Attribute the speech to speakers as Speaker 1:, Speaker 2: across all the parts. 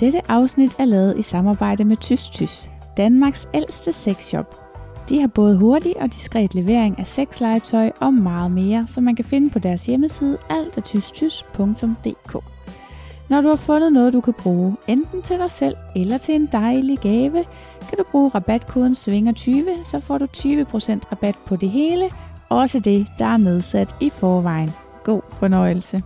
Speaker 1: Dette afsnit er lavet i samarbejde med Tys Tys, Danmarks ældste sexshop. De har både hurtig og diskret levering af sexlegetøj og meget mere, som man kan finde på deres hjemmeside altertystys.dk. Når du har fundet noget, du kan bruge, enten til dig selv eller til en dejlig gave, kan du bruge rabatkoden SVINGER20, så får du 20% rabat på det hele, også det, der er nedsat i forvejen. God fornøjelse.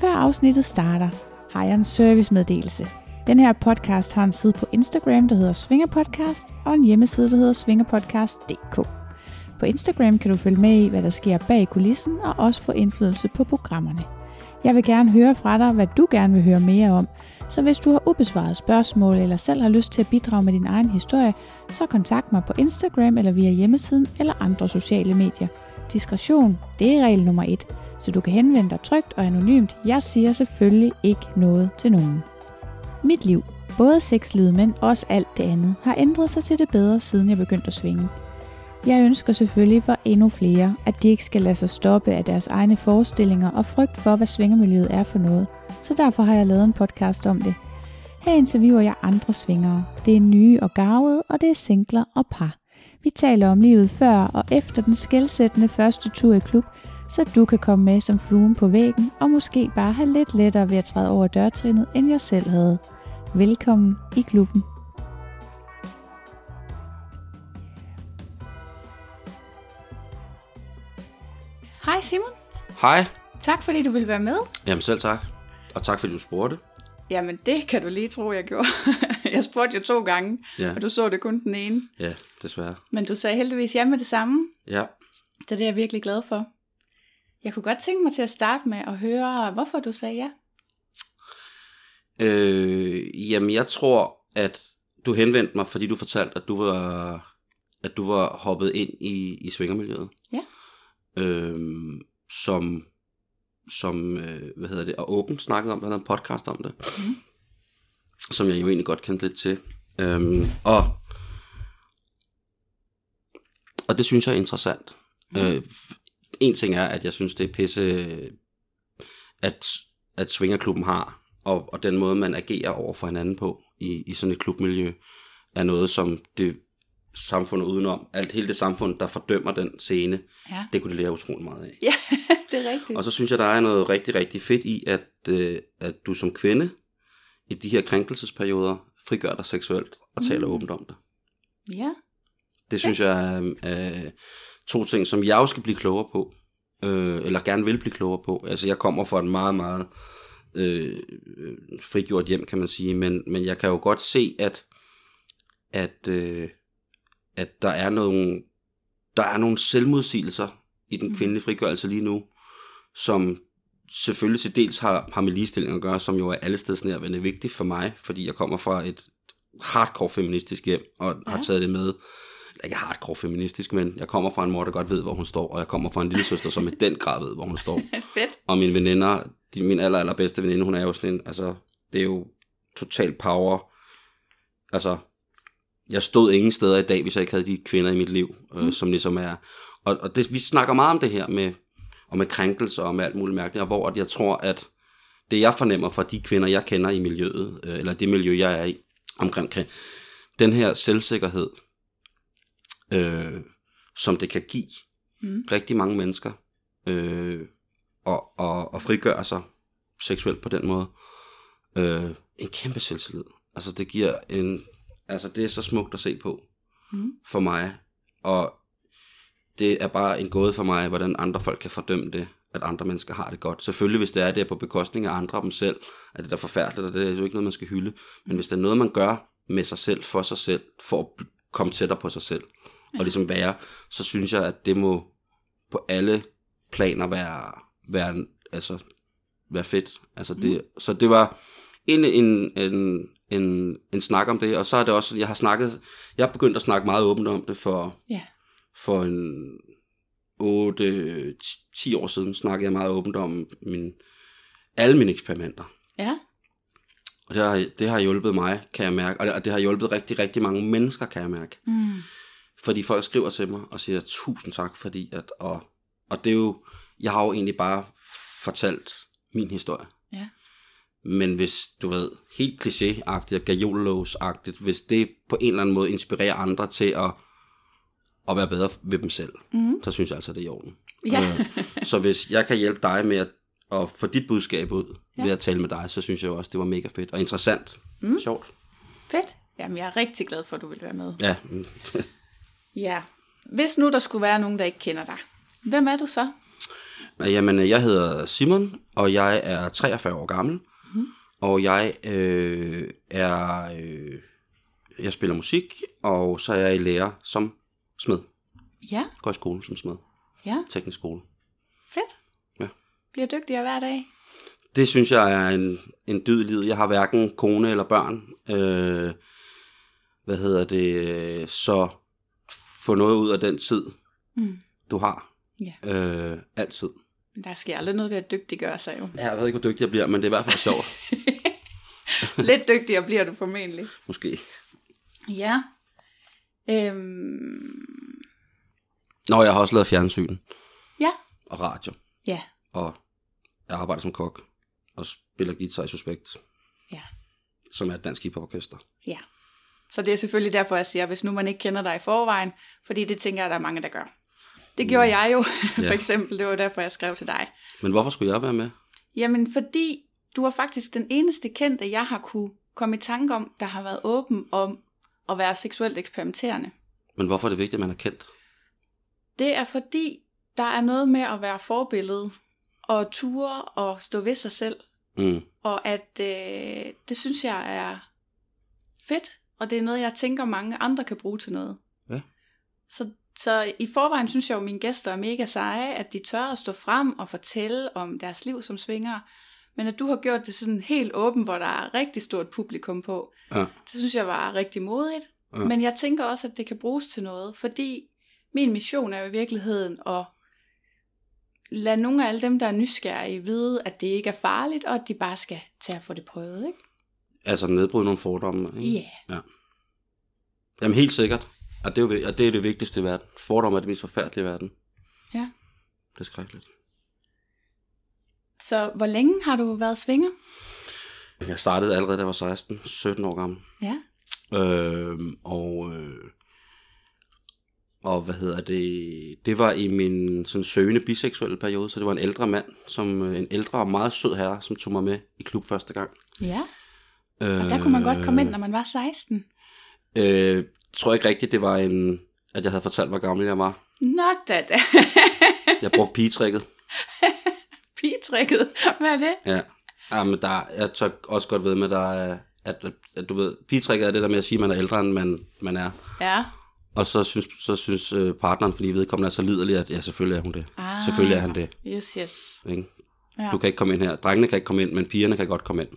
Speaker 1: Før afsnittet starter, har jeg en servicemeddelelse. Den her podcast har en side på Instagram, der hedder Svingerpodcast, og en hjemmeside, der hedder svingerpodcast.dk. På Instagram kan du følge med i, hvad der sker bag kulissen, og også få indflydelse på programmerne. Jeg vil gerne høre fra dig, hvad du gerne vil høre mere om, så hvis du har ubesvaret spørgsmål eller selv har lyst til at bidrage med din egen historie, så kontakt mig på Instagram eller via hjemmesiden eller andre sociale medier. Diskretion, det er regel nummer et, så du kan henvende dig trygt og anonymt. Jeg siger selvfølgelig ikke noget til nogen. Mit liv, både sexlivet, men også alt det andet, har ændret sig til det bedre, siden jeg begyndte at svinge. Jeg ønsker selvfølgelig for endnu flere, at de ikke skal lade sig stoppe af deres egne forestillinger og frygt for, hvad svingermiljøet er for noget. Så derfor har jeg lavet en podcast om det. Her interviewer jeg andre svingere. Det er nye og gavede, og det er singler og par. Vi taler om livet før og efter den skældsættende første tur i klub, så du kan komme med som fluen på væggen og måske bare have lidt lettere ved at træde over dørtrinnet, end jeg selv havde. Velkommen i klubben. Hej Simon.
Speaker 2: Hej.
Speaker 1: Tak fordi du ville være med.
Speaker 2: Jamen selv tak. Og tak fordi du spurgte.
Speaker 1: Jamen det kan du lige tro, jeg gjorde. jeg spurgte jo to gange,
Speaker 2: Ja.
Speaker 1: og du så det kun den ene.
Speaker 2: Ja, desværre.
Speaker 1: Men du sagde heldigvis ja med det samme.
Speaker 2: Ja.
Speaker 1: Så det er jeg virkelig glad for. Jeg kunne godt tænke mig til at starte med at høre, hvorfor du sagde ja.
Speaker 2: Øh, jamen jeg tror, at du henvendte mig, fordi du fortalte, at du var, at du var hoppet ind i, i svingermiljøet.
Speaker 1: Ja.
Speaker 2: Øhm, som, som øh, hvad hedder det, og Åben snakkede om, der havde en podcast om det.
Speaker 1: Mhm.
Speaker 2: Som jeg jo egentlig godt kendte lidt til. Øhm, og, og det synes jeg er interessant.
Speaker 1: Mhm.
Speaker 2: Øh, en ting er, at jeg synes, det er pisse, at, at Svingerklubben har, og, og den måde, man agerer over for hinanden på i, i sådan et klubmiljø, er noget, som det samfundet udenom, alt hele det samfund, der fordømmer den scene,
Speaker 1: Ja,
Speaker 2: det kunne de lære utrolig meget af.
Speaker 1: ja det er rigtigt.
Speaker 2: Og så synes jeg, der er noget rigtig, rigtig fedt i, at, øh, at du som kvinde i de her krænkelsesperioder frigør dig seksuelt og taler
Speaker 1: Mm.
Speaker 2: åbent om det.
Speaker 1: Ja,
Speaker 2: Det synes jeg er, er to ting, som jeg også skal blive klogere på, øh, eller gerne vil blive klogere på. Altså jeg kommer fra et meget, meget øh, frigjort hjem, kan man sige, men, men jeg kan jo godt se, at, at, øh, at der er nogle, der er nogle selvmodsigelser i den
Speaker 1: Mhm.
Speaker 2: kvindelige frigørelse lige nu, som selvfølgelig til dels har, har med ligestilling at gøre, som jo er allestedsnærværende vigtigt for mig, fordi jeg kommer fra et hardcore feministisk hjem, og ja. har taget det med, ikke hardcore feministisk, men jeg kommer fra en mor, der godt ved, hvor hun står, og jeg kommer fra en lille søster, som i den grad ved, hvor hun står.
Speaker 1: fedt.
Speaker 2: Og mine veninder, de, min aller, allerbedste veninde, hun er jo sådan en, altså, det er jo total power. Altså, jeg stod ingen steder i dag, hvis jeg ikke havde de kvinder i mit liv, øh,
Speaker 1: Mm.
Speaker 2: som ligesom er. Og, og det, vi snakker meget om det her med, og med krænkelser og med alt muligt mærkeligt, og hvor at jeg tror, at det jeg fornemmer fra de kvinder, jeg kender i miljøet, øh, eller det miljø, jeg er i, omkring den her selvsikkerhed, øh, som det kan give
Speaker 1: Mm.
Speaker 2: rigtig mange mennesker, øh, og, og, og frigøre sig seksuelt på den måde. Øh, en kæmpe selvtillid. Altså det giver en, altså det er så smukt at se på
Speaker 1: Mm.
Speaker 2: for mig, og det er bare en gåde for mig, hvordan andre folk kan fordømme det, at andre mennesker har det godt. Selvfølgelig, hvis det er det er på bekostning af andre og dem selv, er det da forfærdeligt, og det er jo ikke noget, man skal hylde. Men hvis det er noget, man gør med sig selv, for sig selv, for at komme tættere på sig selv, og ligesom være, så synes jeg, at det må på alle planer være, være, altså, være fedt. Altså det, Så det var en, en, en, en, en snak om det, og så er det også, jeg har snakket, jeg har begyndt at snakke meget åbent om det for,
Speaker 1: Ja.
Speaker 2: for en 8-10 år siden, snakkede jeg meget åbent om min, alle mine eksperimenter.
Speaker 1: Ja.
Speaker 2: Og det har, det har hjulpet mig, kan jeg mærke, og det, og det har hjulpet rigtig, rigtig mange mennesker, kan jeg mærke.
Speaker 1: Mm.
Speaker 2: Fordi folk skriver til mig og siger tusind tak, fordi at, og, og det er jo, jeg har jo egentlig bare fortalt min historie.
Speaker 1: Ja.
Speaker 2: Men hvis, du ved, helt klichéagtigt og gajolos-agtigt, hvis det på en eller anden måde inspirerer andre til at, at være bedre ved dem selv, mm. så synes jeg altså, det er i orden.
Speaker 1: Ja.
Speaker 2: Øh, så hvis jeg kan hjælpe dig med at, at få dit budskab ud ja. ved at tale med dig, så synes jeg også, det var mega fedt og interessant. Mm. Sjovt.
Speaker 1: Fedt. Jamen, jeg er rigtig glad for, at du vil være med.
Speaker 2: Ja.
Speaker 1: Ja. Hvis nu der skulle være nogen, der ikke kender dig, hvem er du så?
Speaker 2: Jamen, jeg hedder Simon, og jeg er 43 år gammel. Mm. Og jeg øh, er... Øh, jeg spiller musik, og så er jeg i lærer som smed.
Speaker 1: Ja,
Speaker 2: Går i skole som smed.
Speaker 1: ja.
Speaker 2: Teknisk skole.
Speaker 1: Fedt.
Speaker 2: Ja.
Speaker 1: Bliver dygtigere hver dag.
Speaker 2: Det synes jeg er en, en dyd i livet. Jeg har hverken kone eller børn. Øh, hvad hedder det? øh, Så få noget ud af den tid,
Speaker 1: Mm.
Speaker 2: du har.
Speaker 1: Ja.
Speaker 2: Øh, altid.
Speaker 1: Der sker aldrig noget ved at dygtiggøre sig jo.
Speaker 2: Jeg ved ikke, hvor dygtig jeg bliver, men det er i hvert fald sjovt.
Speaker 1: Lidt dygtigere bliver du formentlig.
Speaker 2: Måske.
Speaker 1: Ja. Øhm,
Speaker 2: Nå, jeg har også lavet fjernsyn
Speaker 1: ja.
Speaker 2: og radio.
Speaker 1: Ja.
Speaker 2: Og jeg arbejder som kok og spiller guitar i Suspekt,
Speaker 1: Ja.
Speaker 2: som er et dansk hiphop-orkester.
Speaker 1: Ja. Så det er selvfølgelig derfor, jeg siger, hvis nu man ikke kender dig i forvejen, fordi det tænker jeg, der er mange, der gør. Det gjorde jeg jo, for
Speaker 2: Ja.
Speaker 1: eksempel. Det var derfor, jeg skrev til dig.
Speaker 2: Men hvorfor skulle jeg være med?
Speaker 1: Jamen, fordi du er faktisk den eneste kendte, jeg har kunne komme i tanke om, der har været åben om at være seksuelt eksperimenterende.
Speaker 2: Men hvorfor er det vigtigt, at man er kendt?
Speaker 1: Det er fordi, der er noget med at være forbillede, og ture og stå ved sig selv.
Speaker 2: Mm.
Speaker 1: Og at øh, det synes jeg er fedt, og det er noget, jeg tænker, mange andre kan bruge til noget.
Speaker 2: Ja.
Speaker 1: Så, så i forvejen synes jeg jo, at mine gæster er mega seje, at de tør at stå frem og fortælle om deres liv som svinger. Men at du har gjort det sådan helt åben, hvor der er rigtig stort publikum på,
Speaker 2: Ja.
Speaker 1: det synes jeg var rigtig modigt.
Speaker 2: Ja.
Speaker 1: Men jeg tænker også, at det kan bruges til noget, fordi min mission er jo i virkeligheden at lade nogle af alle dem, der er nysgerrige, vide, at det ikke er farligt, og at de bare skal tage at få det prøvet, ikke?
Speaker 2: Altså nedbryde nogle fordomme. Ikke? Ja. Jamen helt sikkert. Og det, er jo, og det er det vigtigste i verden. Fordomme er det mest forfærdelige i verden.
Speaker 1: Ja.
Speaker 2: Det er skrækkeligt.
Speaker 1: Så hvor længe har du været svinger?
Speaker 2: Jeg startede allerede, da jeg var 16, 17 år gammel.
Speaker 1: Ja.
Speaker 2: Øhm, og, øh, og hvad hedder det? Det var i min sådan søgende biseksuelle periode, så det var en ældre mand, som øh, en ældre og meget sød herre, som tog mig med i klub første gang.
Speaker 1: Ja. Og der kunne man godt komme ind, når man var 16.
Speaker 2: Øh, jeg tror ikke rigtigt, det var en, at jeg havde fortalt, hvor gammel jeg var.
Speaker 1: Nå da da.
Speaker 2: Jeg brugte pigetrækket.
Speaker 1: Pigetrikket. Hvad er det?
Speaker 2: Ja. ja men der, jeg tør også godt ved med, der er, at, at, at du ved, pigetrækket er det der med at sige, at man er ældre, end man, man er.
Speaker 1: Ja.
Speaker 2: Og så synes, så synes øh, partneren, fordi vedkommende er så liderlig, at ja, selvfølgelig er hun det.
Speaker 1: Ah.
Speaker 2: Selvfølgelig er han det.
Speaker 1: Yes, yes.
Speaker 2: Ikke?
Speaker 1: Ja.
Speaker 2: Du kan ikke komme ind her. Drengene kan ikke komme ind, men pigerne kan godt komme ind.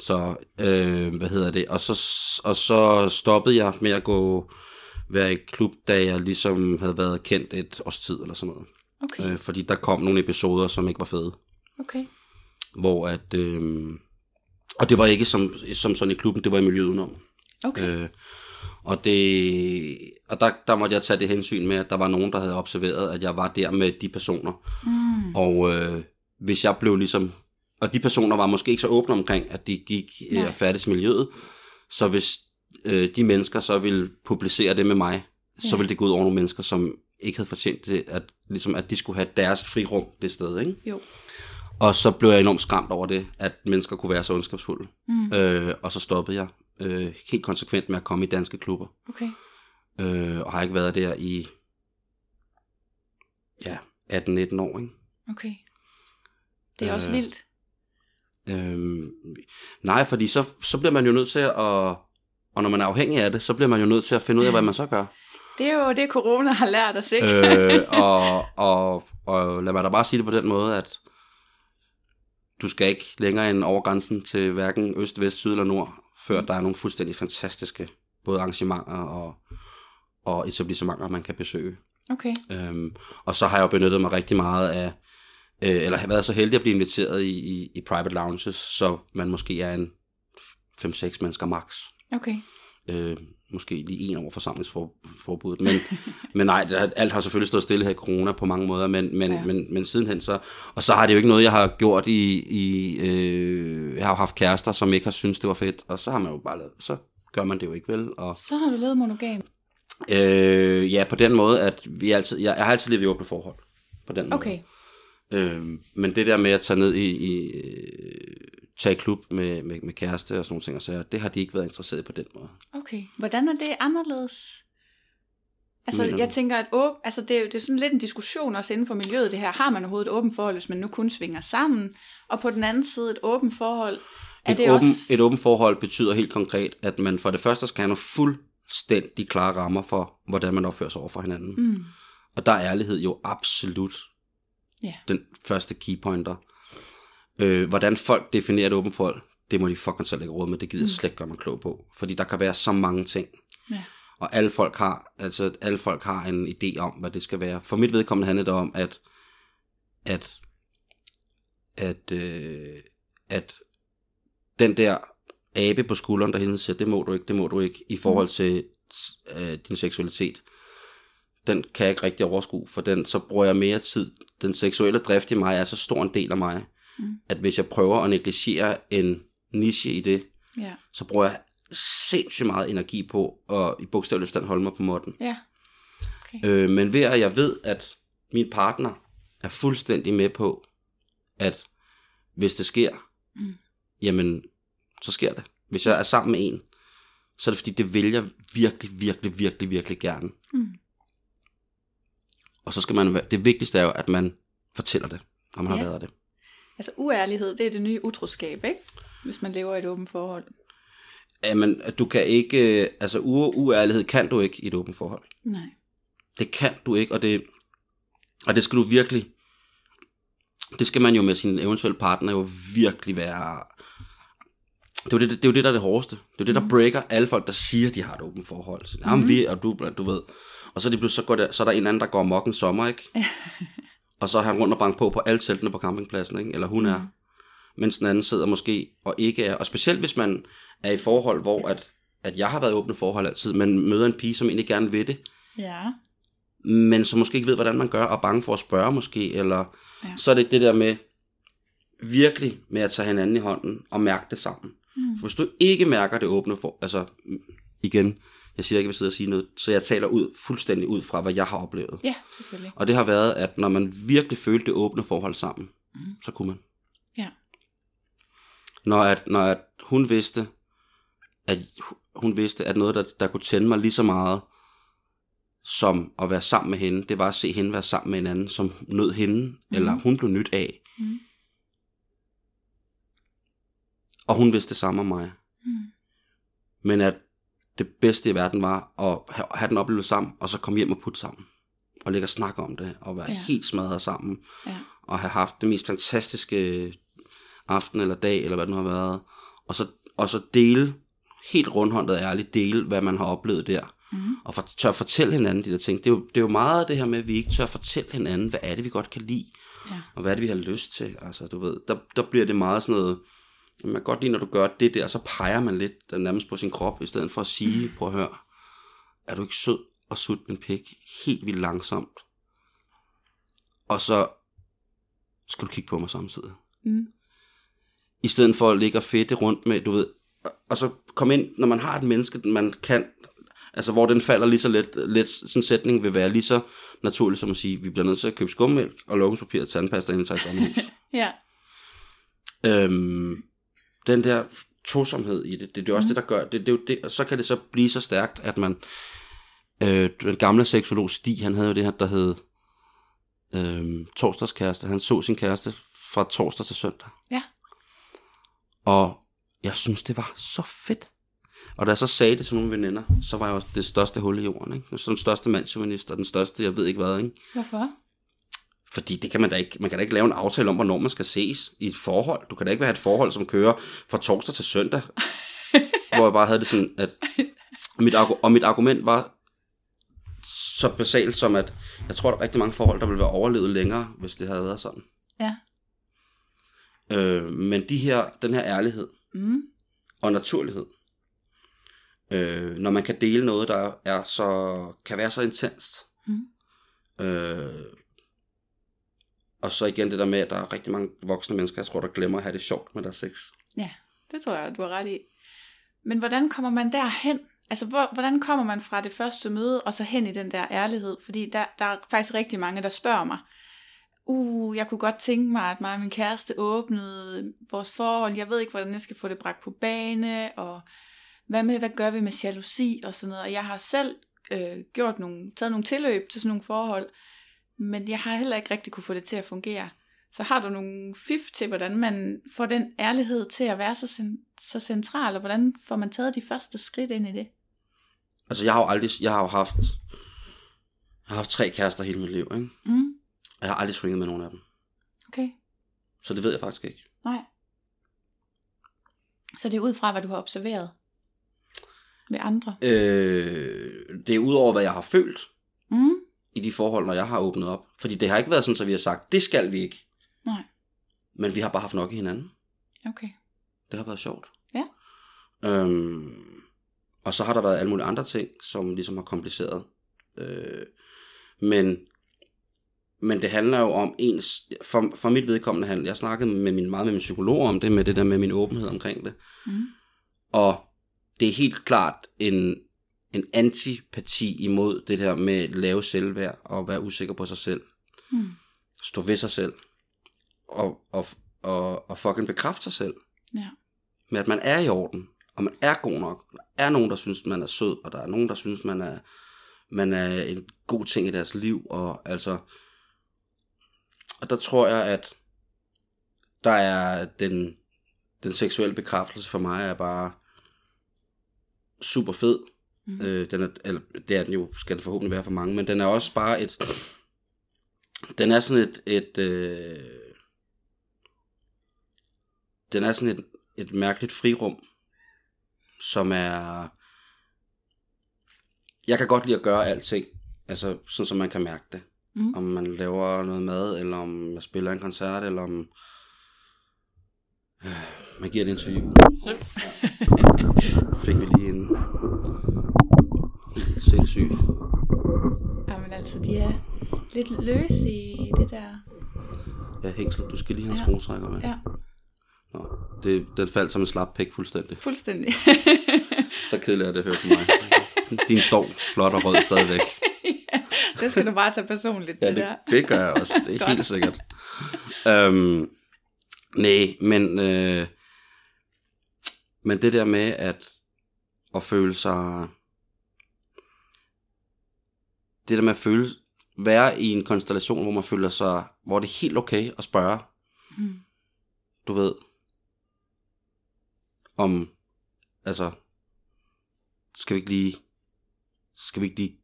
Speaker 2: Så, øh, hvad hedder det? Og så, og så stoppede jeg med at gå være i klub, da jeg ligesom havde været kendt et års tid eller sådan noget.
Speaker 1: Okay.
Speaker 2: Øh, fordi der kom nogle episoder, som ikke var fede.
Speaker 1: Okay.
Speaker 2: Hvor at... Øh, og det var ikke som, som sådan i klubben, det var i miljøet udenom.
Speaker 1: Okay.
Speaker 2: Øh, og det, og der, der måtte jeg tage det hensyn med, at der var nogen, der havde observeret, at jeg var der med de personer.
Speaker 1: Mm.
Speaker 2: Og øh, hvis jeg blev ligesom... Og de personer var måske ikke så åbne omkring, at de gik
Speaker 1: Nej.
Speaker 2: øh, og færdes i miljøet. Så hvis øh, de mennesker så ville publicere det med mig, så
Speaker 1: Ja.
Speaker 2: ville det gå ud over nogle mennesker, som ikke havde fortjent det, at, ligesom, at de skulle have deres frirum det sted. Ikke?
Speaker 1: Jo.
Speaker 2: Og så blev jeg enormt skræmt over det, at mennesker kunne være så ondskabsfulde.
Speaker 1: Mm.
Speaker 2: Øh, og så stoppede jeg øh, helt konsekvent med at komme i danske klubber.
Speaker 1: Okay.
Speaker 2: Øh, og har ikke været der i ja, 18-19 år. Ikke?
Speaker 1: Okay. Det er også
Speaker 2: Øh,
Speaker 1: vildt.
Speaker 2: Øhm, nej, fordi så, så bliver man jo nødt til at, og når man er afhængig af det, så bliver man jo nødt til at finde ud af, hvad man så gør.
Speaker 1: Det er jo det, corona har lært os, ikke?
Speaker 2: øh, og, og, og lad mig da bare sige det på den måde, at du skal ikke længere end over grænsen til hverken øst, vest, syd eller nord, før der er nogle fuldstændig fantastiske både arrangementer og, og etablissementer, man kan besøge.
Speaker 1: Okay.
Speaker 2: Øhm, og så har jeg jo benyttet mig rigtig meget af, øh, eller har været så heldig at blive inviteret i, i, i private lounges, så man måske er en 5-6 mennesker max.
Speaker 1: Okay.
Speaker 2: Øh, måske lige en over forsamlingsforbuddet. Men, men nej, alt har selvfølgelig stået stille her i corona på mange måder, men, men, ja. men, men sidenhen så... Og så har det jo ikke noget, jeg har gjort i... i øh, jeg har jo haft kærester, som ikke har syntes, det var fedt, og så har man jo bare lavet... Så gør man det jo ikke, vel? Og,
Speaker 1: så har du lavet monogam?
Speaker 2: Øh, ja, på den måde, at vi altid... Jeg, jeg har altid levet i åbne forhold. På den måde.
Speaker 1: Okay.
Speaker 2: Øh, men det der med at tage ned i... i tage i klub med, med, med kæreste og sådan nogle ting, og så det har de ikke været interesseret i på den måde.
Speaker 1: Okay, hvordan er det anderledes? Altså, jeg tænker, at åb, altså, det, er jo, det er sådan lidt en diskussion også inden for miljøet, det her. Har man overhovedet et åbent forhold, hvis man nu kun svinger sammen? Og på den anden side, et åbent forhold, er
Speaker 2: et
Speaker 1: det
Speaker 2: åben,
Speaker 1: også...
Speaker 2: Et åbent forhold betyder helt konkret, at man for det første skal have nogle fuldstændig klare rammer for, hvordan man opfører sig over for hinanden.
Speaker 1: Mm.
Speaker 2: Og der er ærlighed jo absolut
Speaker 1: Ja.
Speaker 2: den første keypointer. Øh, hvordan folk definerer et åbent forhold, det må de fucking selv ikke råd med. Det gider jeg slet ikke gøre mig klog på. Fordi der kan være så mange ting.
Speaker 1: Ja.
Speaker 2: Og alle folk har, altså alle folk har en idé om, hvad det skal være. For mit vedkommende handler det om, at, at, at, øh, at den der abe på skulderen, der hele siger, det må du ikke, det må du ikke, i forhold til øh, din seksualitet, den kan jeg ikke rigtig overskue, for den, så bruger jeg mere tid. Den seksuelle drift i mig er så stor en del af mig,
Speaker 1: Mm.
Speaker 2: at hvis jeg prøver at negligere en niche i det,
Speaker 1: Ja.
Speaker 2: så bruger jeg sindssygt meget energi på at i bogstavelig forstand holde mig på måtten.
Speaker 1: Ja. Okay.
Speaker 2: Øh, men ved at jeg ved, at min partner er fuldstændig med på, at hvis det sker,
Speaker 1: Mm.
Speaker 2: jamen, så sker det. Hvis jeg er sammen med en, så er det fordi, det vil jeg virkelig, virkelig, virkelig, virkelig gerne.
Speaker 1: Mm.
Speaker 2: Og så skal man, det vigtigste er jo, at man fortæller det, når man
Speaker 1: Ja.
Speaker 2: har været det.
Speaker 1: Altså uærlighed, det er det nye utroskab, ikke? Hvis man lever i et åbent forhold.
Speaker 2: Jamen, du kan ikke, øh, altså u- uærlighed kan du ikke i et åbent forhold.
Speaker 1: Nej.
Speaker 2: Det kan du ikke, og det, og det skal du virkelig, det skal man jo med sin eventuelle partner jo virkelig være, det er jo det, det, er jo det der er det hårdeste. Det er jo det, der
Speaker 1: Mhm.
Speaker 2: breaker alle folk, der siger, de har et åbent forhold. Så, Jamen,
Speaker 1: Mhm.
Speaker 2: vi og du, du ved. Og så, er de pludselig, så, går der, så er der en anden, der går amok en sommer, ikke? og så er han rundt og banke på på alle teltene på campingpladsen, ikke? Eller hun er.
Speaker 1: Mhm.
Speaker 2: Mens den anden sidder måske og ikke er. Og specielt hvis man er i forhold, hvor at, at jeg har været i åbne forhold altid, men møder en pige, som egentlig gerne vil det,
Speaker 1: Ja.
Speaker 2: men som måske ikke ved, hvordan man gør, og er bange for at spørge måske, eller
Speaker 1: Ja.
Speaker 2: ja. så er det det der med virkelig med at tage hinanden i hånden og mærke det sammen.
Speaker 1: Mm.
Speaker 2: For hvis du ikke mærker det åbne for, altså mm, igen, jeg siger ikke, at jeg vil sidde og sige noget, så jeg taler ud fuldstændig ud fra, hvad jeg har oplevet.
Speaker 1: Ja, selvfølgelig.
Speaker 2: Og det har været, at når man virkelig følte det åbne forhold sammen,
Speaker 1: Mm.
Speaker 2: så kunne man.
Speaker 1: Ja.
Speaker 2: Når, at, når at hun vidste, at hun vidste, at noget, der, der kunne tænde mig lige så meget, som at være sammen med hende, det var at se hende være sammen med en anden, som nød hende, mm. eller hun blev nyt af.
Speaker 1: Mm.
Speaker 2: Og hun vidste det samme om mig.
Speaker 1: Mm.
Speaker 2: Men at det bedste i verden var at have, have den oplevelse sammen, og så komme hjem og putte sammen. Og ligge og snakke om det, og være
Speaker 1: Ja.
Speaker 2: helt smadret sammen.
Speaker 1: Ja.
Speaker 2: Og have haft det mest fantastiske aften eller dag, eller hvad det nu har været. Og så, og så dele, helt rundhåndet ærligt, dele, hvad man har oplevet der.
Speaker 1: Mm.
Speaker 2: Og for, tør fortælle hinanden de der ting. Det er, jo, det er jo meget det her med, at vi ikke tør fortælle hinanden, hvad er det, vi godt kan lide.
Speaker 1: Ja.
Speaker 2: Og hvad er det, vi har lyst til? Altså, du ved, der, der bliver det meget sådan noget, man kan godt lide, når du gør det der, så peger man lidt nærmest på sin krop, i stedet for at sige, prøv at høre, er du ikke sød og sut min pik helt vildt langsomt? Og så skal du kigge på mig samtidig.
Speaker 1: Mm.
Speaker 2: I stedet for at ligge og fedte rundt med, du ved, og- så komme ind, når man har et menneske, man kan, altså hvor den falder lige så let, let sådan en sætning vil være lige så naturligt som at sige, vi bliver nødt til at købe skummælk og lokumspapir og tandpasta, inden tager i sommerhus.
Speaker 1: Ja.
Speaker 2: øhm, den der tosomhed i det, det, det er jo også
Speaker 1: Mhm.
Speaker 2: det, der gør, det, det er det, og så kan det så blive så stærkt, at man, øh, den gamle seksolog Stig, han havde jo det her, der hed øh, torsdagskæreste, han så sin kæreste fra torsdag til søndag.
Speaker 1: Ja.
Speaker 2: Og jeg synes, det var så fedt. Og da jeg så sagde det til nogle veninder, så var jeg jo det største hul i jorden. Ikke? Så den største mandsjuvenist, og den største, jeg ved ikke hvad. Ikke?
Speaker 1: Hvorfor?
Speaker 2: Fordi det kan man da ikke, man kan da ikke lave en aftale om, hvornår man skal ses i et forhold. Du kan da ikke have et forhold, som kører fra torsdag til søndag. hvor jeg bare havde det sådan, at mit, og mit argument var så basalt som, at jeg tror, der er rigtig mange forhold, der ville være overlevet længere, hvis det havde været sådan.
Speaker 1: Ja.
Speaker 2: Øh, men de her, den her ærlighed
Speaker 1: Mm.
Speaker 2: og naturlighed, Øh, når man kan dele noget, der er så, kan være så intenst.
Speaker 1: Mm.
Speaker 2: Øh, og så igen det der med, at der er rigtig mange voksne mennesker, jeg tror, der glemmer at have det sjovt med deres sex.
Speaker 1: Ja, det tror jeg, du har ret i. Men hvordan kommer man derhen? Altså, hvor, hvordan kommer man fra det første møde, og så hen i den der ærlighed? Fordi der, der er faktisk rigtig mange, der spørger mig, uh, jeg kunne godt tænke mig, at mig og min kæreste åbnede vores forhold. Jeg ved ikke, hvordan jeg skal få det bragt på bane, og hvad med, hvad gør vi med jalousi og sådan noget. Og jeg har selv øh, gjort nogle, taget nogle tilløb til sådan nogle forhold, men jeg har heller ikke rigtig kunne få det til at fungere. Så har du nogle fif til, hvordan man får den ærlighed til at være så, cen- så central, og hvordan får man taget de første skridt ind i det?
Speaker 2: Altså, jeg har jo aldrig, jeg har jo haft, jeg har haft tre kærester hele mit liv, ikke?
Speaker 1: Mm,
Speaker 2: Og jeg har aldrig swinget med nogen af dem.
Speaker 1: okay,
Speaker 2: Så det ved jeg faktisk ikke.
Speaker 1: nej. Så det er ud fra, hvad du har observeret ved andre?
Speaker 2: Øh, det er udover, hvad jeg har følt
Speaker 1: Mm,
Speaker 2: i de forhold, når jeg har åbnet op. Fordi det har ikke været sådan, at vi har sagt, det skal vi ikke.
Speaker 1: nej,
Speaker 2: Men vi har bare haft nok i hinanden.
Speaker 1: okay.
Speaker 2: Det har været sjovt.
Speaker 1: Ja.
Speaker 2: Øhm, og så har der været alle mulige andre ting, som ligesom har kompliceret. Øh, men, men det handler jo om ens, for, for mit vedkommende handler, jeg snakkede med min, meget med min psykolog om det, med det der med min åbenhed omkring det.
Speaker 1: Mm,
Speaker 2: Og det er helt klart en, en antipati imod det der med lave selvværd og være usikker på sig selv.
Speaker 1: mm,
Speaker 2: Stå ved sig selv. Og, og, og, og fucking bekræfte sig selv.
Speaker 1: ja.
Speaker 2: med at man er i orden, og man er god nok. Der er nogen, der synes, man er sød, og der er nogen, der synes, man er, man er en god ting i deres liv, og altså, og der tror jeg, at der er den, den seksuelle bekræftelse for mig er bare super fed.
Speaker 1: Mm.
Speaker 2: Mm. Øh, den er, eller, det er den jo, skal det forhåbentlig være for mange, men den er også bare et, den er sådan et, et øh, den er sådan et, et mærkeligt frirum, som er... Jeg kan godt lide at gøre alting, altså sådan som man kan mærke det.
Speaker 1: Mm.
Speaker 2: Om man laver noget mad, eller om jeg spiller en koncert, eller om øh, man giver det en syg. Fik vi lige en sindssyg.
Speaker 1: Jamen altså, de er lidt løse i det der.
Speaker 2: Ja, hængsel, du skal lige have en
Speaker 1: Ja.
Speaker 2: skruetrækker med.
Speaker 1: Ja,
Speaker 2: Nå, det, den faldt som en slap pæk fuldstændig.
Speaker 1: fuldstændig.
Speaker 2: Så kedeligt er det at høre på mig. Din står flot og rød stadigvæk.
Speaker 1: det skal du bare tage personligt,
Speaker 2: Ja,
Speaker 1: det
Speaker 2: det,
Speaker 1: der.
Speaker 2: det gør jeg også. Det er helt sikkert. Øhm, nej, men, øh, men det der med at, at føle sig... Det der med at føle, være i en konstellation, hvor man føler sig, hvor det er helt okay at spørge,
Speaker 1: Mm.
Speaker 2: du ved, om, altså, skal vi ikke lige, skal vi ikke lige,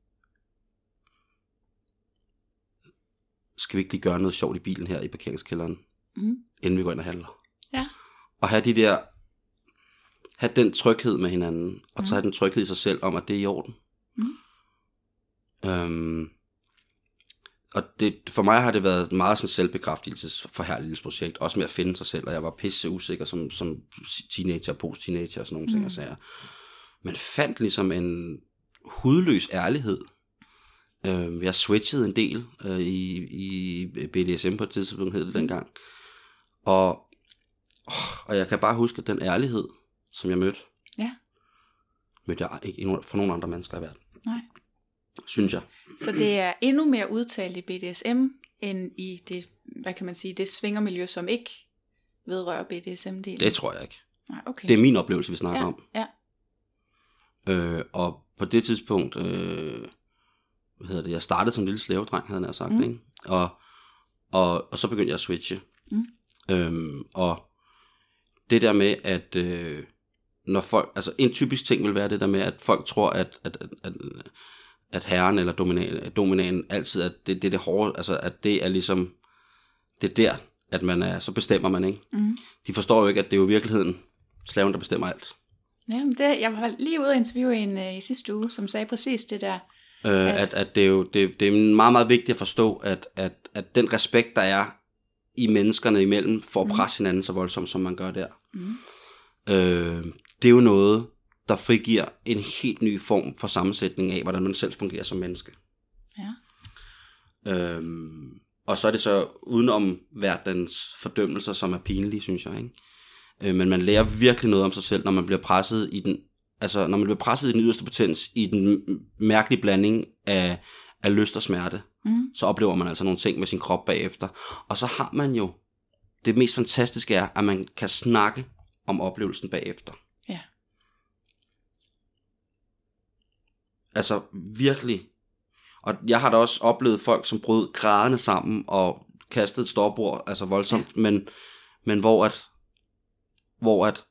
Speaker 2: skal vi ikke lige gøre noget sjovt i bilen her i parkeringskælderen,
Speaker 1: Mm.
Speaker 2: inden vi går ind og handler.
Speaker 1: Ja.
Speaker 2: Og have de der, have den tryghed med hinanden, og så
Speaker 1: Mm.
Speaker 2: have den tryghed i sig selv om, at det er i orden.
Speaker 1: Mm.
Speaker 2: Øhm, og det, for mig har det været meget sådan selvbekræftelsesforherligelsesprojekt, også med at finde sig selv, og jeg var pisse usikker som, som teenager, post-teenager og sådan nogle ting
Speaker 1: Mm.
Speaker 2: og sager. Men fandt ligesom en hudløs ærlighed. Øh, jeg switchede en del øh, i, i BDSM på et tidspunkt, hed det dengang. Og, åh, og jeg kan bare huske, den ærlighed, som jeg mødte,
Speaker 1: Ja.
Speaker 2: mødte jeg ikke for nogen andre mennesker i verden.
Speaker 1: Nej.
Speaker 2: Synes jeg.
Speaker 1: Så det er endnu mere udtalt i BDSM, end i det, hvad kan man sige, det svingermiljø, som ikke vedrører BDSM-delen.
Speaker 2: Det tror jeg ikke.
Speaker 1: Nej, okay.
Speaker 2: Det er min oplevelse, vi snakker
Speaker 1: ja,
Speaker 2: om.
Speaker 1: ja.
Speaker 2: Øh, og på det tidspunkt, øh, hvad hedder det, jeg startede som lille slavedreng, havde jeg sagt,
Speaker 1: mm.
Speaker 2: ikke? Og, og, og så begyndte jeg at switche.
Speaker 1: Mm.
Speaker 2: Øhm, og det der med, at øh, når folk, altså en typisk ting vil være det der med, at folk tror, at, at, at, at, at herren eller dominanen, dominanen altid, at det, det er det hårde, altså at det er ligesom, det er der, at man er, så bestemmer man, ikke?
Speaker 1: Mm.
Speaker 2: De forstår jo ikke, at det er jo virkeligheden slaven, der bestemmer alt.
Speaker 1: Ja, men det, jeg var lige ude at interviewe en øh, i sidste uge, som sagde præcis det der.
Speaker 2: Øh,
Speaker 1: At-
Speaker 2: at, at det er jo det, det er meget, meget vigtigt at forstå, at, at, at den respekt, der er i menneskerne imellem, for at
Speaker 1: Mm.
Speaker 2: presse hinanden så voldsomt, som man gør der,
Speaker 1: Mm.
Speaker 2: øh, det er jo noget, der frigiver en helt ny form for sammensætning af, hvordan man selv fungerer som menneske.
Speaker 1: Ja.
Speaker 2: Øhm, og så er det så udenom verdens fordømmelser, som er pinlige, synes jeg. Ikke? Øh, men man lærer virkelig noget om sig selv, når man bliver presset i den, altså når man bliver presset i den yderste potens, i den mærkelige blanding af, af lyst og smerte,
Speaker 1: Mm.
Speaker 2: så oplever man altså nogle ting med sin krop bagefter. Og så har man jo, det mest fantastiske er, at man kan snakke om oplevelsen bagefter.
Speaker 1: Ja.
Speaker 2: Altså virkelig. Og jeg har da også oplevet folk, som brød grædende sammen og kastede et storbord, altså voldsomt, ja. men, men hvor at, hvor at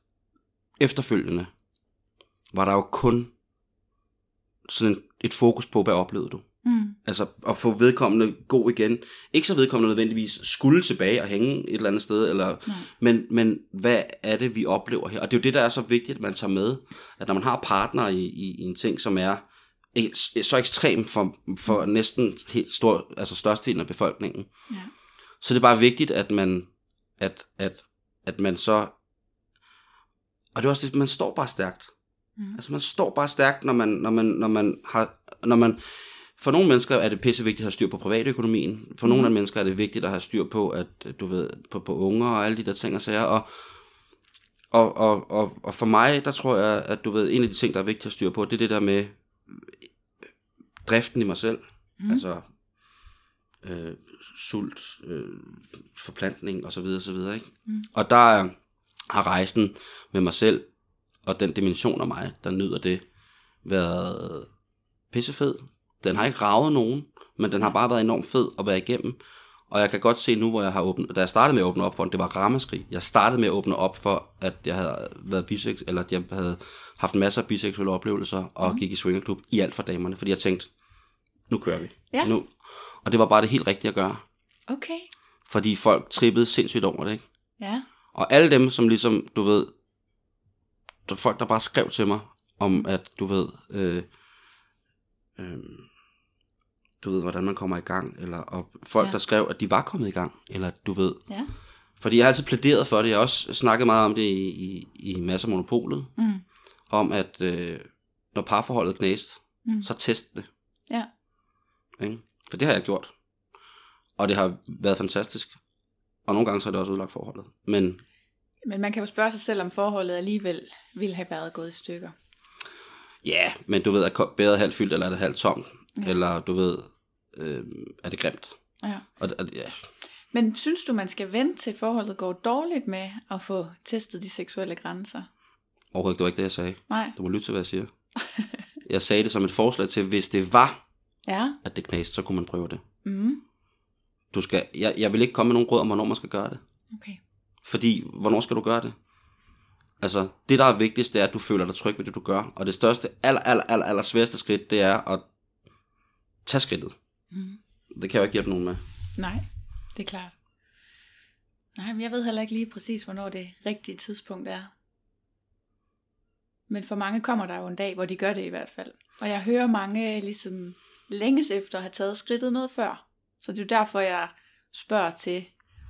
Speaker 2: efterfølgende var der jo kun sådan et fokus på, hvad oplevede du?
Speaker 1: Mm.
Speaker 2: Altså at få vedkommende god igen. Ikke så vedkommende nødvendigvis skulle tilbage og hænge et eller andet sted, eller,
Speaker 1: Nej.
Speaker 2: men, men hvad er det, vi oplever her? Og det er jo det, der er så vigtigt, at man tager med, at når man har partner i, i, i en ting, som er så ekstrem for, for næsten helt stor, altså størstedelen af befolkningen,
Speaker 1: Ja.
Speaker 2: så det er bare vigtigt, at man, at, at, at man så, og det er også det, man står bare stærkt.
Speaker 1: Mm.
Speaker 2: Altså man står bare stærkt, når man, når man, når man har, når man, for nogle mennesker er det pisse vigtigt at have styr på privatøkonomien. For nogle af mennesker er det vigtigt at have styr på, at du ved, på, på unger og alle de der ting og sager. Og, og, og, og, og for mig, der tror jeg, at du ved, en af de ting, der er vigtigt at styre på, det er det der med driften i mig selv. Mm. Altså øh, sult, øh, forplantning og så videre, så videre, ikke? Mm. Og der er, har rejsen med mig selv og den dimension af mig, der nyder det, været pissefed. Den har ikke ravet nogen, men den har bare været enormt fed at være igennem. Og jeg kan godt se nu, hvor jeg har åbnet, da jeg startede med at åbne op for den, det var ramaskrig. Jeg startede med at åbne op for, at jeg havde været bisex, eller at jeg havde haft masser af biseksuelle oplevelser, og mm. gik i swingerklub i alt for damerne, fordi jeg tænkte, nu kører vi.
Speaker 1: Ja.
Speaker 2: Nu. Og det var bare det helt rigtige at gøre.
Speaker 1: Okay.
Speaker 2: Fordi folk trippede sindssygt over det, ikke?
Speaker 1: Ja.
Speaker 2: Og alle dem, som ligesom, du ved, der folk, der bare skrev til mig, om at, du ved, øh, øh, du ved, hvordan man kommer i gang, eller og folk,
Speaker 1: Ja.
Speaker 2: der skrev, at de var kommet i gang, eller du ved,
Speaker 1: Ja.
Speaker 2: fordi jeg har altid plæderet for det, jeg har også snakket meget om det i, i, i Masser Monopolet,
Speaker 1: Mm.
Speaker 2: om at øh, når parforholdet knæst,
Speaker 1: Mm.
Speaker 2: så test det,
Speaker 1: Ja.
Speaker 2: ikke? For det har jeg gjort, og det har været fantastisk, og nogle gange så er det også ødelagt forholdet, men
Speaker 1: Men man kan jo spørge sig selv, om forholdet alligevel ville have været gået i stykker.
Speaker 2: Ja, men du ved, er ko- bedre halvt fyldt, eller er det halvt tomt? Ja. Eller du ved, øh, er det grimt?
Speaker 1: Ja.
Speaker 2: Og, og, ja.
Speaker 1: Men synes du, man skal vente til forholdet går dårligt med at få testet de seksuelle grænser?
Speaker 2: Overhovedet, det var ikke det, jeg sagde.
Speaker 1: Nej.
Speaker 2: Du må lytte til, hvad jeg siger. jeg sagde det som et forslag til, hvis det var,
Speaker 1: Ja.
Speaker 2: at det knæste, så kunne man prøve det.
Speaker 1: Mm.
Speaker 2: Du skal, jeg, jeg vil ikke komme med nogen råd om, hvornår man skal gøre det.
Speaker 1: Okay.
Speaker 2: Fordi, hvornår skal du gøre det? Altså, det der er vigtigst, det er, at du føler dig tryg ved det, du gør. Og det største, aller, aller, aller, aller sværeste skridt, det er at tage skridtet.
Speaker 1: Mm.
Speaker 2: Det kan jeg jo ikke hjælpe nogen med.
Speaker 1: Nej, det er klart. Nej, men jeg ved heller ikke lige præcis, hvornår det rigtige tidspunkt er. Men for mange kommer der jo en dag, hvor de gør det i hvert fald. Og jeg hører mange ligesom længes efter at have taget skridtet noget før. Så det er jo derfor, jeg spørger til,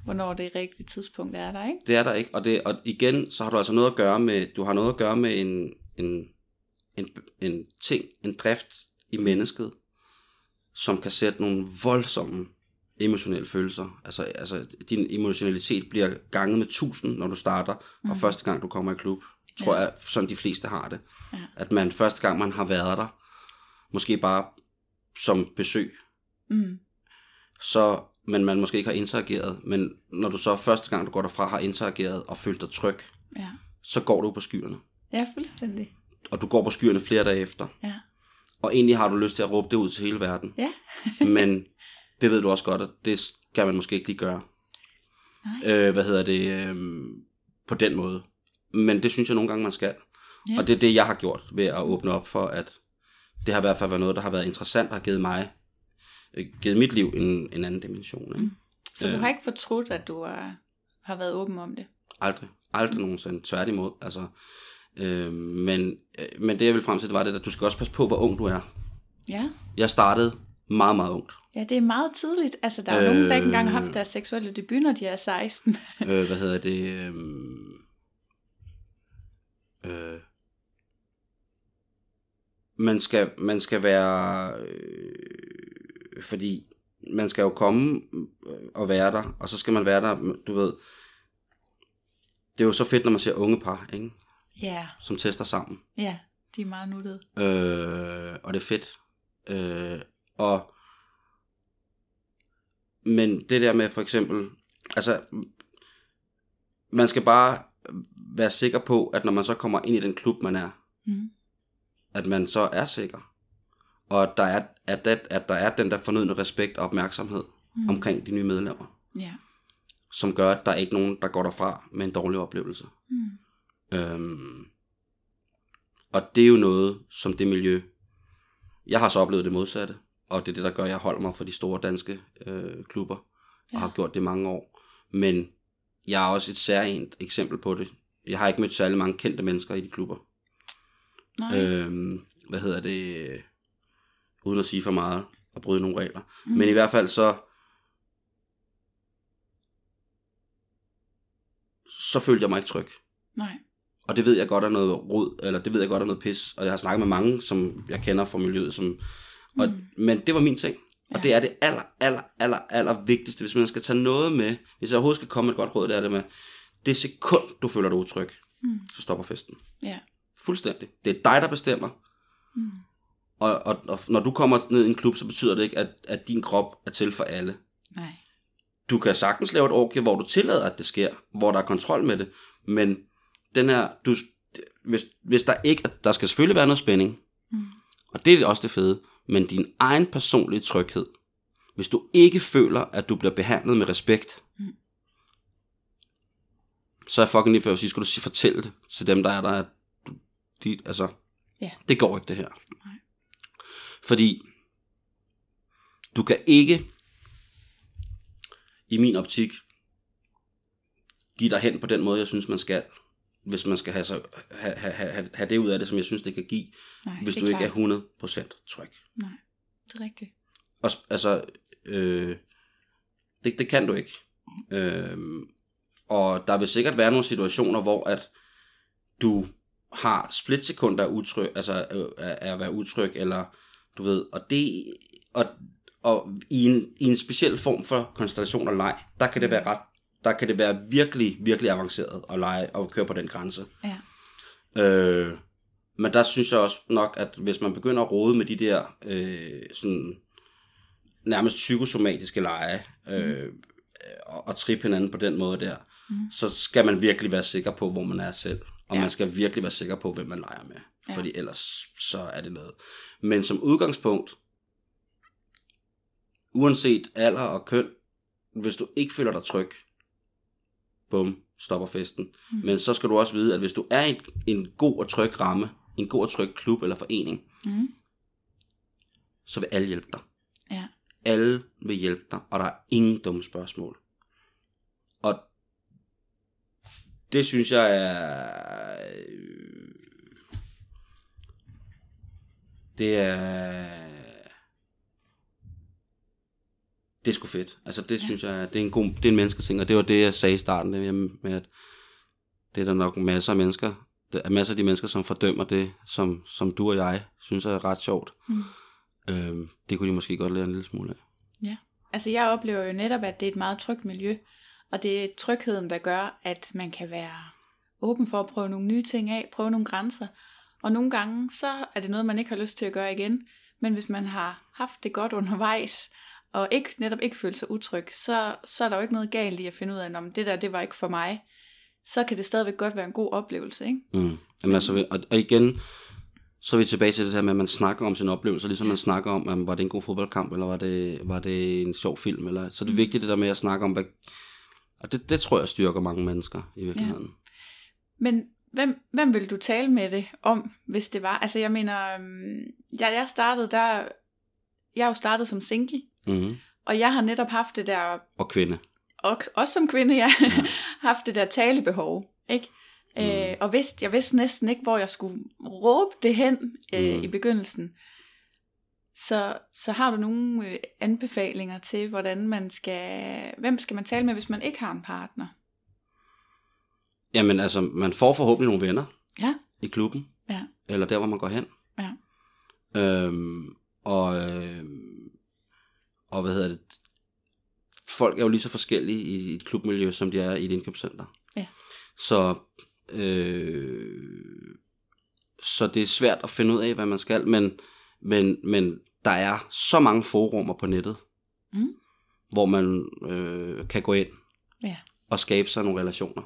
Speaker 1: hvornår det rigtige tidspunkt er der, ikke?
Speaker 2: Det er der ikke, og, det, og igen, så har du altså noget at gøre med, du har noget at gøre med en, en, en, en ting, en drift i mennesket, som kan sætte nogle voldsomme emotionelle følelser. Altså, altså din emotionalitet bliver ganget med tusind, når du starter, mm. og første gang du kommer i klub, tror
Speaker 1: Ja.
Speaker 2: ja. jeg, som de fleste har det.
Speaker 1: Ja.
Speaker 2: At man første gang, man har været der, måske bare som besøg,
Speaker 1: Mm.
Speaker 2: så, men man måske ikke har interageret, men når du så første gang, du går derfra, har interageret og følt dig tryg,
Speaker 1: Ja.
Speaker 2: så går du på skyerne.
Speaker 1: ja, fuldstændig.
Speaker 2: Og du går på skyerne flere dage efter.
Speaker 1: Ja.
Speaker 2: Og egentlig har du lyst til at råbe det ud til hele verden.
Speaker 1: Ja.
Speaker 2: men det ved du også godt, at det skal man måske ikke lige gøre.
Speaker 1: Nej.
Speaker 2: Øh, hvad hedder det? Øh, på den måde. Men det synes jeg nogle gange, man skal.
Speaker 1: Ja.
Speaker 2: Og det er det, jeg har gjort ved at åbne op for, at det har i hvert fald været noget, der har været interessant og har givet mig, øh, givet mit liv en, en anden dimension. Ikke?
Speaker 1: Mm. Så du
Speaker 2: Øh.
Speaker 1: har ikke fortrudt, at du er, har været åben om det?
Speaker 2: Aldrig. Aldrig nogensinde. Tværtimod. Altså, øh, men, øh, men det, jeg vil frem til, det var det, at du skal også passe på, hvor ung du er.
Speaker 1: Ja.
Speaker 2: Jeg startede meget, meget ungt.
Speaker 1: Ja, det er meget tidligt. Altså, der er jo øh... nogen, der ikke engang har
Speaker 2: Øh.
Speaker 1: haft deres seksuelle debut, når de er 16.
Speaker 2: øh, hvad hedder det? Øh, øh, man skal, man skal være, øh, fordi man skal jo komme øh, og være der, og så skal man være der, du ved, det er jo så fedt, når man ser unge par, ikke?
Speaker 1: Ja,
Speaker 2: som tester sammen.
Speaker 1: ja, de er meget nuttede.
Speaker 2: Øh, og det er fedt. Øh, og men det der med for eksempel, altså man skal bare være sikker på, at når man så kommer ind i den klub, man er,
Speaker 1: Mm.
Speaker 2: at man så er sikker. Og at der er, at, at, at der er den der fornødne respekt og opmærksomhed
Speaker 1: Mm.
Speaker 2: omkring de nye medlemmer,
Speaker 1: Ja.
Speaker 2: som gør, at der er ikke nogen, der går derfra med en dårlig oplevelse.
Speaker 1: Mm.
Speaker 2: Øhm, og det er jo noget, som det miljø, jeg har så oplevet det modsatte, og det er det, der gør, at jeg holder mig for de store danske øh, klubber, og
Speaker 1: Ja.
Speaker 2: har gjort det mange år. Men jeg er også et særligt eksempel på det. Jeg har ikke mødt særlig mange kendte mennesker i de klubber.
Speaker 1: Nej.
Speaker 2: Øhm, hvad hedder det? Uden at sige for meget og bryde nogle regler.
Speaker 1: Mm.
Speaker 2: Men i hvert fald så... Så følte jeg mig ikke tryg.
Speaker 1: Nej.
Speaker 2: Og det ved jeg godt er noget rod, eller det ved jeg godt er noget pis. Og jeg har snakket med mange, som jeg kender fra miljøet. Som, og,
Speaker 1: Mm.
Speaker 2: Men det var min ting. Og
Speaker 1: Ja.
Speaker 2: det er det aller, aller, aller, aller vigtigste, hvis man skal tage noget med. Hvis jeg overhovedet skal komme med et godt råd, det er det med, det sekund, du føler dig utryg,
Speaker 1: Mm.
Speaker 2: så stopper festen.
Speaker 1: Ja.
Speaker 2: Fuldstændig. Det er dig, der bestemmer.
Speaker 1: Mm.
Speaker 2: Og, og, og når du kommer ned i en klub, så betyder det ikke, at, at din krop er til for alle.
Speaker 1: Nej.
Speaker 2: Du kan sagtens lave et orgie, hvor du tillader, at det sker, hvor der er kontrol med det, men den her, du, hvis, hvis der ikke, der skal selvfølgelig være noget spænding,
Speaker 1: Mm.
Speaker 2: og det er også det fede, men din egen personlige tryghed, hvis du ikke føler, at du bliver behandlet med respekt,
Speaker 1: Mm.
Speaker 2: så er fucking lige før at sige, skal du fortælle det til dem, der er der, at du, de, altså,
Speaker 1: Ja.
Speaker 2: det går ikke det her.
Speaker 1: Nej.
Speaker 2: Fordi du kan ikke, i min optik, give dig hen på den måde, jeg synes, man skal, hvis man skal have, så, have, have, have, have det ud af det, som jeg synes, det kan give,
Speaker 1: Nej,
Speaker 2: hvis du ikke
Speaker 1: klart.
Speaker 2: er 100% tryg.
Speaker 1: Nej, det er rigtigt.
Speaker 2: Og, altså, øh, det, det kan du ikke. Øh, og der vil sikkert være nogle situationer, hvor at du har splitsekunder af utryg, altså øh, af af at være utryg, eller du ved, og det, og, og i en, i en speciel form for konstellation og leg, der kan det være ret, der kan det være virkelig, virkelig avanceret at lege og køre på den grænse.
Speaker 1: Ja.
Speaker 2: Øh, men der synes jeg også nok, at hvis man begynder at rode med de der øh, sådan, nærmest psykosomatiske lege, øh, og, og trippe hinanden på den måde der,
Speaker 1: Mm.
Speaker 2: så skal man virkelig være sikker på, hvor man er selv. Og
Speaker 1: Ja.
Speaker 2: man skal virkelig være sikker på, hvem man leger med.
Speaker 1: Ja.
Speaker 2: Fordi ellers så er det noget. Men som udgangspunkt, uanset alder og køn, hvis du ikke føler dig tryg, bum, stopper festen.
Speaker 1: Mm.
Speaker 2: Men så skal du også vide, at hvis du er i en, en god og tryg ramme, en god og tryg klub eller forening,
Speaker 1: Mm.
Speaker 2: så vil alle hjælpe dig.
Speaker 1: Ja.
Speaker 2: Alle vil hjælpe dig, og der er ingen dumme spørgsmål. Og det synes jeg er... Det er... Det er sgu fedt. Altså det
Speaker 1: Ja.
Speaker 2: ja. synes jeg, det er en god, det er en mennesketing, og det var det, jeg sagde i starten, det med at det er der nok masser af mennesker, der er masser af de mennesker, som fordømmer det, som, som du og jeg synes er ret sjovt.
Speaker 1: Mm.
Speaker 2: Øhm, det kunne de måske godt lære en lille smule af.
Speaker 1: Altså jeg oplever jo netop, at det er et meget trygt miljø, og det er trygheden, der gør, at man kan være åben for at prøve nogle nye ting af, prøve nogle grænser. Og nogle gange, så er det noget, man ikke har lyst til at gøre igen. Men hvis man har haft det godt undervejs, og ikke, netop ikke følt sig utryg, så, så er der jo ikke noget galt i at finde ud af, om det der, det var ikke for mig. Så kan det stadigvæk godt være en god oplevelse, ikke?
Speaker 2: Mm. Jamen, altså, og, og igen, så er vi tilbage til det her med, at man snakker om sin oplevelse, ligesom man snakker om, um, var det en god fodboldkamp, eller var det, var det en sjov film, eller, så er det
Speaker 1: Mm.
Speaker 2: vigtigt det der med at snakke om, hvad, og det, det tror jeg styrker mange mennesker i virkeligheden.
Speaker 1: Men hvem, hvem vil du tale med det om, hvis det var? Altså jeg mener, øhm, jeg, jeg startede der, jeg er jo startet som single,
Speaker 2: Ja. Mm-hmm.
Speaker 1: og jeg har netop haft det der,
Speaker 2: Og kvinde.
Speaker 1: og, også som kvinde, jeg
Speaker 2: Ja.
Speaker 1: haft det der talebehov, ikke?
Speaker 2: Mm.
Speaker 1: Øh, og vidste, jeg vidste næsten ikke, hvor jeg skulle råbe det hen øh,
Speaker 2: Mm.
Speaker 1: i begyndelsen. Så, så har du nogle øh, anbefalinger til, hvordan man skal, hvem skal man tale med, hvis man ikke har en partner?
Speaker 2: Jamen altså, man får forhåbentlig nogle venner
Speaker 1: Ja.
Speaker 2: i klubben,
Speaker 1: Ja.
Speaker 2: eller der, hvor man går hen.
Speaker 1: Ja.
Speaker 2: Øhm, og, øh, og hvad hedder det? Folk er jo lige så forskellige i et klubmiljø, som de er i et indkøbscenter.
Speaker 1: Ja.
Speaker 2: Så, øh, så det er svært at finde ud af, hvad man skal, men, men, men der er så mange forumer på nettet,
Speaker 1: Mm.
Speaker 2: hvor man øh, kan gå ind
Speaker 1: Ja.
Speaker 2: og skabe sig nogle relationer.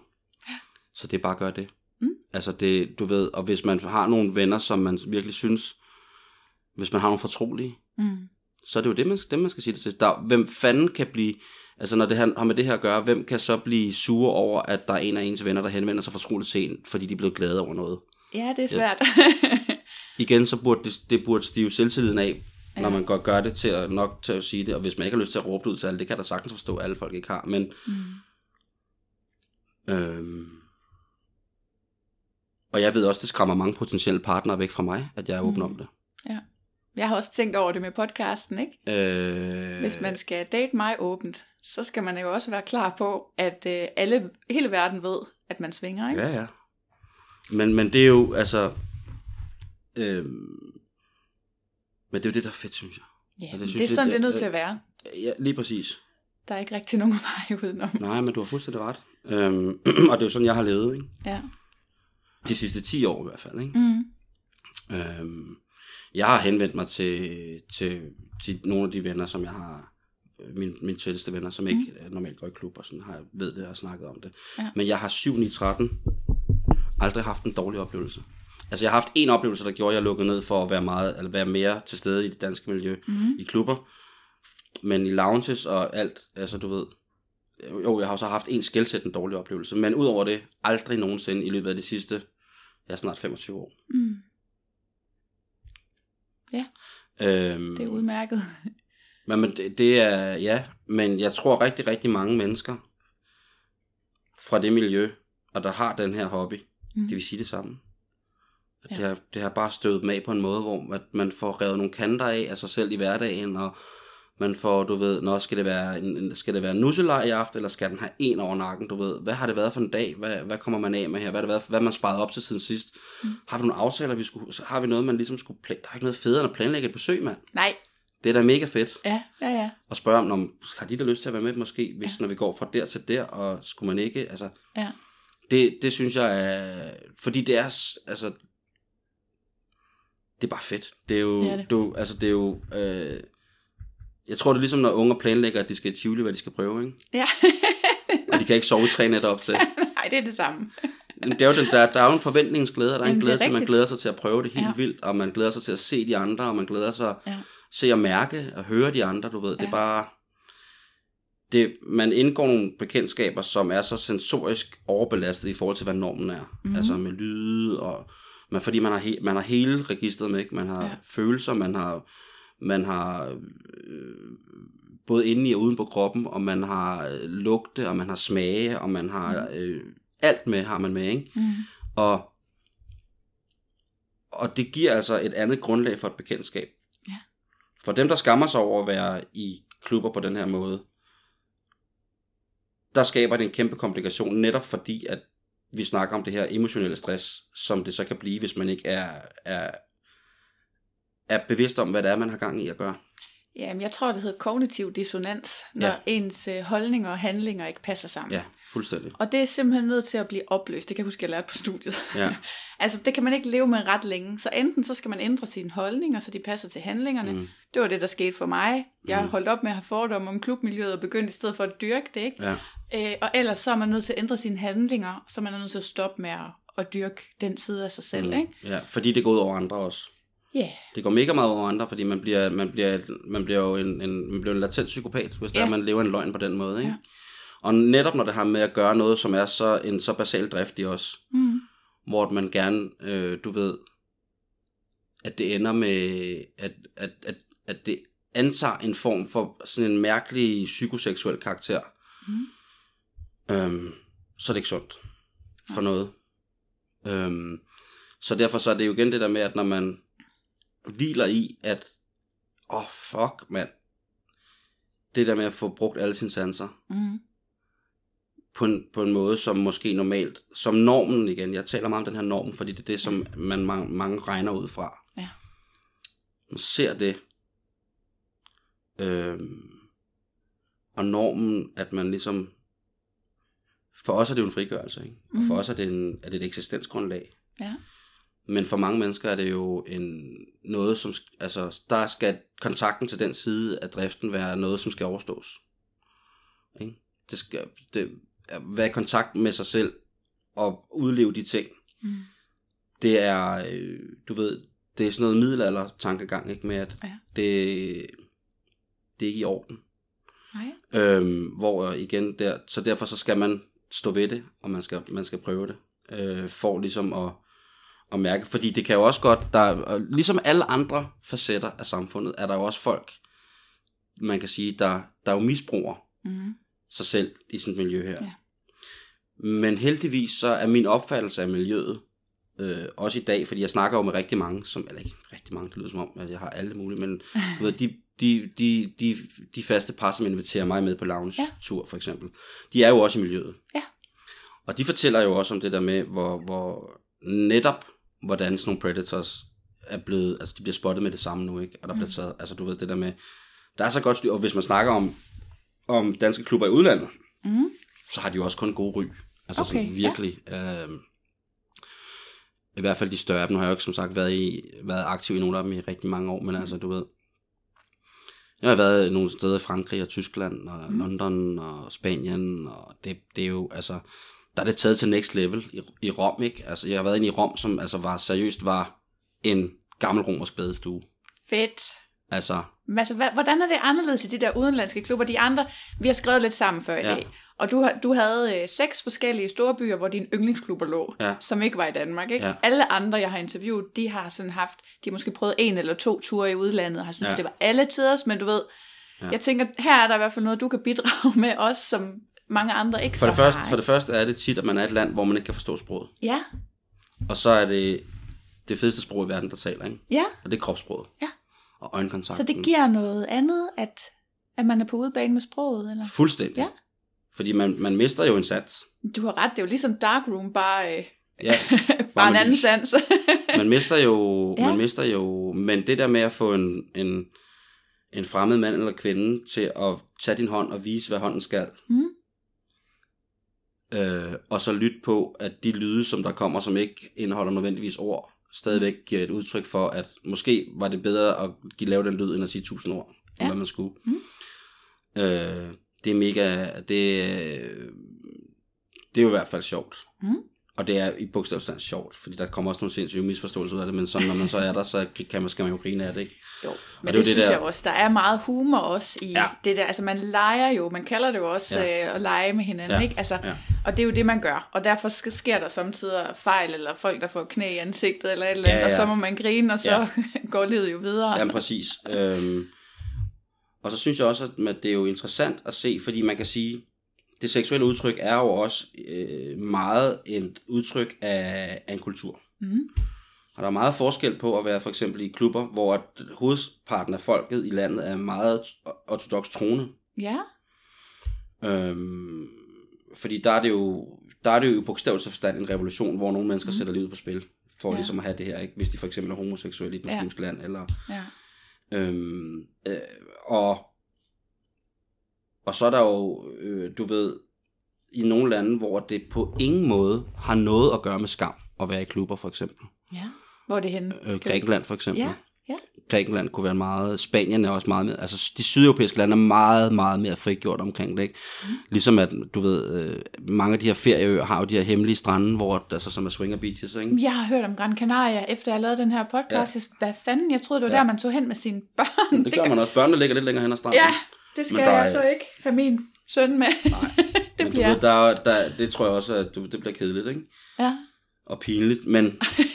Speaker 2: Så det er bare at gøre det.
Speaker 1: Mm.
Speaker 2: Altså det, du ved, og hvis man har nogle venner, som man virkelig synes, hvis man har nogle fortrolige,
Speaker 1: Mm.
Speaker 2: Så er det jo det, man, dem, man skal sige det til. Der, hvem fanden kan blive, altså når det har har med det her at gøre, hvem kan så blive sure over, at der er en af ens venner, der henvender sig fortroligt til en, fordi de er blevet glade over noget.
Speaker 1: Ja, det er svært.
Speaker 2: Igen, så burde det, det burde stive selvtilliden af, ja. når
Speaker 1: Ja.
Speaker 2: man godt gør det til at, nok til at sige det, og hvis man ikke har lyst til at råbe det ud til alle, det kan jeg da sagtens forstå, at alle folk ikke har, men
Speaker 1: mm.
Speaker 2: Øhm. Og jeg ved også, det skræmmer mange potentielle partnere væk fra mig, at jeg er åben
Speaker 1: Mm.
Speaker 2: om det.
Speaker 1: Jeg har også tænkt over det med podcasten, ikke?
Speaker 2: Øh,
Speaker 1: Hvis man skal date mig åbent, så skal man jo også være klar på, at øh, alle, hele verden ved, at man svinger, ikke?
Speaker 2: Ja, ja. Men, men det er jo, altså... Øhm, men det er jo det, der er fedt, synes jeg.
Speaker 1: Ja,
Speaker 2: det
Speaker 1: det,
Speaker 2: synes
Speaker 1: det er sådan,
Speaker 2: det-
Speaker 1: det er nødt til at være.
Speaker 2: Ja, lige præcis.
Speaker 1: Der er ikke rigtig nogen vej udenom.
Speaker 2: Nej, men du har fuldstændig ret. Øhm, og det er jo sådan, jeg har levet, ikke?
Speaker 1: Ja.
Speaker 2: De sidste 10 år i hvert fald, ikke?
Speaker 1: Mm.
Speaker 2: Øhm, jeg har henvendt mig til, til, til nogle af de venner, som jeg har, mine, mine tætteste venner, som ikke mm. normalt går i klub, og sådan har jeg ved det og snakket om det.
Speaker 1: Ja.
Speaker 2: Men jeg har 7 i 13 aldrig haft en dårlig oplevelse. Altså jeg har haft en oplevelse, der gjorde, at jeg lukkede ned for at være, meget, eller være mere til stede i det danske miljø,
Speaker 1: Mm.
Speaker 2: i klubber. Men i lounges og alt, altså du ved, jo, jeg har så haft en skældsættende dårlig oplevelse, men udover det, aldrig nogensinde i løbet af de sidste, ja, snart 25 år.
Speaker 1: Mm.
Speaker 2: Øhm,
Speaker 1: Det er udmærket.
Speaker 2: Men, men det, det er, ja, men jeg tror rigtig, rigtig mange mennesker fra det miljø, og der har den her hobby,
Speaker 1: Mm.
Speaker 2: de vil sige det samme.
Speaker 1: Ja.
Speaker 2: det, har, det har bare støvet dem af på en måde, hvor at man får revet nogle kanter af af sig selv i hverdagen, og man får, du ved, nå, skal det være en, skal det være en nusselej i aften, eller skal den have en over nakken, du ved, hvad har det været for en dag, hvad, hvad kommer man af med her, hvad har det været, hvad man sparet op til siden sidst,
Speaker 1: Mm.
Speaker 2: har vi nogle aftaler, vi skulle, har vi noget, man ligesom skulle, plan- der er ikke noget federe end at planlægge et besøg, mand,
Speaker 1: Nej.
Speaker 2: det er da mega fedt,
Speaker 1: Ja, ja, ja.
Speaker 2: og spørge om, om har de da lyst til at være med måske, hvis når vi går fra der til der, og skulle man ikke, altså,
Speaker 1: Ja.
Speaker 2: det, det synes jeg er, fordi det er, altså, det er bare fedt. Det er jo,
Speaker 1: Det er det.
Speaker 2: Du, altså det er jo, øh, jeg tror det er ligesom når unger planlægger, at de skal i Tivoli, hvad de skal prøve, ikke?
Speaker 1: Ja.
Speaker 2: Og de kan ikke sove i tre nætter op til.
Speaker 1: Nej, det er det samme.
Speaker 2: Det er jo den, der, der er jo en forventningsglæde, og der er en
Speaker 1: Jamen, er
Speaker 2: glæde til, man glæder sig til at prøve det helt
Speaker 1: Ja.
Speaker 2: ja. vildt, og man glæder sig til at se de andre, og man glæder sig
Speaker 1: Ja.
Speaker 2: se og mærke og høre de andre, du ved. Det er
Speaker 1: Ja.
Speaker 2: bare... Det, man indgår nogle bekendtskaber, som er så sensorisk overbelastet i forhold til, hvad normen er. Mm-hmm. Altså med lyde, og man, fordi man har, he, man har hele registret med, ikke? Man har
Speaker 1: Ja.
Speaker 2: ja. følelser, man har, man har øh, både inde i og uden på kroppen, og man har øh, lugte, og man har smage, og man har øh, alt med, har man med, ikke?
Speaker 1: Mm.
Speaker 2: Og, og det giver altså et andet grundlag for et bekendtskab.
Speaker 1: Ja.
Speaker 2: For dem, der skammer sig over at være i klubber på den her måde, der skaber det en kæmpe komplikation, netop fordi, at vi snakker om det her emotionelle stress, som det så kan blive, hvis man ikke er, er, er bevidst om, hvad det er, man har gang i at gøre.
Speaker 1: Jamen, jeg tror, det hedder kognitiv dissonans, når
Speaker 2: Ja.
Speaker 1: ens øh, holdninger og handlinger ikke passer sammen.
Speaker 2: Ja, fuldstændig.
Speaker 1: Og det er simpelthen nødt til at blive opløst. Det kan jeg huske, jeg lærte på studiet.
Speaker 2: Ja.
Speaker 1: altså, det kan man ikke leve med ret længe. Så enten så skal man ændre sine holdninger, så de passer til handlingerne. Mm.
Speaker 2: Mm,
Speaker 1: Det var det, der skete for mig. Jeg
Speaker 2: Mm.
Speaker 1: holdt op med at have fordomme om klubmiljøet og begyndte i stedet for at dyrke det. Ikke?
Speaker 2: ja.
Speaker 1: Øh, og ellers så er man nødt til at ændre sine handlinger, så man er nødt til at stoppe med at, at dyrke den side af sig selv.
Speaker 2: Mm,
Speaker 1: Ikke?
Speaker 2: ja, fordi det går ud over andre også.
Speaker 1: Ja, yeah.
Speaker 2: Det går mega meget over andre, fordi man bliver, man bliver, man bliver jo en, en, man bliver en latent psykopat, hvis ja.
Speaker 1: Ja.
Speaker 2: der, man lever en løgn på den måde. Ikke?
Speaker 1: Ja.
Speaker 2: Ja. Og netop når det har med at gøre noget, som er så en så basal drift i os,
Speaker 1: mm.
Speaker 2: hvor man gerne, øh, du ved, at det ender med, at, at, at, at det antager en form for sådan en mærkelig psykoseksuel karakter,
Speaker 1: Mm.
Speaker 2: øhm, så er det ikke sundt for noget. Øhm, så derfor så er det jo igen det der med, at når man hviler i, at åh oh, fuck mand, det der med at få brugt alle sine sanser,
Speaker 1: Mm.
Speaker 2: på en, på en måde, som måske normalt, som normen igen, jeg taler meget om den her norm, fordi det er det, som man mange, mange regner ud fra.
Speaker 1: Ja.
Speaker 2: man ser det, øh, og normen, at man ligesom, for os er det jo en frigørelse, ikke? og for
Speaker 1: Mhm.
Speaker 2: os er det, en, er det et eksistensgrundlag.
Speaker 1: Ja.
Speaker 2: Men for mange mennesker er det jo en, noget, som, altså, der skal kontakten til den side af driften være noget, som skal overstås. Ikke? Det skal det, være i kontakt med sig selv og udleve de ting.
Speaker 1: Mm.
Speaker 2: Det er, øh, du ved, det er sådan noget middelalder tankegang, ikke med at
Speaker 1: Ja.
Speaker 2: det, det er ikke i orden.
Speaker 1: Nej.
Speaker 2: Øhm, hvor igen der, så derfor så skal man stå ved det, og man skal, man skal prøve det, øh, for ligesom at, at mærke, fordi det kan jo også godt, der, ligesom alle andre facetter af samfundet, er der jo også folk, man kan sige, der, der jo misbruger
Speaker 1: Mm.
Speaker 2: sig selv i sådan et miljø her.
Speaker 1: Ja.
Speaker 2: Men heldigvis så er min opfattelse af miljøet, øh, også i dag, fordi jeg snakker jo med rigtig mange, som, eller ikke rigtig mange, det lyder som om, at jeg har alle mulige, men du ved, de, de, de, de, de faste par, som inviterer mig med på lounge-tur for eksempel, de er jo også i miljøet.
Speaker 1: Ja.
Speaker 2: Og de fortæller jo også om det der med, hvor, hvor netop, hvordan sådan nogle predators er blevet, altså de bliver spottet med det samme nu, ikke? Og der bliver
Speaker 1: Mm.
Speaker 2: taget, altså du ved det der med, der er så godt styr, og hvis man snakker om, om danske klubber i udlandet,
Speaker 1: Mm.
Speaker 2: så har de jo også kun god ry. Altså
Speaker 1: Okay,
Speaker 2: sådan virkelig. Ja. Øh, I hvert fald de større af dem. Nu har jeg jo ikke som sagt været, i, været aktiv i nogle af dem i rigtig mange år, men
Speaker 1: Mm.
Speaker 2: altså du ved. Jeg har været nogle steder i Frankrig og Tyskland og
Speaker 1: mm.
Speaker 2: London og Spanien, og det, det er jo altså, der er det taget til next level i, i Rom, ikke? Altså jeg har været inde i Rom, som altså var seriøst var en gammel romersk badestue.
Speaker 1: Fedt.
Speaker 2: Altså,
Speaker 1: Men altså, hvordan er det anderledes i de der udenlandske klubber? De andre, vi har skrevet lidt sammen før i
Speaker 2: Ja.
Speaker 1: dag. Og du, du havde øh, seks forskellige store byer, hvor dine yndlingsklubber lå,
Speaker 2: Ja.
Speaker 1: som ikke var i Danmark. Ikke?
Speaker 2: Ja.
Speaker 1: Alle andre, jeg har interviewet, de har sådan haft, de har måske prøvet en eller to ture i udlandet, og har syntes,
Speaker 2: Ja.
Speaker 1: det var alle tiders, men du ved,
Speaker 2: Ja.
Speaker 1: jeg tænker, her er der i hvert fald noget, du kan bidrage med også, som mange andre ikke
Speaker 2: for
Speaker 1: så
Speaker 2: det, første,
Speaker 1: har.
Speaker 2: for det første er det tit, at man er et land, hvor man ikke kan forstå sproget.
Speaker 1: Ja,
Speaker 2: Og så er det det fedeste sprog i verden, der taler, ikke?
Speaker 1: ja,
Speaker 2: Og det er kropssproget.
Speaker 1: Ja.
Speaker 2: Og øjenkontakt.
Speaker 1: så det giver noget andet, at, at man er på udebane med sproget, eller?
Speaker 2: Fuldstændig.
Speaker 1: Ja.
Speaker 2: Fordi man, man mister jo en sats.
Speaker 1: Du har ret, det er jo ligesom Darkroom, bare, øh,
Speaker 2: Ja,
Speaker 1: bare en
Speaker 2: med
Speaker 1: anden sans.
Speaker 2: man mister jo,
Speaker 1: Ja.
Speaker 2: man mister jo, men det der med at få en, en, en fremmed mand eller kvinde til at tage din hånd og vise, hvad hånden skal,
Speaker 1: Mm.
Speaker 2: Øh, og så lytte på, at de lyde, som der kommer, som ikke indeholder nødvendigvis ord, stadigvæk giver et udtryk for, at måske var det bedre at give lave den lyd, end at sige tusind ord,
Speaker 1: Ja.
Speaker 2: hvad man skulle.
Speaker 1: Mm.
Speaker 2: Øh, det er mega, det, øh, det er jo i hvert fald sjovt.
Speaker 1: Mm.
Speaker 2: Og det er i bogstavsstand sjovt, fordi der kommer også nogle sindssyge misforståelser ud af det, men så, når man så er der, så kan man, skal man jo grine af det, ikke?
Speaker 1: Jo,
Speaker 2: Og
Speaker 1: men
Speaker 2: det er
Speaker 1: det, det
Speaker 2: det
Speaker 1: synes
Speaker 2: der-
Speaker 1: jeg også. Der er meget humor også i
Speaker 2: Ja.
Speaker 1: det der. Altså man leger jo, man kalder det jo også ja. øh, at lege med hinanden,
Speaker 2: Ja.
Speaker 1: ikke? Altså,
Speaker 2: Ja.
Speaker 1: Og det er jo det, man gør. Og derfor sk- sker der samtidig fejl, eller folk, der får knæ i ansigtet, eller et eller andet,
Speaker 2: Ja,
Speaker 1: og
Speaker 2: ja.
Speaker 1: så må man grine, og så
Speaker 2: Ja.
Speaker 1: går livet jo videre.
Speaker 2: Jamen præcis. øhm, og så synes jeg også, at det er jo interessant at se, fordi man kan sige, det seksuelle udtryk er jo også øh, meget et udtryk af, af en kultur.
Speaker 1: Mm.
Speaker 2: Og der er meget forskel på at være for eksempel i klubber, hvor at hovedparten af folket i landet er meget ortodox troende.
Speaker 1: Ja,
Speaker 2: Øhm, fordi der er det jo, der er det jo i bogstavelse forstand en revolution, hvor nogle mennesker mm. sætter livet på spil, for
Speaker 1: Ja.
Speaker 2: ja. ligesom at have det her, ikke? hvis de for eksempel er homoseksuelle i et
Speaker 1: Ja.
Speaker 2: muslimsk land, eller
Speaker 1: ja.
Speaker 2: Øhm, øh, og, og så er der jo, øh, du ved, i nogle lande, hvor det på ingen måde har noget at gøre med skam at være i klubber, for eksempel.
Speaker 1: ja. Hvor er det henne?
Speaker 2: Øh, Grækenland, for eksempel.
Speaker 1: Ja, ja.
Speaker 2: Grækenland kunne være meget, Spanien er også meget mere, altså de sydeuropæiske lande er meget, meget mere frigjort omkring det, ikke? Mm. Ligesom at, du ved, øh, mange af de her ferieøer har jo de her hemmelige strande, hvor, altså, som er swinger beaches, ikke?
Speaker 1: Jeg har hørt om Gran Canaria, efter jeg lavede den her podcast. Ja. Hvad fanden? Jeg troede, det var
Speaker 2: Ja.
Speaker 1: der, man tog hen med sine børn.
Speaker 2: Det gør man også. Børnene ligger lidt længere hen ad stranden.
Speaker 1: Ja, det skal jeg
Speaker 2: er-
Speaker 1: så ikke have min søn med.
Speaker 2: Nej.
Speaker 1: det bliver...
Speaker 2: ved, der, er- der, det tror jeg også, at du, det bliver kedeligt, ikke?
Speaker 1: Ja,
Speaker 2: Og pinligt, men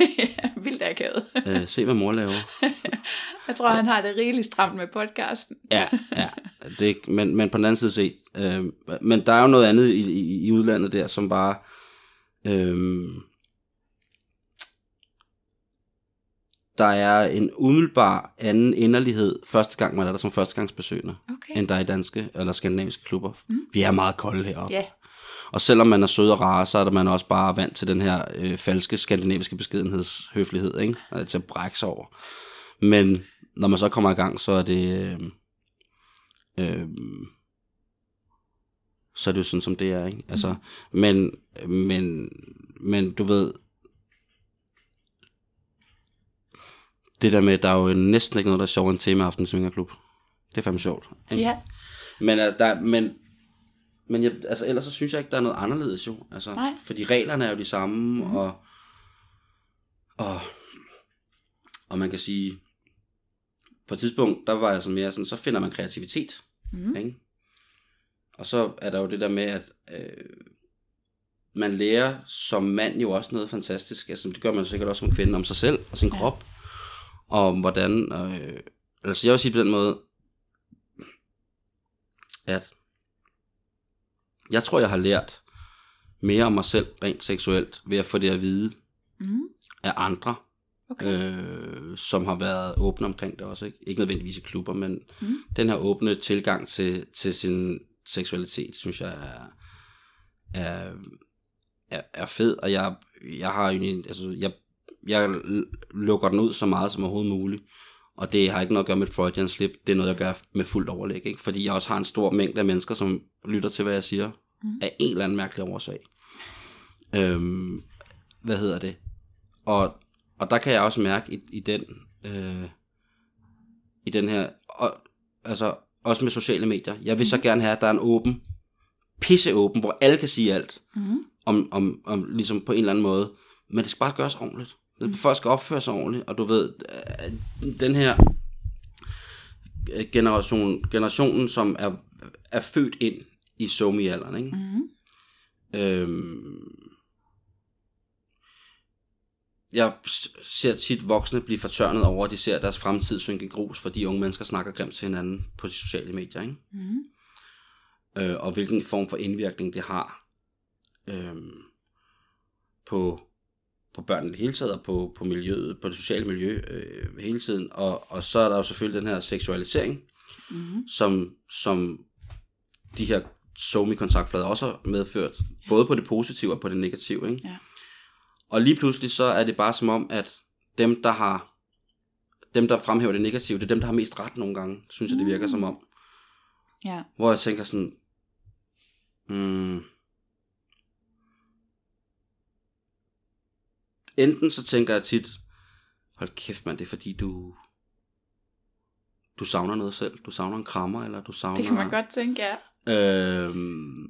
Speaker 1: vildt akavet.
Speaker 2: øh, se hvad mor laver.
Speaker 1: Jeg tror, han har det rigeligt stramt med podcasten.
Speaker 2: Ja, ja. Det, men, men på den anden side set, øh, men der er jo noget andet i, i, i udlandet der, som bare, øh, der er en umiddelbar anden inderlighed første gang, man er der som førstegangsbesøgende,
Speaker 1: Okay.
Speaker 2: end der er i danske eller skandinaviske klubber.
Speaker 1: Mm.
Speaker 2: Vi er meget kolde heroppe.
Speaker 1: Ja,
Speaker 2: Og selvom man er sød og rar, så er der man også bare vant til den her øh, falske skandinaviske beskedenhedshøflighed, ikke? Altså til at brække sig over. Men, når man så kommer i gang, så er det... Øh, øh, så er det jo sådan, som det er, ikke? Altså, men, men, men du ved, det der med, der er jo næsten ikke noget, der er sjovt end tema aften Svingerklub. Det er fandme sjovt. Ikke?
Speaker 1: Ja.
Speaker 2: Men, altså, der, men, men jeg, altså, ellers så synes jeg ikke, der er noget anderledes jo. Altså,
Speaker 1: Nej.
Speaker 2: Fordi reglerne er jo de samme, mm. og, og, og man kan sige, på et tidspunkt, der var jeg sådan mere sådan, så finder man kreativitet.
Speaker 1: Mm.
Speaker 2: Ikke? Og så er der jo det der med, at øh, man lærer som mand jo også noget fantastisk. Altså, det gør man sikkert også som kvinde om sig selv og sin
Speaker 1: ja.
Speaker 2: krop. Og om hvordan... Øh, altså jeg vil sige på den måde, at jeg tror, jeg har lært mere om mig selv rent seksuelt ved at få det at vide
Speaker 1: Mm.
Speaker 2: af andre,
Speaker 1: Okay.
Speaker 2: øh, som har været åbne omkring det også. Ikke, ikke nødvendigvis i klubber, men
Speaker 1: Mm.
Speaker 2: mm. den her åbne tilgang til, til sin seksualitet, synes jeg er, er, er, er fed, og jeg, jeg har jo en- altså, jeg, jeg lukker den ud så meget som overhovedet muligt, og det har ikke noget at gøre med et Freudian slip, det er noget, jeg gør med fuldt overlæg, ikke? fordi jeg også har en stor mængde af mennesker, som lytter til, hvad jeg siger,
Speaker 1: Mm.
Speaker 2: mm. af en eller anden mærkelig årsag. Øhm, hvad hedder det? Og, og der kan jeg også mærke i, i den øh, i den her og, altså også med sociale medier. Jeg vil så gerne have, at der er en åben, pisseåben, hvor alle kan sige alt
Speaker 1: Mm.
Speaker 2: om, om, om ligesom på en eller anden måde. Men det skal bare gøres ordentligt. Mm. Folk skal opføre sig ordentligt, og du ved, øh, den her øh, generation, generationen, som er, er født ind i somi-alderen, ikke?
Speaker 1: Mm.
Speaker 2: Øhm, jeg ser tit voksne blive fortørnet over, at de ser deres fremtid synke grus, fordi unge mennesker snakker grimt til hinanden på de sociale medier, ikke?
Speaker 1: Mm.
Speaker 2: Øh, og hvilken form for indvirkning det har øhm, på, på børnene hele taget, og på, på miljøet, på det sociale miljø øh, hele tiden. Og, og så er der jo selvfølgelig den her seksualisering,
Speaker 1: Mm.
Speaker 2: som, som de her somi-kontaktflader også har medført, både på det positive og på det negative. Ikke?
Speaker 1: Ja.
Speaker 2: Og lige pludselig så er det bare som om, at dem, der har dem, der fremhæver det negative, det er dem, der har mest ret nogle gange, synes jeg, det virker
Speaker 1: Mm.
Speaker 2: som om.
Speaker 1: Ja.
Speaker 2: Hvor jeg tænker sådan, hmm, enten så tænker jeg tit, hold kæft mand, det er fordi du, du savner noget selv, du savner en krammer, eller du savner...
Speaker 1: Det kan man godt tænke, ja.
Speaker 2: Øhm,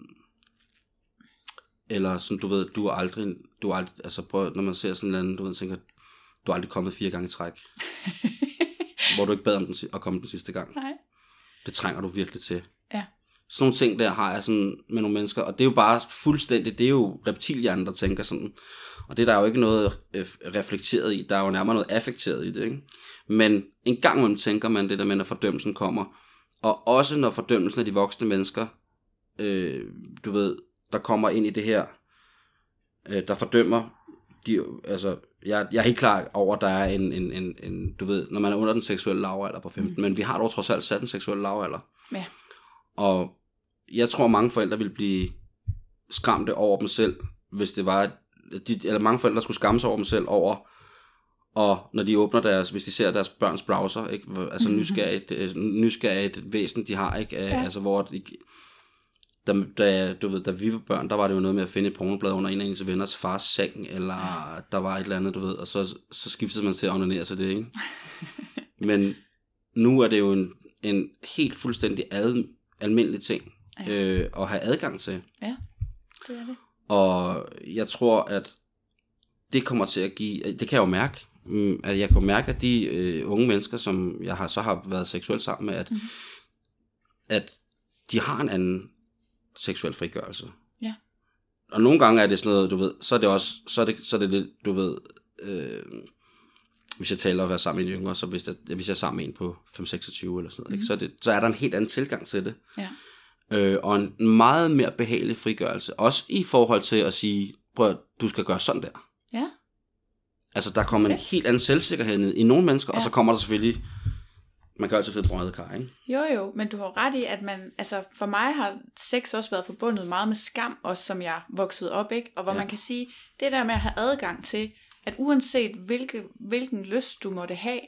Speaker 2: eller sådan, du ved, du er aldrig, du er aldrig, altså prøv, når man ser sådan en anden, du ved, tænker, du er aldrig kommet fire gange i træk, hvor du ikke bad om den, at komme den sidste gang.
Speaker 1: Nej.
Speaker 2: Det trænger du virkelig til. Sådan nogle ting der har jeg sådan med nogle mennesker, og det er jo bare fuldstændig, det er jo reptilhjernen, der tænker sådan, og det er der jo ikke noget øh, reflekteret i, der er jo nærmere noget affekteret i det, ikke? Men en gang imellem tænker man det der med, når fordømmelsen kommer, og også når fordømmelsen af de voksne mennesker, øh, du ved, der kommer ind i det her, øh, der fordømmer, de, altså, jeg, jeg er helt klar over, at der er en, en, en, en, du ved, når man er under den seksuelle lavalder på 15, mm. men vi har dog trods alt sat den seksuelle lavalder.
Speaker 1: Ja.
Speaker 2: Og jeg tror, mange forældre vil blive skræmte over dem selv, hvis det var, at de, eller mange forældre skulle skamme sig over dem selv over, og når de åbner deres, hvis de ser deres børns browser, ikke? Altså
Speaker 1: Mhm.
Speaker 2: nysgerrigt, øh, nysgerrigt væsen, de har, ikke?
Speaker 1: Ja.
Speaker 2: Altså hvor, da, da, du ved, da vi var børn, der var det jo noget med at finde et pornoblad under en af ens venners fars seng, eller ja. der var et eller andet, du ved, og så, så skiftede man til at onanere til det, ikke? Men nu er det jo en, en helt fuldstændig ad, almindelig ting
Speaker 1: Ja.
Speaker 2: øh, at have adgang til.
Speaker 1: Ja, det er det.
Speaker 2: Og jeg tror, at det kommer til at give, det kan jeg jo mærke, mm, at jeg kan mærke, at de øh, unge mennesker, som jeg har, så har været seksuelt sammen med, at,
Speaker 1: Mhm.
Speaker 2: mm. at de har en anden seksuel frigørelse.
Speaker 1: Ja.
Speaker 2: Og nogle gange er det sådan noget, du ved, så er det også, så er det, så er det lidt, du ved, øh, hvis jeg taler at være sammen med en yngre, så hvis jeg, hvis jeg er sammen med en på 5-26 eller sådan noget, mm.
Speaker 1: Mhm.
Speaker 2: ikke, så, er det, så er der en helt anden tilgang til det.
Speaker 1: Ja.
Speaker 2: Øh, og en meget mere behagelig frigørelse. Også i forhold til at sige, prøv du skal gøre sådan der.
Speaker 1: Ja.
Speaker 2: Altså, der kommer en
Speaker 1: Fedt.
Speaker 2: helt anden selvsikkerhed ned i nogle mennesker, ja. og så kommer der selvfølgelig, man kan altid finde brødet kar, ikke?
Speaker 1: Jo jo, men du har ret i, at man, altså for mig har sex også været forbundet meget med skam, også som jeg voksede op, ikke? Og hvor
Speaker 2: ja.
Speaker 1: man kan sige, det der med at have adgang til, at uanset hvilke, hvilken lyst du måtte have,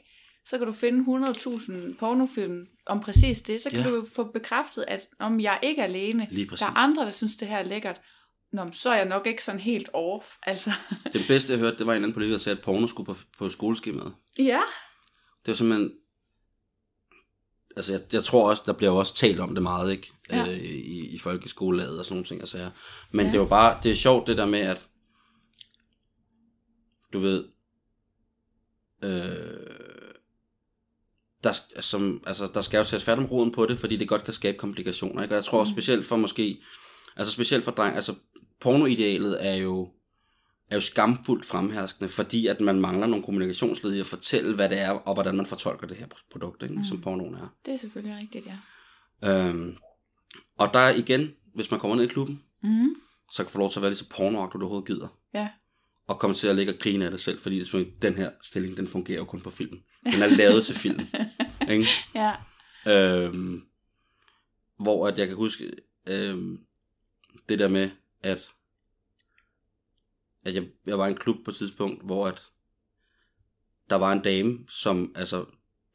Speaker 1: så kan du finde 100.000 pornofilm om præcis det. Så kan
Speaker 2: Ja.
Speaker 1: du få bekræftet, at om jeg ikke er alene, der er andre, der synes, det her er lækkert. Nå, så er jeg nok ikke sådan helt off. Altså,
Speaker 2: Det bedste, jeg hørte, det var en anden politiker, der sagde, at porno skulle på, på skoleskemaet.
Speaker 1: ja.
Speaker 2: Det var simpelthen... Altså, jeg, jeg tror også, der bliver jo også talt om det meget, ikke?
Speaker 1: Ja.
Speaker 2: Øh, i, I folkeskolelaget og sådan nogle ting, og sager. Men
Speaker 1: Ja.
Speaker 2: det var bare... Det er sjovt, det der med, at... Du ved... Øh, der, som, altså, der skal jo tages fat om roden på det, fordi det godt kan skabe komplikationer, ikke? Og jeg tror
Speaker 1: Mm.
Speaker 2: specielt for måske... Altså specielt for dreng... Altså, pornoidealet er jo er jo skamfuldt fremherskende, fordi at man mangler nogle kommunikationsled i at fortælle, hvad det er, og hvordan man fortolker det her produkt, ikke?
Speaker 1: Mm.
Speaker 2: som pornoen er.
Speaker 1: Det er selvfølgelig rigtigt, ja.
Speaker 2: Øhm, og der er igen, hvis man kommer ned i klubben,
Speaker 1: Mm.
Speaker 2: så kan du få lov til at være lige så pornoagtig, du overhovedet gider.
Speaker 1: Ja.
Speaker 2: Og komme til at ligge og grine af det selv, fordi det den her stilling, den fungerer jo kun på film. Den er lavet til film. Ikke?
Speaker 1: Ja.
Speaker 2: Øhm, hvor at jeg kan huske øhm, det der med, at, at jeg, jeg var i en klub på et tidspunkt, hvor at der var en dame, som altså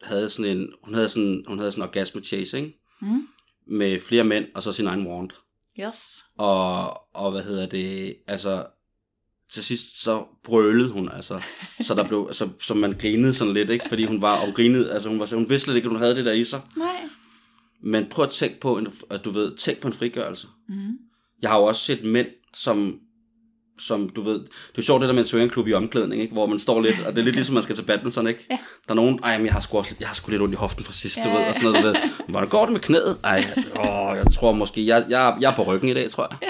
Speaker 2: havde sådan en, hun havde sådan, hun havde sådan en orgasme chase, ikke?
Speaker 1: Mm.
Speaker 2: Med flere mænd, og så sin egen wand.
Speaker 1: Yes.
Speaker 2: Og, og hvad hedder det, altså, til sidst så brølede hun, altså, så der blev, altså, så man grinede sådan lidt, ikke? Fordi hun var, og grinede, altså hun, var, hun vidste slet ikke, at hun havde det der i sig.
Speaker 1: Nej.
Speaker 2: Men prøv at tænke på, en, at du ved, tænk på en frigørelse.
Speaker 1: Mm.
Speaker 2: Jeg har jo også set mænd, som, som du ved, det er jo sjovt det der med en swingerklub i omklædning, ikke? hvor man står lidt, og det er lidt ligesom man skal til badminton, ikke?
Speaker 1: Ja.
Speaker 2: Der er nogen, ej, men jeg har sgu også lidt, jeg har sgu lidt ondt i hoften fra sidst, du
Speaker 1: Ja.
Speaker 2: ved, og sådan noget, du ved. Hvordan går det med knæet? Ej, åh, jeg tror måske, jeg, jeg, jeg er på ryggen i dag, tror jeg.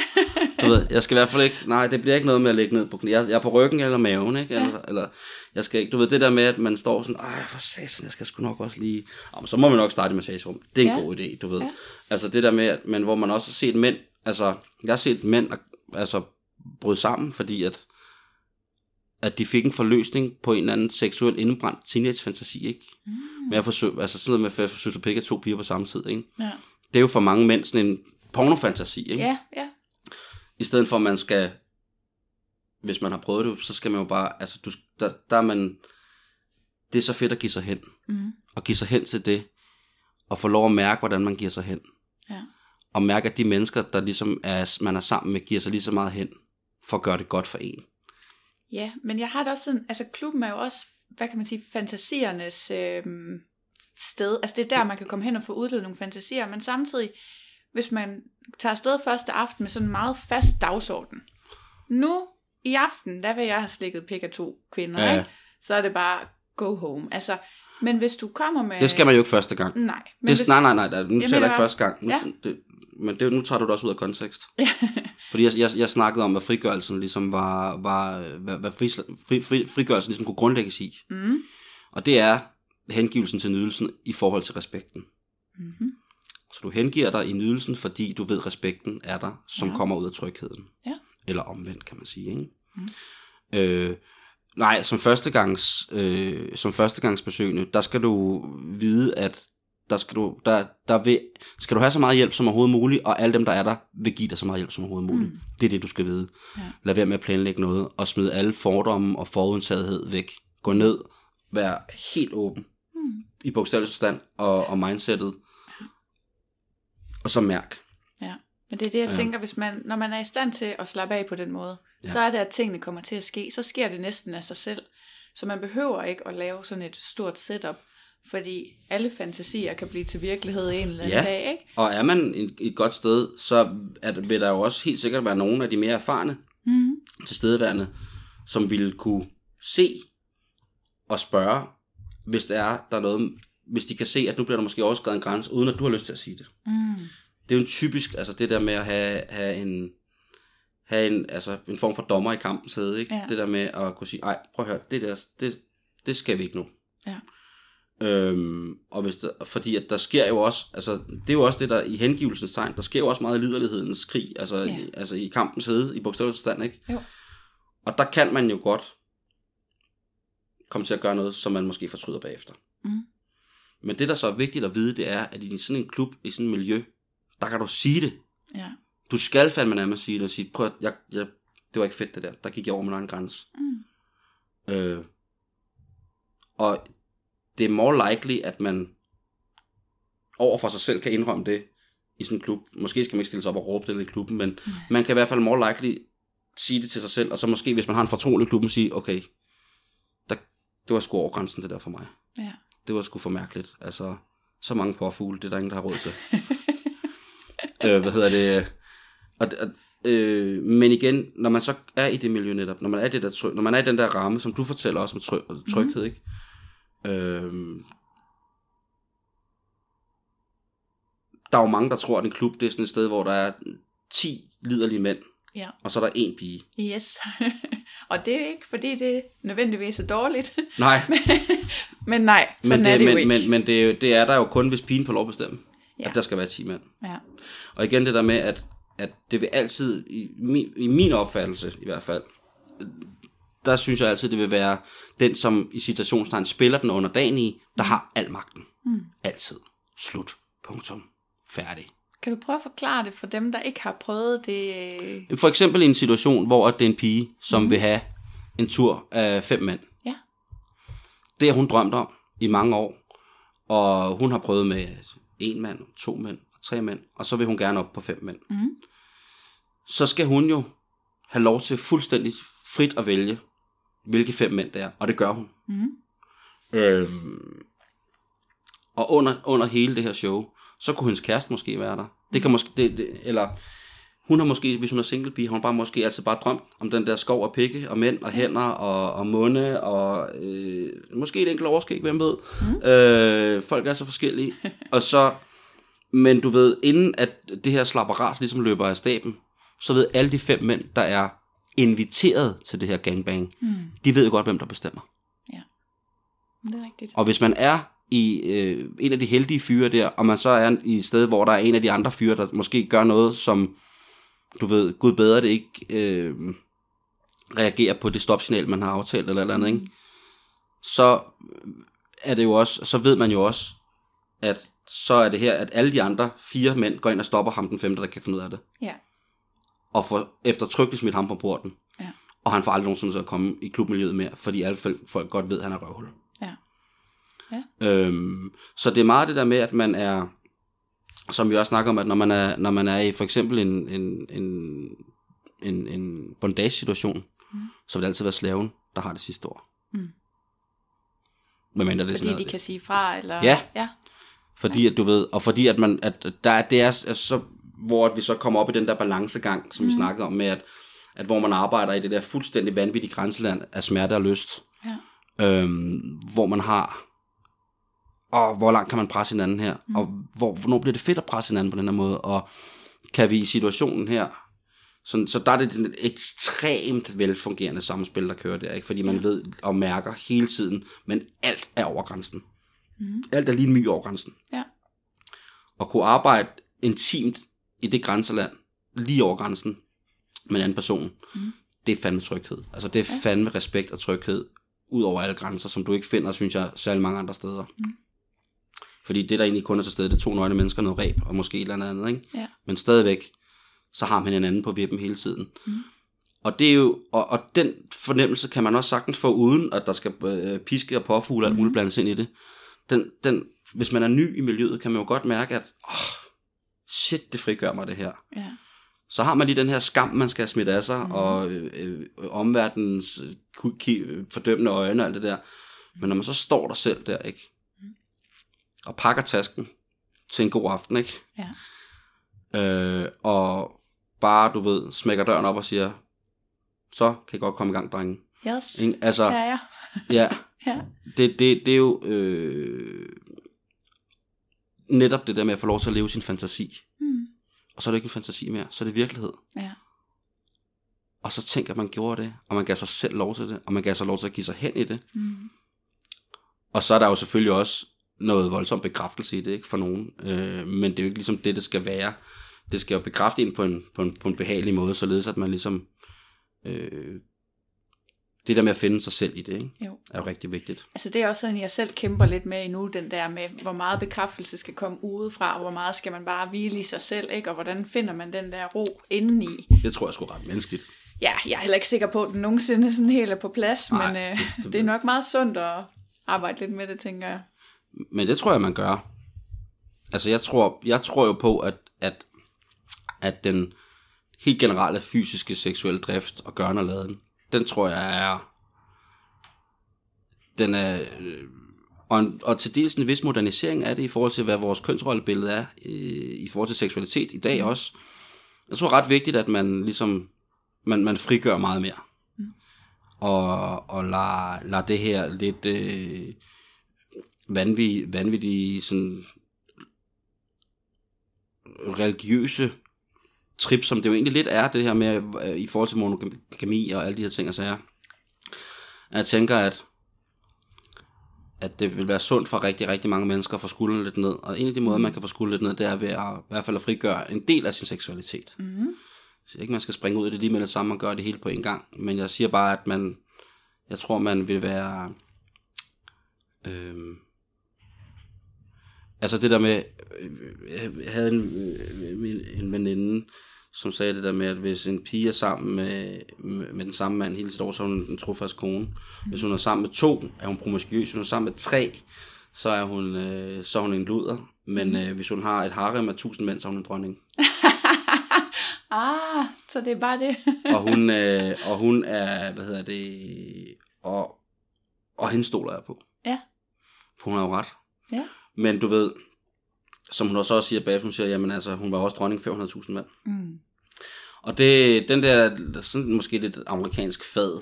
Speaker 2: Du ved, jeg skal i hvert fald ikke, nej, det bliver ikke noget med at ligge ned på knæ. Jeg, jeg er på ryggen eller maven, ikke? Eller, ja. eller, jeg skal ikke, du ved, det der med, at man står sådan, ej, for satan, jeg skal sgu nok også lige, Jamen, så må man nok starte i massagerum. Det er en
Speaker 1: Ja.
Speaker 2: god idé, du ved.
Speaker 1: Ja.
Speaker 2: Altså det der med, at, men hvor man også har set mænd, altså, jeg har set mænd, altså, bryde sammen, fordi at, at de fik en forløsning på en eller anden seksuel indebrændt teenage-fantasi, ikke?
Speaker 1: Mm.
Speaker 2: Med at forsøge, altså sådan noget med at forsøge at pikke to piger på samme tid, ikke?
Speaker 1: Ja.
Speaker 2: Det er jo for mange mænd sådan en pornofantasi, ikke?
Speaker 1: Ja, ja.
Speaker 2: I stedet for, at man skal, hvis man har prøvet det, så skal man jo bare, altså, du, der, der er man, det er så fedt at give sig hen.
Speaker 1: Mm.
Speaker 2: Og give sig hen til det, og få lov at mærke, hvordan man giver sig hen.
Speaker 1: Ja.
Speaker 2: Og mærke, at de mennesker, der ligesom er, man er sammen med, giver sig lige så meget hen, for at gøre det godt for en.
Speaker 1: Ja, men jeg har det også sådan, altså klubben er jo også, hvad kan man sige, fantasiernes øh, sted. Altså det er der, man kan komme hen og få udlevet nogle fantasier, men samtidig, hvis man tager afsted første aften med sådan en meget fast dagsorden. Nu i aften, der vil jeg have slikket pik af to kvinder,
Speaker 2: Ja.
Speaker 1: ikke? så er det bare go home. Altså, men hvis du kommer med...
Speaker 2: Det skal man jo ikke første gang.
Speaker 1: Nej, men
Speaker 2: Det,
Speaker 1: hvis...
Speaker 2: nej, nej, nej, der, nu taler jeg ikke første gang. Nu,
Speaker 1: Ja.
Speaker 2: det, men det, nu tager du det også ud af kontekst. Fordi jeg, jeg, jeg snakkede om, hvad frigørelsen ligesom var, var hvad, hvad fri, fri, fri, frigørelsen ligesom kunne grundlægges i.
Speaker 1: mm.
Speaker 2: Og det er hengivelsen til nydelsen i forhold til respekten.
Speaker 1: Mm-hmm.
Speaker 2: Så du hengiver dig i nydelsen, fordi du ved, respekten er der, som
Speaker 1: ja.
Speaker 2: kommer ud af trygheden.
Speaker 1: Ja.
Speaker 2: Eller omvendt, kan man sige. Ikke?
Speaker 1: Mm.
Speaker 2: Øh, nej, som, førstegangs, øh, som førstegangsbesøgende, der skal du vide, at der skal du, der, der vil, skal du have så meget hjælp som overhovedet muligt, og alle dem, der er der, vil give dig så meget hjælp som overhovedet muligt.
Speaker 1: Mm.
Speaker 2: Det er det, du skal vide.
Speaker 1: Ja.
Speaker 2: Lad være med at planlægge noget, og smid alle fordomme og forudtagethed væk. Gå ned, vær helt åben
Speaker 1: Mm.
Speaker 2: i bogstavelig forstand, og, og mindsetet, og så mærk.
Speaker 1: Men det er det, jeg
Speaker 2: Ja.
Speaker 1: tænker, hvis man, når man er i stand til at slappe af på den måde, ja.
Speaker 2: Ja.
Speaker 1: så er det, at tingene kommer til at ske. Så sker det næsten af sig selv. Så man behøver ikke at lave sådan et stort setup, fordi alle fantasier kan blive til virkelighed en eller anden
Speaker 2: Ja.
Speaker 1: dag, ikke?
Speaker 2: Og er man et, godt sted, så er, vil der jo også helt sikkert være nogle af de mere erfarne
Speaker 1: Mm.
Speaker 2: tilstedeværende, som ville kunne se og spørge, hvis der er der er noget, hvis de kan se, at nu bliver der måske overskrevet en grænse, uden at du har lyst til at sige det.
Speaker 1: Mm.
Speaker 2: Det er jo en typisk, altså det der med at have, have en, have en, altså en form for dommer i kampen sidde, ikke?
Speaker 1: Ja.
Speaker 2: Det der med at kunne sige, ej, prøv at høre, det der, det, det skal vi ikke nu.
Speaker 1: Ja.
Speaker 2: Øhm, og hvis der, fordi at der sker jo også, altså det er jo også det der i hengivelsens tegn, der sker jo også meget i liderlighedens krig, altså,
Speaker 1: Ja.
Speaker 2: i, altså i kampens hede, i bogstavelig forstand, ikke?
Speaker 1: Jo.
Speaker 2: Og der kan man jo godt komme til at gøre noget, som man måske fortryder bagefter.
Speaker 1: Mm.
Speaker 2: Men det, der så er vigtigt at vide, det er, at i sådan en klub, i sådan et miljø, der kan du sige det.
Speaker 1: Ja.
Speaker 2: Du skal fandme nærmest sige det og sige, prøv at, jeg, jeg, det var ikke fedt det der. Der gik jeg over min egen grænse.
Speaker 1: Mm.
Speaker 2: Øh, og det er more likely, at man over for sig selv kan indrømme det i sådan en klub. Måske skal man ikke stille sig op og råbe det i klubben, men mm. man kan i hvert fald more likely sige det til sig selv, og så måske, hvis man har en fortrolig klub, sige, okay, der, det var sgu over grænsen det der for mig.
Speaker 1: Ja.
Speaker 2: Det var sgu for mærkeligt. Altså, så mange påfugle, det er der ingen, der har råd til. øh, hvad hedder det? Og, og, øh, men igen, når man så er i det miljø netop, når man er, det der, tryg, når man er i den der ramme, som du fortæller også med tryg, tryghed, mm. ikke? Øh, der er jo mange, der tror, at en klub det er sådan et sted, hvor der er 10 liderlige mænd,
Speaker 1: Ja.
Speaker 2: og så er der en pige.
Speaker 1: Yes. og det er ikke, fordi det nødvendigvis er dårligt.
Speaker 2: Nej,
Speaker 1: men nej, sådan
Speaker 2: men,
Speaker 1: er
Speaker 2: det,
Speaker 1: det jo
Speaker 2: men,
Speaker 1: ikke.
Speaker 2: men, men det, er jo- det er der jo kun, hvis pigen får lov at bestemme,
Speaker 1: Ja.
Speaker 2: at der skal være 10 mænd.
Speaker 1: ja.
Speaker 2: Og igen det der med, at, at det vil altid, i min, i min opfattelse i hvert fald, der synes jeg altid, det vil være den, som i citationstegn spiller den under dagen i, der har al magten.
Speaker 1: Mm.
Speaker 2: Altid. Slut. Punktum. Færdig.
Speaker 1: Kan du prøve at forklare det for dem, der ikke har prøvet det?
Speaker 2: For eksempel i en situation, hvor det er en pige, som mm. vil have en tur af fem mænd.
Speaker 1: Ja.
Speaker 2: Det har hun drømt om i mange år. Og hun har prøvet med en mand, to mænd, tre mænd, og så vil hun gerne op på fem mænd.
Speaker 1: Mhm.
Speaker 2: Så skal hun jo have lov til fuldstændig frit at vælge, hvilke fem mænd det er, og det gør hun.
Speaker 1: Mhm.
Speaker 2: Øhm, og under, under hele det her show, så kunne hendes kæreste måske være der. Det kan måske, det, det, eller hun har måske, hvis hun er single pige, har hun bare måske altid bare drømt om den der skov af pikke, og mænd, og hænder, og, og munde, og øh, måske et enkelt overskæg, hvem ved. Mm. Øh, folk er så forskellige. og så, men du ved, inden at det her slapperas ligesom løber af staben, så ved alle de fem mænd, der er inviteret til det her gangbang,
Speaker 1: Mm.
Speaker 2: de ved jo godt, hvem der bestemmer.
Speaker 1: Det er rigtigt.
Speaker 2: Og hvis man er i øh, en af de heldige fyre der, og man så er i et sted, hvor der er en af de andre fyre, der måske gør noget, som du ved, gud bedre det ikke øh, reagerer på det stopsignal, man har aftalt eller eller andet, ikke? så er det jo også, så ved man jo også, at så er det her, at alle de andre fire mænd går ind og stopper ham den femte, der kan finde ud af det.
Speaker 1: Ja.
Speaker 2: Og får eftertrykkeligt smidt ham på porten.
Speaker 1: Ja.
Speaker 2: Og han får aldrig nogensinde til at komme i klubmiljøet mere, fordi alle folk- folk godt ved, at han er røvhul.
Speaker 1: Ja.
Speaker 2: Øhm, så det er meget det der med, at man er, som vi også snakker om, at når man er, når man er i for eksempel en, en, en, en, en bondage-situation, mm. så vil det altid være slaven, der har det sidste ord.
Speaker 1: Mm.
Speaker 2: Men mindre det
Speaker 1: Fordi
Speaker 2: sådan
Speaker 1: de kan sige fra, eller...
Speaker 2: Ja.
Speaker 1: ja.
Speaker 2: Fordi at du ved, og fordi at man, at der er, det er så, hvor at vi så kommer op i den der balancegang, som mm. vi snakkede om med, at, at hvor man arbejder i det der fuldstændig vanvittige grænseland af smerte og lyst,
Speaker 1: Ja.
Speaker 2: øhm, hvor man har, og hvor langt kan man presse hinanden her, mm. og hvor, hvornår bliver det fedt at presse hinanden på den her måde, og kan vi i situationen her, sådan, så der er det et ekstremt velfungerende samspil, der kører der, ikke? fordi man ved og mærker hele tiden, men alt er over grænsen.
Speaker 1: Mm.
Speaker 2: Alt er lige en my over grænsen.
Speaker 1: Ja.
Speaker 2: Og kunne arbejde intimt i det grænseland, lige over grænsen, med en anden person,
Speaker 1: Mm.
Speaker 2: det er fandme tryghed. Altså det er fandme respekt og tryghed, ud over alle grænser, som du ikke finder, synes jeg, særlig mange andre steder.
Speaker 1: Mm.
Speaker 2: Fordi det, der egentlig kun er til stede, det er to nøgne mennesker, noget ræb, og måske et eller andet ikke?
Speaker 1: Ja.
Speaker 2: Men stadigvæk, så har man en anden på vippen hele tiden.
Speaker 1: Mm.
Speaker 2: Og det er jo, og, og den fornemmelse kan man også sagtens få, uden at der skal øh, piske og påfugle og alt muligt blandes ind i det. Den, den, hvis man er ny i miljøet, kan man jo godt mærke, at oh, shit, det frigør mig det her.
Speaker 1: Ja.
Speaker 2: Så har man lige den her skam, man skal have smidt af sig, mm. og øh, øh, ki- øh, fordømmende øjne og alt det der. Men når man så står der selv der, ikke? Og pakker tasken til en god aften, ikke?
Speaker 1: Ja.
Speaker 2: Øh, og bare, du ved, smækker døren op og siger, så kan I godt komme i gang, drenge.
Speaker 1: Yes.
Speaker 2: Ikke? Altså,
Speaker 1: Ja, ja.
Speaker 2: ja,
Speaker 1: Ja.
Speaker 2: det, det, det er jo øh, netop det der med at få lov til at leve sin fantasi.
Speaker 1: Mm.
Speaker 2: Og så er det ikke en fantasi mere, så er det virkelighed.
Speaker 1: Ja.
Speaker 2: Og så tænk, at man gjorde det, og man gav sig selv lov til det, og man gav sig lov til at give sig hen i det.
Speaker 1: Mm.
Speaker 2: Og så er der jo selvfølgelig også noget voldsom bekræftelse i det, ikke for nogen. Øh, men det er jo ikke ligesom det, det skal være. Det skal jo bekræfte en på en, på en, på en behagelig måde, således at man ligesom... Øh, det der med at finde sig selv i det, ikke,
Speaker 1: Jo.
Speaker 2: er jo rigtig vigtigt.
Speaker 1: Altså det er også sådan, jeg selv kæmper lidt med endnu, den der med, hvor meget bekræftelse skal komme udefra, og hvor meget skal man bare hvile i sig selv, ikke? Og hvordan finder man den der ro indeni?
Speaker 2: Det tror jeg sgu ret menneskeligt.
Speaker 1: Ja, jeg er heller ikke sikker på, at den nogensinde sådan helt er på plads,
Speaker 2: Nej,
Speaker 1: men øh,
Speaker 2: det- det-
Speaker 1: det er nok meget sundt at arbejde lidt med det, tænker jeg.
Speaker 2: Men det tror jeg, man gør. Altså, jeg tror, jeg tror jo på, at, at, at den helt generelle fysiske seksuelle drift og gørne og laden, den tror jeg er... Den er... øh, Og, en, og til dels en vis modernisering af det i forhold til, hvad vores kønsrollebillede er i, i forhold til seksualitet i dag også. Jeg tror ret vigtigt, at man ligesom man, man frigør meget mere. Og, og lader, lader det her lidt øh, vanvittige, vanvittige sådan, religiøse trip, som det jo egentlig lidt er, det her med, øh, i forhold til monogami og alle de her ting og sager. Jeg tænker, at at det vil være sundt for rigtig, rigtig mange mennesker at få skuldrene lidt ned. Og en af de måder, man kan få skuldrene lidt ned, det er ved at, i hvert fald at frigøre en del af sin seksualitet.
Speaker 1: Mm.
Speaker 2: Jeg siger ikke, man skal springe ud i det lige med det samme og gøre det hele på en gang. Men jeg siger bare, at man, jeg tror, man vil være... Øhm, altså det der med, øh, jeg havde en, øh, min- en veninde, som sagde det der med, at hvis en pige er sammen med, med, med den samme mand hele sit år, så er hun en trofast kone. Hvis hun er sammen med to, er hun promiskuøs. Hvis hun er sammen med tre, så er hun, øh, så er hun en luder. Men øh, hvis hun har et harem af tusind mænd, så er hun en dronning.
Speaker 1: Ah, så det er bare det.
Speaker 2: og hun, øh, og hun er, hvad hedder det, og, og hende stoler jeg på.
Speaker 1: Ja.
Speaker 2: For hun har jo ret.
Speaker 1: Ja.
Speaker 2: Men du ved, som hun også siger bagefter, hun siger, jamen altså, hun var også dronning 500.000 mand.
Speaker 1: Mm.
Speaker 2: Og det, den der, sådan måske lidt amerikansk fad,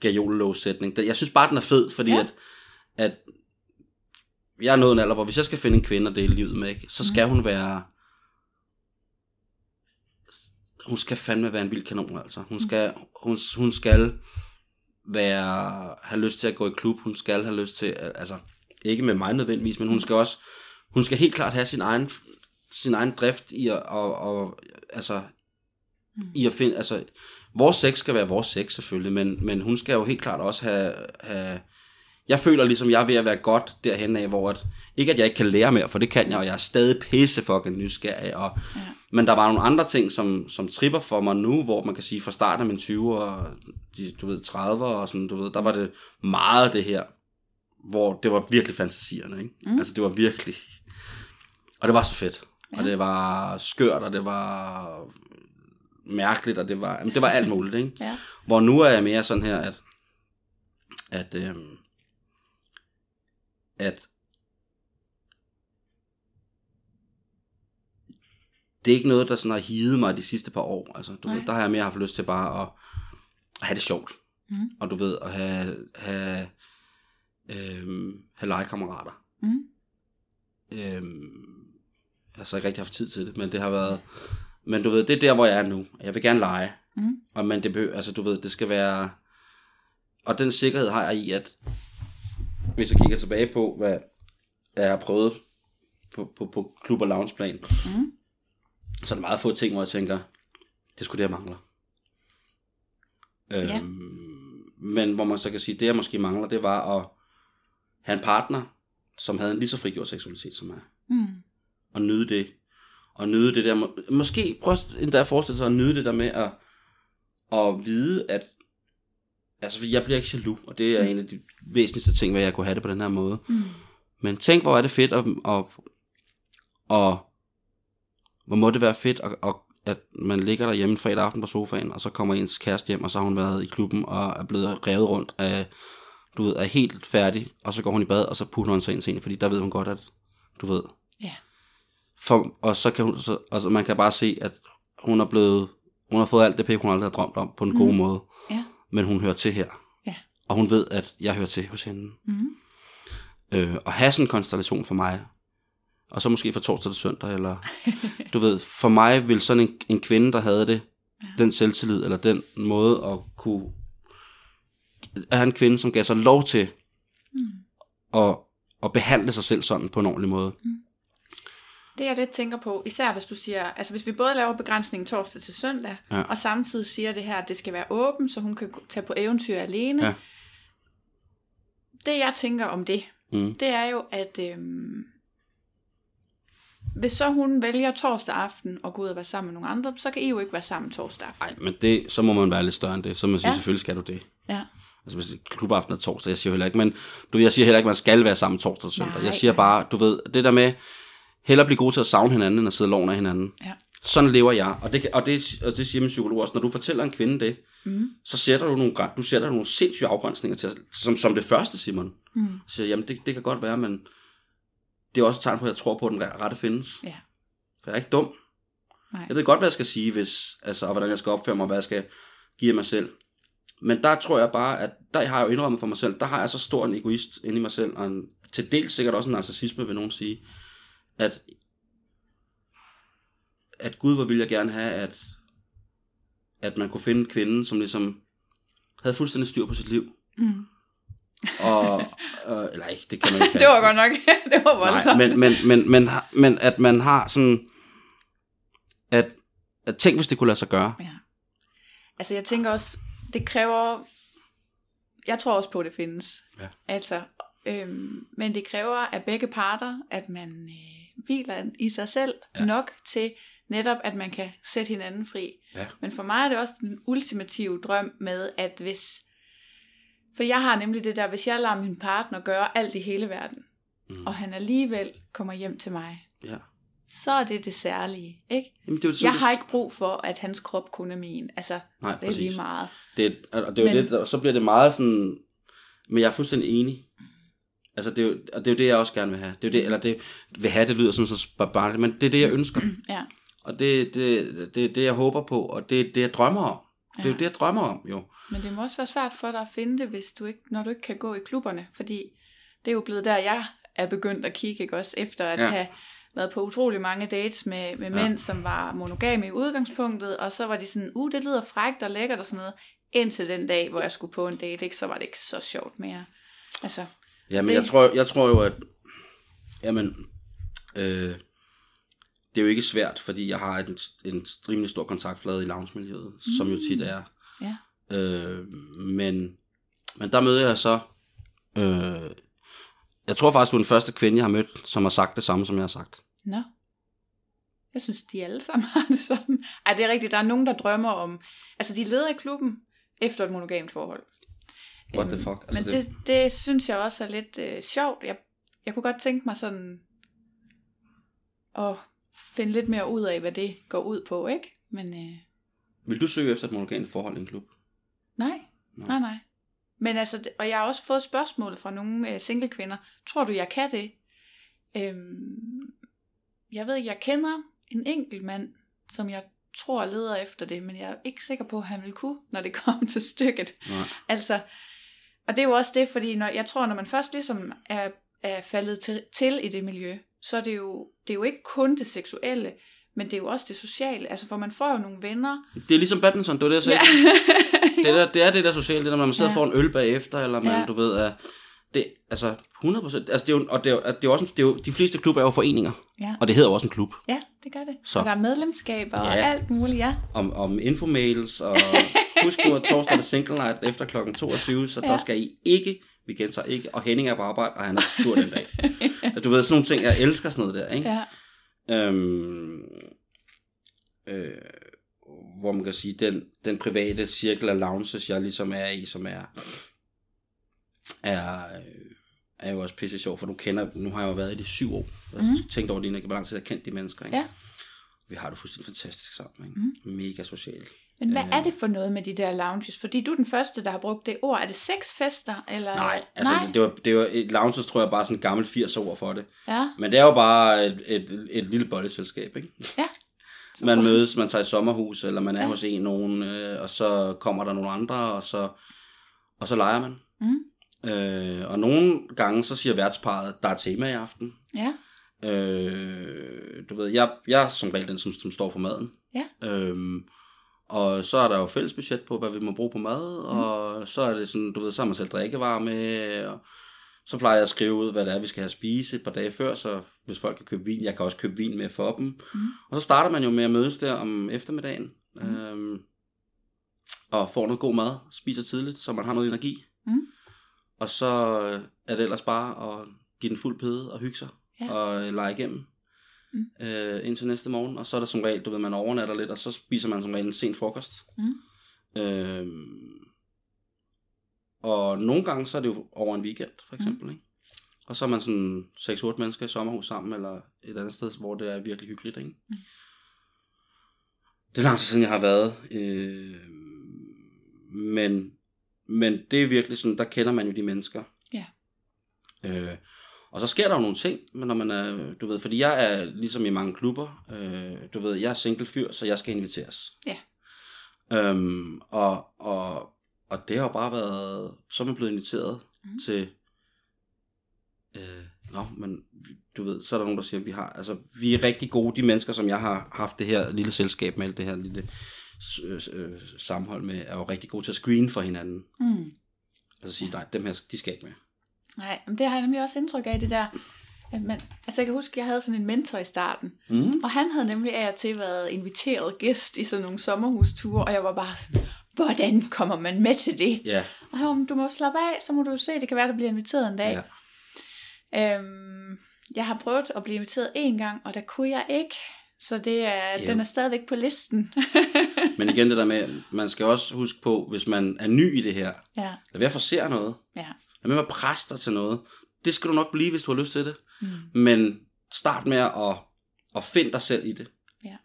Speaker 2: gajolelås-sætning, jeg synes bare, den er fed, fordi
Speaker 1: Ja.
Speaker 2: at, at jeg er nået en alder, hvor hvis jeg skal finde en kvinde at dele livet med, ikke, så skal hun være, hun skal fandme være en vild kanon, altså. Hun skal, hun, hun skal være, have lyst til at gå i klub, hun skal have lyst til, altså, ikke med mig nødvendigvis, men hun skal også, hun skal helt klart have sin egen, sin egen drift i at, og, og, altså, i at finde, altså, vores sex skal være vores sex selvfølgelig, men, men hun skal jo helt klart også have, have jeg føler ligesom, jeg er ved at være godt derhen af, hvor at, ikke at jeg ikke kan lære mere, for det kan jeg, og jeg er stadig pisse fucking nysgerrig, og,
Speaker 1: Ja.
Speaker 2: men der var nogle andre ting, som, som tripper for mig nu, hvor man kan sige, fra starten af mine 20'er, og de, du ved, 30'er og sådan, du ved, der var det meget det her, hvor det var virkelig fantasierne, ikke? Mm. Altså det var virkelig, og det var så fedt, ja. og det var skørt, og det var mærkeligt, og det var, jamen, det var alt muligt, ikke?
Speaker 1: Ja.
Speaker 2: Hvor nu er jeg mere sådan her, at, at, øhm, at det er ikke noget, der sådan har hivet mig de sidste par år. Altså, du
Speaker 1: Nej.
Speaker 2: ved, der har jeg mere haft lyst til bare at, at have det sjovt.
Speaker 1: Mm.
Speaker 2: Og du ved, at have, have, øhm, have legekammerater.
Speaker 1: Mm.
Speaker 2: Øhm, jeg har så ikke rigtig haft tid til det, men det har været... Men du ved, det er der, hvor jeg er nu. Jeg vil gerne lege.
Speaker 1: Mm.
Speaker 2: Og men det behøver, altså du ved, det skal være... Og den sikkerhed har jeg i, at hvis jeg kigger tilbage på, hvad jeg har prøvet på, på, på klub- og loungeplan,
Speaker 1: Mm.
Speaker 2: så er der meget få ting, hvor jeg tænker, det skulle det, jeg mangler.
Speaker 1: Ja.
Speaker 2: Øhm, men hvor man så kan sige, det jeg måske mangler, det var at have en partner, som havde en lige så frigjort seksualitet som mig.
Speaker 1: Mm.
Speaker 2: Og nyde det. Og nyde det der, må- måske prøv endda at forestille sig at nyde det der med at, at vide, at altså, jeg bliver ikke jaloux, og det er en af de væsentligste ting, hvad jeg kunne have det på den her måde.
Speaker 1: Mm.
Speaker 2: Men tænk, hvor er det fedt, og, og, og hvor må det være fedt, at, at, at man ligger derhjemme fredag aften på sofaen, og så kommer ens kæreste hjem, og så har hun været i klubben, og er blevet revet rundt af, du ved, er helt færdig, og så går hun i bad, og så putter hun sig ind til en, fordi der ved hun godt, at, du ved,
Speaker 1: Ja.
Speaker 2: for, og så kan hun, så, altså man kan bare se, at hun er blevet, hun har fået alt det pæk, hun aldrig har drømt om, på en mm. god måde,
Speaker 1: Ja.
Speaker 2: men hun hører til her.
Speaker 1: Ja.
Speaker 2: Og hun ved, at jeg hører til hos hende.
Speaker 1: Mm.
Speaker 2: Øh, og have sådan en konstellation for mig, og så måske fra torsdag til søndag, eller du ved, for mig vil sådan en, en kvinde, der havde det, ja. den selvtillid, eller den måde at kunne, have en kvinde, som gav sig lov til
Speaker 1: Mm.
Speaker 2: at, at behandle sig selv sådan på en ordentlig måde.
Speaker 1: Det jeg lidt tænker på, især hvis du siger, altså hvis vi både laver begrænsningen torsdag til søndag,
Speaker 2: Ja.
Speaker 1: og samtidig siger det her, at det skal være åbent, så hun kan tage på eventyr alene.
Speaker 2: Ja.
Speaker 1: Det jeg tænker om det,
Speaker 2: Mm.
Speaker 1: det er jo, at øhm, hvis så hun vælger torsdag aften og gå ud og være sammen med nogle andre, så kan I jo ikke være sammen torsdag aften.
Speaker 2: Nej, men det, så må man være lidt større end det. Så man siger,
Speaker 1: ja.
Speaker 2: selvfølgelig skal du det.
Speaker 1: Ja.
Speaker 2: Altså hvis klubaften er torsdag, jeg siger heller ikke, men du ved, jeg siger heller ikke, man skal være sammen torsdag og søndag.
Speaker 1: Nej,
Speaker 2: jeg siger bare, du ved, det der med, hellere blive god til at savne hinanden, end at sidde loven af hinanden.
Speaker 1: Ja.
Speaker 2: Sådan lever jeg, og det, og, det, og det siger min psykolog også, når du fortæller en kvinde det,
Speaker 1: Mm.
Speaker 2: så sætter du nogle, du sætter nogle sindssyge afgrænsninger til, som, som det første, Simon.
Speaker 1: Mm.
Speaker 2: Så siger, jamen det, det kan godt være, men det er også et tegn på, at jeg tror på, at den rette findes.
Speaker 1: Ja.
Speaker 2: For jeg er ikke dum.
Speaker 1: Nej.
Speaker 2: Jeg ved godt, hvad jeg skal sige, hvis, altså, og hvordan jeg skal opføre mig, og hvad jeg skal give mig selv. Men der tror jeg bare, at der har jeg jo indrømmet for mig selv, der har jeg så stor en egoist inde i mig selv, og en, til dels sikkert også en narcissisme, vil nogen sige, at, at Gud, hvor ville jeg gerne have, at, at man kunne finde en kvinde, som ligesom havde fuldstændig styr på sit liv.
Speaker 1: Mm.
Speaker 2: Og, øh, eller ikke, det kan man ikke
Speaker 1: Det var godt nok, det var voldsomt.
Speaker 2: Nej, men, men, men, men, men at man har sådan, at, at tænk, hvis det kunne lade sig gøre.
Speaker 1: Ja. Altså jeg tænker også, det kræver, jeg tror også på, at det findes.
Speaker 2: Ja.
Speaker 1: Altså, øhm, men det kræver af begge parter, at man øh, hviler i sig selv
Speaker 2: Ja.
Speaker 1: nok til netop, at man kan sætte hinanden fri.
Speaker 2: Ja.
Speaker 1: Men for mig er det også den ultimative drøm med, at hvis, for jeg har nemlig det der, hvis jeg lader min partner gøre alt i hele verden,
Speaker 2: Mm.
Speaker 1: og han alligevel kommer hjem til mig,
Speaker 2: Ja.
Speaker 1: Så er det det særlige, ikke?
Speaker 2: Jamen, det er sådan,
Speaker 1: Jeg
Speaker 2: det-
Speaker 1: har ikke brug for, at hans krop kun er min. Altså,
Speaker 2: Nej,
Speaker 1: det er
Speaker 2: præcis.
Speaker 1: lige meget.
Speaker 2: Det, og det er jo
Speaker 1: Men-
Speaker 2: det, der- så bliver det meget sådan, men jeg er fuldstændig enig. Altså, det er, jo, og det er jo det, jeg også gerne vil have. Det er jo det, eller det, vil have, det lyder sådan så bare, men det er det, jeg ønsker.
Speaker 1: Ja.
Speaker 2: Og det er det, det, det, jeg håber på, og det er det, jeg drømmer om. Det er jo
Speaker 1: Ja.
Speaker 2: det, jeg drømmer om, jo.
Speaker 1: Men det må også være svært for dig at finde det, hvis du ikke, når du ikke kan gå i klubberne, fordi det er jo blevet der, jeg er begyndt at kigge, ikke også, efter at
Speaker 2: Ja.
Speaker 1: ja. have været på utrolig mange dates med, med
Speaker 2: Ja.
Speaker 1: mænd, som var monogame i udgangspunktet, og så var de sådan, uh, det lyder frækt og lækkert og sådan noget, indtil den dag, hvor jeg skulle på en date, ikke, så var det ikke så sjovt mere. Altså,
Speaker 2: Jamen,
Speaker 1: Det-
Speaker 2: jeg tror, jeg tror jo, at jamen, øh, det er jo ikke svært, fordi jeg har en, en rimelig stor kontaktflade i loungemiljøet, mm. som jo tit er.
Speaker 1: Ja.
Speaker 2: Øh, men, men der møder jeg så, øh, jeg tror faktisk, du er den første kvinde, jeg har mødt, som har sagt det samme, som jeg har sagt.
Speaker 1: Nå. Jeg synes, de alle sammen har det sådan. Ej, det er rigtigt, der er nogen, der drømmer om, altså de leder i klubben efter et monogamt forhold.
Speaker 2: What the
Speaker 1: Øhm,
Speaker 2: fuck?
Speaker 1: Men det, det synes jeg også er lidt øh, sjovt. Jeg, jeg kunne godt tænke mig sådan at finde lidt mere ud af, hvad det går ud på, ikke? Men øh,
Speaker 2: Vil du søge efter et monogamt forhold i en klub?
Speaker 1: nej,
Speaker 2: Nå.
Speaker 1: nej, nej. Men altså, det- og jeg har også fået spørgsmål fra nogle øh, single kvinder. Tror du, jeg kan det? Øhm, jeg ved ikke, jeg kender en enkelt mand, som jeg tror leder efter det, men jeg er ikke sikker på, at han vil kunne, når det kommer til stykket.
Speaker 2: Nej.
Speaker 1: Altså, og det er jo også det, fordi når, jeg tror, når man først ligesom er, er faldet til, til i det miljø, så er det, jo, det er jo ikke kun det seksuelle, men det er jo også det sociale. Altså, for man får jo nogle venner.
Speaker 2: Det er ligesom badminton, det var det, jeg sagde.
Speaker 1: Ja.
Speaker 2: det, der, det er det der sociale, det der, når man sidder ja.
Speaker 1: Ja.
Speaker 2: får en øl bagefter, eller man. Ja. du ved, er, det, altså 100 procent, altså det er jo, og det er jo, det er jo også, det er jo, de fleste klubber er jo foreninger,
Speaker 1: ja.
Speaker 2: og det hedder jo også en klub,
Speaker 1: ja, det gør det.
Speaker 2: Så.
Speaker 1: Og der er medlemskaber og
Speaker 2: Ja.
Speaker 1: alt muligt, ja.
Speaker 2: om, om infomails, og husk nu, at torsdag er single night efter klokken 22, så ja. der skal I ikke, vi gentager ikke, og Henning er på arbejde, og han er sur den dag. Altså, du ved, sådan nogle ting, jeg elsker sådan noget der, ikke?
Speaker 1: ja.
Speaker 2: Øhm, øh, hvor man kan sige, den, den private cirkel af lounges, jeg ligesom er i, som er, er, øh, er jo også pisse sjov, for nu kender, nu har jeg jo været i det syv år. Har
Speaker 1: Mhm.
Speaker 2: tænkt over det, hvor lang tid jeg har kendt de mennesker, ikke?
Speaker 1: Ja.
Speaker 2: Vi har det fuldstændig fantastisk sammen, ikke?
Speaker 1: Mhm.
Speaker 2: Mega socialt.
Speaker 1: Men hvad
Speaker 2: Øh.
Speaker 1: er det for noget med de der lounges? Fordi du er den første, der har brugt det ord. Er det sexfester? Eller?
Speaker 2: Nej, altså
Speaker 1: Nej.
Speaker 2: det var, det var et lounges, tror jeg, bare sådan et gammelt 80 ord for det.
Speaker 1: Ja,
Speaker 2: Men det er jo bare et, et, et lille bolleselskab, ikke?
Speaker 1: ja.
Speaker 2: Man mødes, man tager i sommerhus, eller man er. Ja. hos en nogen, øh, og så kommer der nogle andre, og så, og så leger man.
Speaker 1: Mm.
Speaker 2: Øh, og nogle gange, så siger værtsparet, der er tema i aften.
Speaker 1: Ja,
Speaker 2: Øh, du ved, jeg, jeg er som regel den, som, som står for maden.
Speaker 1: Ja.
Speaker 2: Øhm, og så er der jo fælles budget på, hvad vi må bruge på mad, mm. og så er det sådan, du ved, så har man selv drikkevarer med, og så plejer jeg at skrive ud, hvad det er, vi skal have spise et par dage før, så hvis folk kan købe vin, jeg kan også købe vin med for dem.
Speaker 1: Mm.
Speaker 2: Og så starter man jo med at mødes der om eftermiddagen, mm. øhm, og får noget god mad, spiser tidligt, så man har noget energi.
Speaker 1: Mm.
Speaker 2: Og så øh, er det ellers bare at give den fuld pede og hygge sig,
Speaker 1: Ja.
Speaker 2: og øh, lege igennem
Speaker 1: Mm.
Speaker 2: øh, indtil næste morgen, og så er der som regel, du ved, man overnatter lidt, og så spiser man som regel en sen frokost.
Speaker 1: Mm.
Speaker 2: Øhm, og nogle gange så er det jo over en weekend, for eksempel. Mm. Ikke? Og så er man sådan 6-8 mennesker i sommerhus sammen, eller et andet sted, hvor det er virkelig hyggeligt. Ikke? Mm. Det er lang tid siden, jeg har været. Øh, men, men det er virkelig sådan, der kender man jo de mennesker.
Speaker 1: Ja.
Speaker 2: Øh, og så sker der jo nogle ting, men når man er, du ved, fordi jeg er ligesom i mange klubber, øh, du ved, jeg er single fyr, så jeg skal inviteres.
Speaker 1: Ja.
Speaker 2: Øhm, og, og, og det har bare været, så er man blevet inviteret mm. til, øh, nå, men du ved, så er der nogen, der siger, vi har, altså, vi er rigtig gode, de mennesker, som jeg har haft det her lille selskab med, det her lille øh, øh, sammenhold med, er jo rigtig gode til at screen for hinanden.
Speaker 1: Mm.
Speaker 2: Altså sige, nej, dem her, de skal ikke med.
Speaker 1: Nej, men det har jeg nemlig også indtryk af, det der. At man, altså jeg kan huske, at jeg havde sådan en mentor i starten,
Speaker 2: Mm.
Speaker 1: og han havde nemlig af og til været inviteret gæst i sådan nogle sommerhusture, og jeg var bare sådan, hvordan kommer man med til det?
Speaker 2: Ja,
Speaker 1: Og han var, du må slappe af, så må du se, det kan være, der bliver inviteret en dag.
Speaker 2: ja.
Speaker 1: Øhm, jeg har prøvet at blive inviteret en gang, og der kunne jeg ikke. Så det er,
Speaker 2: Jo.
Speaker 1: den er stadigvæk på listen.
Speaker 2: Men igen det der med, man skal også huske på, hvis man er ny i det her,
Speaker 1: ja,
Speaker 2: lad være at forsere noget.
Speaker 1: ja.
Speaker 2: Lad være med at presse dig til noget. Det skal du nok blive, hvis du har lyst til det.
Speaker 1: Mm.
Speaker 2: Men start med at, at finde dig selv i det.
Speaker 1: Ja.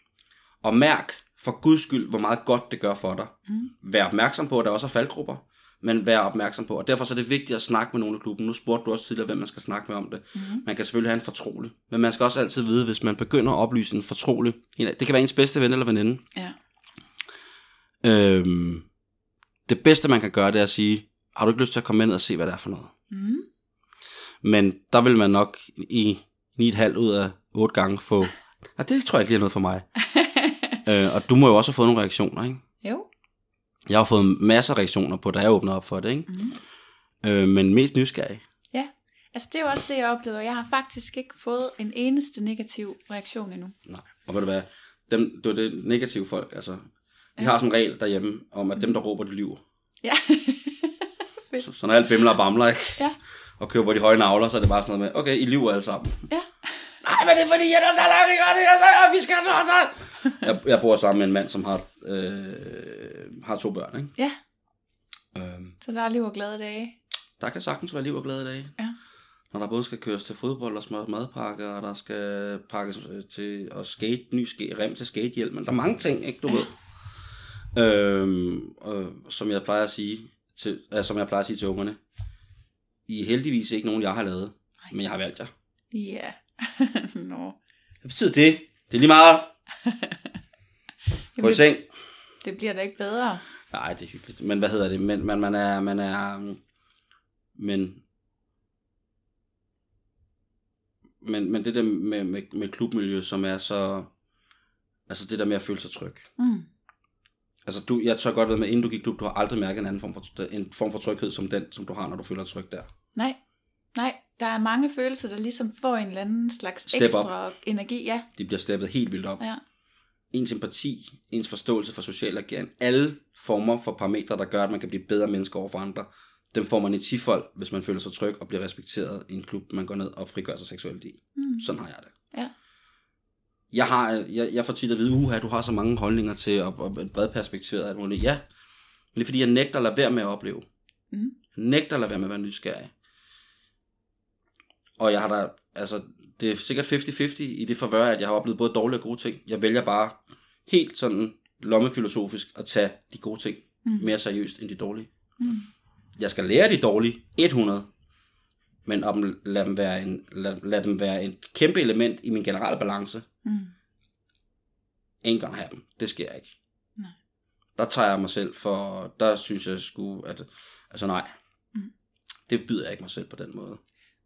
Speaker 2: Og mærk for guds skyld, hvor meget godt det gør for dig.
Speaker 1: Mm.
Speaker 2: Vær opmærksom på, at der også er faldgrupper. Men vær opmærksom på, og derfor så er det vigtigt at snakke med nogle af klubben. Nu spurgte du også tidligere, hvem man skal snakke med om det.
Speaker 1: Mm.
Speaker 2: Man kan selvfølgelig have en fortrolig, men man skal også altid vide, hvis man begynder at oplyse en fortrolig, det kan være ens bedste ven eller veninde.
Speaker 1: Ja.
Speaker 2: Øhm, det bedste man kan gøre, det er at sige, har du ikke lyst til at komme ned og se, hvad det er for noget?
Speaker 1: Mm.
Speaker 2: Men der vil man nok i 9,5 ud af 8 gange få, og det tror jeg ikke lige er noget for mig. øh, og du må jo også have fået nogle reaktioner, ikke?
Speaker 1: jo.
Speaker 2: Jeg har fået masser af reaktioner på, da jeg åbner op for det, ikke?
Speaker 1: Mm.
Speaker 2: Øh, men mest nysgerrig.
Speaker 1: Altså det er jo også det, jeg oplever. Jeg har faktisk ikke fået en eneste negativ reaktion endnu.
Speaker 2: Nej. Og ved du hvad, dem, det er det negative folk, altså. Vi
Speaker 1: Ja.
Speaker 2: har sådan en regel derhjemme, om at dem, der råber, de lyver.
Speaker 1: Ja.
Speaker 2: Så, så når alt bimler og bamler, ikke?
Speaker 1: Ja.
Speaker 2: Og køber på de høje navler, så er det bare sådan noget med, okay, I lyver alle sammen.
Speaker 1: Ja.
Speaker 2: Nej, men det er fordi, jeg er så langt, vi skal også. Jeg, jeg bor sammen med en mand, som har, øh, har to børn, ikke?
Speaker 1: Ja.
Speaker 2: Øhm,
Speaker 1: Så der er liv og glade dage.
Speaker 2: der kan sagtens være liv og glæde i dag.
Speaker 1: Ja.
Speaker 2: Når der både skal køres til fodbold og smøre madpakker, og der skal pakkes øh, til at skate, ny ske, rem til skatehjelm, der er mange ting, ikke, du
Speaker 1: Ja.
Speaker 2: ved. Øhm, og, som jeg plejer at sige til, øh, som jeg plejer at sige til ungerne, I er heldigvis ikke nogen, jeg har lavet, men jeg har valgt jer.
Speaker 1: Ja. Nå.
Speaker 2: Hvad betyder det? Det er lige meget. Gå i seng.
Speaker 1: det bliver da ikke bedre.
Speaker 2: Nej, det er hyggeligt. Men hvad hedder det? Men man, man er, man er, men, men, men det der med, med, med klubmiljø, som er så, altså det der med at føle sig tryg.
Speaker 1: Mm.
Speaker 2: Altså du, jeg tør godt ved med, inden du gik klub, du har aldrig mærket en anden form for, en form for tryghed, som den, som du har, når du føler dig tryg der.
Speaker 1: Nej. Nej, der er mange følelser, der ligesom får en eller anden slags
Speaker 2: Step
Speaker 1: ekstra energi. Ja.
Speaker 2: De bliver steppet helt vildt op.
Speaker 1: ja.
Speaker 2: Ens empati, ens forståelse for social agering, alle former for parametre, der gør, at man kan blive bedre mennesker over for andre, dem får man i tifold, hvis man føler sig tryg og bliver respekteret i en klub, man går ned og frigør sig seksuelt i.
Speaker 1: Mm.
Speaker 2: Sådan har jeg det.
Speaker 1: Ja.
Speaker 2: Jeg, har, jeg, jeg får tit at vide, uha, du har så mange holdninger til, og, og et bredt perspektiv alt muligt. Ja, men det er fordi, jeg nægter at lade være med at opleve.
Speaker 1: Mm.
Speaker 2: Jeg nægter at lade være med at være nysgerrig. Og jeg har da, altså, det er sikkert 50-50 i det forvør, at jeg har oplevet både dårlige og gode ting. Jeg vælger bare helt sådan lommefilosofisk at tage de gode ting
Speaker 1: Mm.
Speaker 2: mere seriøst end de dårlige.
Speaker 1: Mm.
Speaker 2: Jeg skal lære de dårlige 100, men om, lad, dem være en, lad, lad dem være et kæmpe element i min generelle balance.
Speaker 1: Mm.
Speaker 2: Ain't gonna happen. Det sker ikke.
Speaker 1: Nej.
Speaker 2: Der tager jeg mig selv for, der synes jeg sgu, at, altså nej.
Speaker 1: Mm.
Speaker 2: Det byder jeg ikke mig selv på den måde.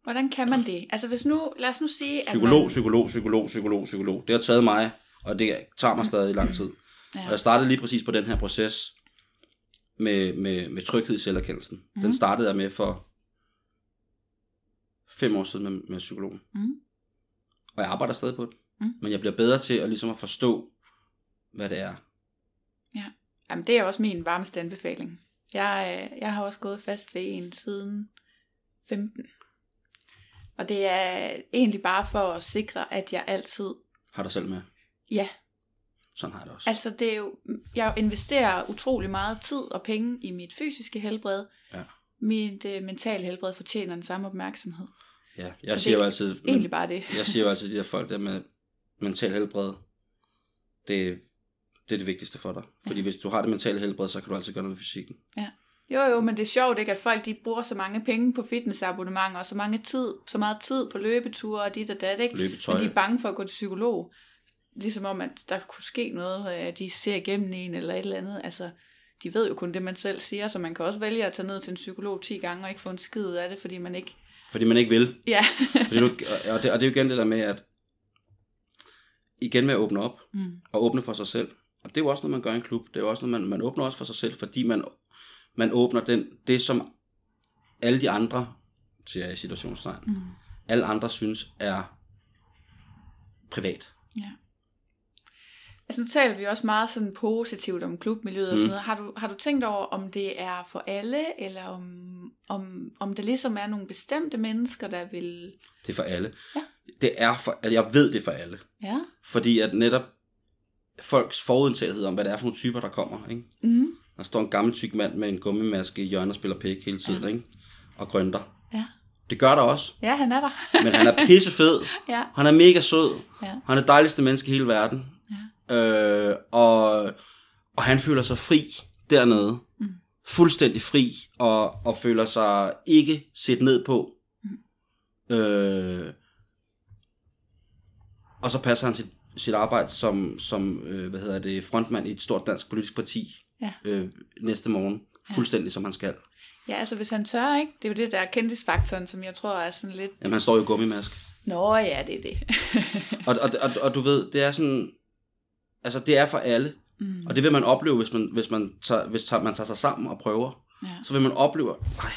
Speaker 1: Hvordan kan man det? Altså hvis nu, lad os nu sige, at
Speaker 2: Psykolog,
Speaker 1: man...
Speaker 2: psykolog, psykolog, psykolog, psykolog. Det har taget mig, og det tager mig stadig lang tid. Og
Speaker 1: Ja.
Speaker 2: jeg startede lige præcis på den her proces med, med, med tryghed i selverkendelsen. Mm. Den
Speaker 1: Mhm.
Speaker 2: startede jeg med for fem år siden med, med psykologen.
Speaker 1: Mm.
Speaker 2: Og jeg arbejder stadig på det.
Speaker 1: Mm.
Speaker 2: Men jeg bliver bedre til at, ligesom at forstå, hvad det er.
Speaker 1: Jamen, det er også min varmeste anbefaling. Jeg, øh, jeg har også gået fast ved en siden 15. Og det er egentlig bare for at sikre, at jeg altid...
Speaker 2: Har dig selv med.
Speaker 1: Ja,
Speaker 2: Sådan har jeg det også.
Speaker 1: altså det er jo... Jeg investerer utrolig meget tid og penge i mit fysiske helbred.
Speaker 2: Ja.
Speaker 1: mit øh, mentale helbred fortjener den samme opmærksomhed.
Speaker 2: Ja,
Speaker 1: Så
Speaker 2: jeg
Speaker 1: det
Speaker 2: siger jo altid, men,
Speaker 1: Egentlig bare det.
Speaker 2: jeg siger jo altid, de der folk der med mental helbred, det, det er det vigtigste for dig. Fordi hvis du har det mentale helbred, så kan du altid gøre noget ved fysikken.
Speaker 1: Jo, jo, men det er sjovt ikke, at folk de bruger så mange penge på fitnessabonnementer, og så, mange tid, så meget tid på løbeture og dit og dat, ikke?
Speaker 2: Løbetøj.
Speaker 1: Men de er bange for at gå til psykolog. Ligesom om, at der kunne ske noget, at de ser igennem en eller et eller andet. Altså, de ved jo kun det, man selv siger, så man kan også vælge at tage ned til en psykolog 10 gange og ikke få en skid ud af det, fordi man ikke...
Speaker 2: Fordi man ikke vil.
Speaker 1: Ja.
Speaker 2: Fordi du, og, det, og det er jo igen det der med, at igen med at åbne op,
Speaker 1: Mm.
Speaker 2: og åbne for sig selv. Og det er jo også noget, man gør i en klub. Det er jo også noget, man, man åbner også for sig selv, fordi man, man åbner den, det, som alle de andre, siger jeg i situationstegn,
Speaker 1: Mm.
Speaker 2: alle andre synes er privat.
Speaker 1: Ja. Altså nu taler vi også meget sådan positivt om klubmiljøet og sådan
Speaker 2: Mm.
Speaker 1: noget. Har du, har du tænkt over, om det er for alle, eller om, om, om der ligesom er nogle bestemte mennesker, der vil...
Speaker 2: Det er for alle.
Speaker 1: Ja.
Speaker 2: Det er for, altså, jeg ved det er for alle.
Speaker 1: Ja.
Speaker 2: Fordi at netop folks forudindtagethed om, hvad det er for nogle typer, der kommer. Ikke?
Speaker 1: Mm.
Speaker 2: Der står en gammel tyk mand med en gummimaske i hjørnet og spiller pæk hele tiden, ja. ikke? og grønter.
Speaker 1: Ja.
Speaker 2: Det gør der også,
Speaker 1: Ja, han er der.
Speaker 2: men han er pissefed.
Speaker 1: ja.
Speaker 2: Han er mega sød.
Speaker 1: Ja.
Speaker 2: Han er det dejligste menneske i hele verden.
Speaker 1: Ja.
Speaker 2: Øh, og, og han føler sig fri dernede.
Speaker 1: Mm.
Speaker 2: Fuldstændig fri, og, og føler sig ikke set ned på. Mm. Øh, og så passer han sit, sit arbejde som, som øh, hvad hedder det, frontmand i et stort dansk politisk parti
Speaker 1: Ja.
Speaker 2: øh, næste morgen. Fuldstændig som han skal.
Speaker 1: Ja, altså hvis han tør, ikke? Det er jo det der kendisfaktoren, som jeg tror er sådan lidt...
Speaker 2: Jamen, han står jo i gummimask.
Speaker 1: Nå ja, det er det.
Speaker 2: Og, og, og, og du ved, det er sådan... Altså, det er for alle.
Speaker 1: mm.
Speaker 2: Og det vil man opleve, hvis man, hvis man, tager, hvis tager, man tager sig sammen og prøver.
Speaker 1: ja.
Speaker 2: Så vil man opleve, ej,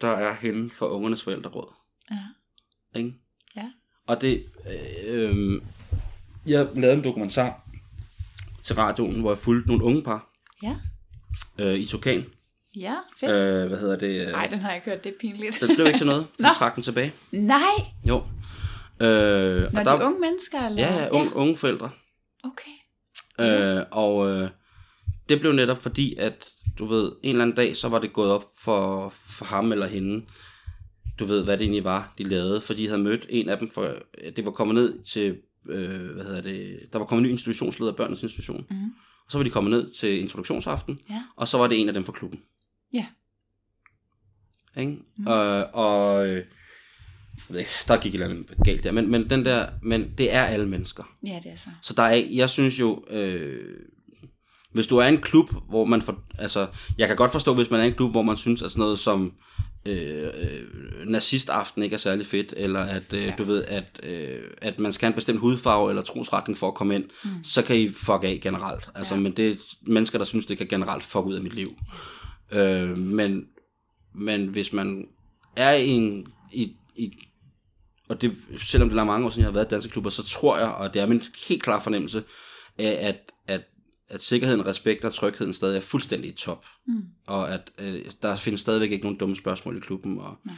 Speaker 2: der er hende for ungernes forældreråd.
Speaker 1: Ja.
Speaker 2: Ikke?
Speaker 1: Ja.
Speaker 2: Og det, øh, øh, jeg lavede en dokumentar til radioen, hvor jeg fulgte nogle unge par
Speaker 1: Ja.
Speaker 2: øh, i Tukan.
Speaker 1: Ja, fedt.
Speaker 2: Øh, hvad hedder det?
Speaker 1: Nej, den har jeg ikke hørt, det er pinligt.
Speaker 2: den blev ikke til noget. Den trak den tilbage.
Speaker 1: Nej,
Speaker 2: Jo. Øh,
Speaker 1: når
Speaker 2: og
Speaker 1: de unge mennesker, eller?
Speaker 2: Ja, ja, unge, unge forældre.
Speaker 1: Okay.
Speaker 2: Øh, og øh, det blev netop fordi, at du ved, en eller anden dag, så var det gået op for, for ham eller hende, du ved, hvad det egentlig var, de lavede, fordi de havde mødt en af dem, for det var kommet ned til, øh, hvad hedder det, der var kommet en ny institutionsleder af børnenes institution,
Speaker 1: Mhm.
Speaker 2: og så var de kommet ned til introduktionsaften,
Speaker 1: Ja.
Speaker 2: og så var det en af dem fra klubben.
Speaker 1: Ja.
Speaker 2: Ikke? Mm. Og, og øh, jeg ved ikke, der gik et eller andet galt der, men, men, den der, men det er alle mennesker.
Speaker 1: Ja, det er så.
Speaker 2: Så der er, jeg synes jo, øh, hvis du er en klub, hvor man får, altså, jeg kan godt forstå, hvis man er en klub, hvor man synes, at sådan noget som øh, øh, nazistaften ikke er særlig fedt, eller at, øh,
Speaker 1: Ja.
Speaker 2: du ved, at, øh, at man skal have en bestemt hudfarve eller trosretning for at komme ind, mm. så kan I fuck af generelt. Altså,
Speaker 1: Ja.
Speaker 2: men det er mennesker, der synes, det kan generelt fuck ud af mit liv. Øh, men, men hvis man er i en, i, i, og det, selvom det er mange år siden, jeg har været i danseklubber, så tror jeg, og det er min helt klar fornemmelse, af, at, at, sikkerheden, respekt og trygheden stadig er fuldstændig i top.
Speaker 1: Mm.
Speaker 2: Og at øh, der findes stadigvæk ikke nogen dumme spørgsmål i klubben. Og
Speaker 1: Nej.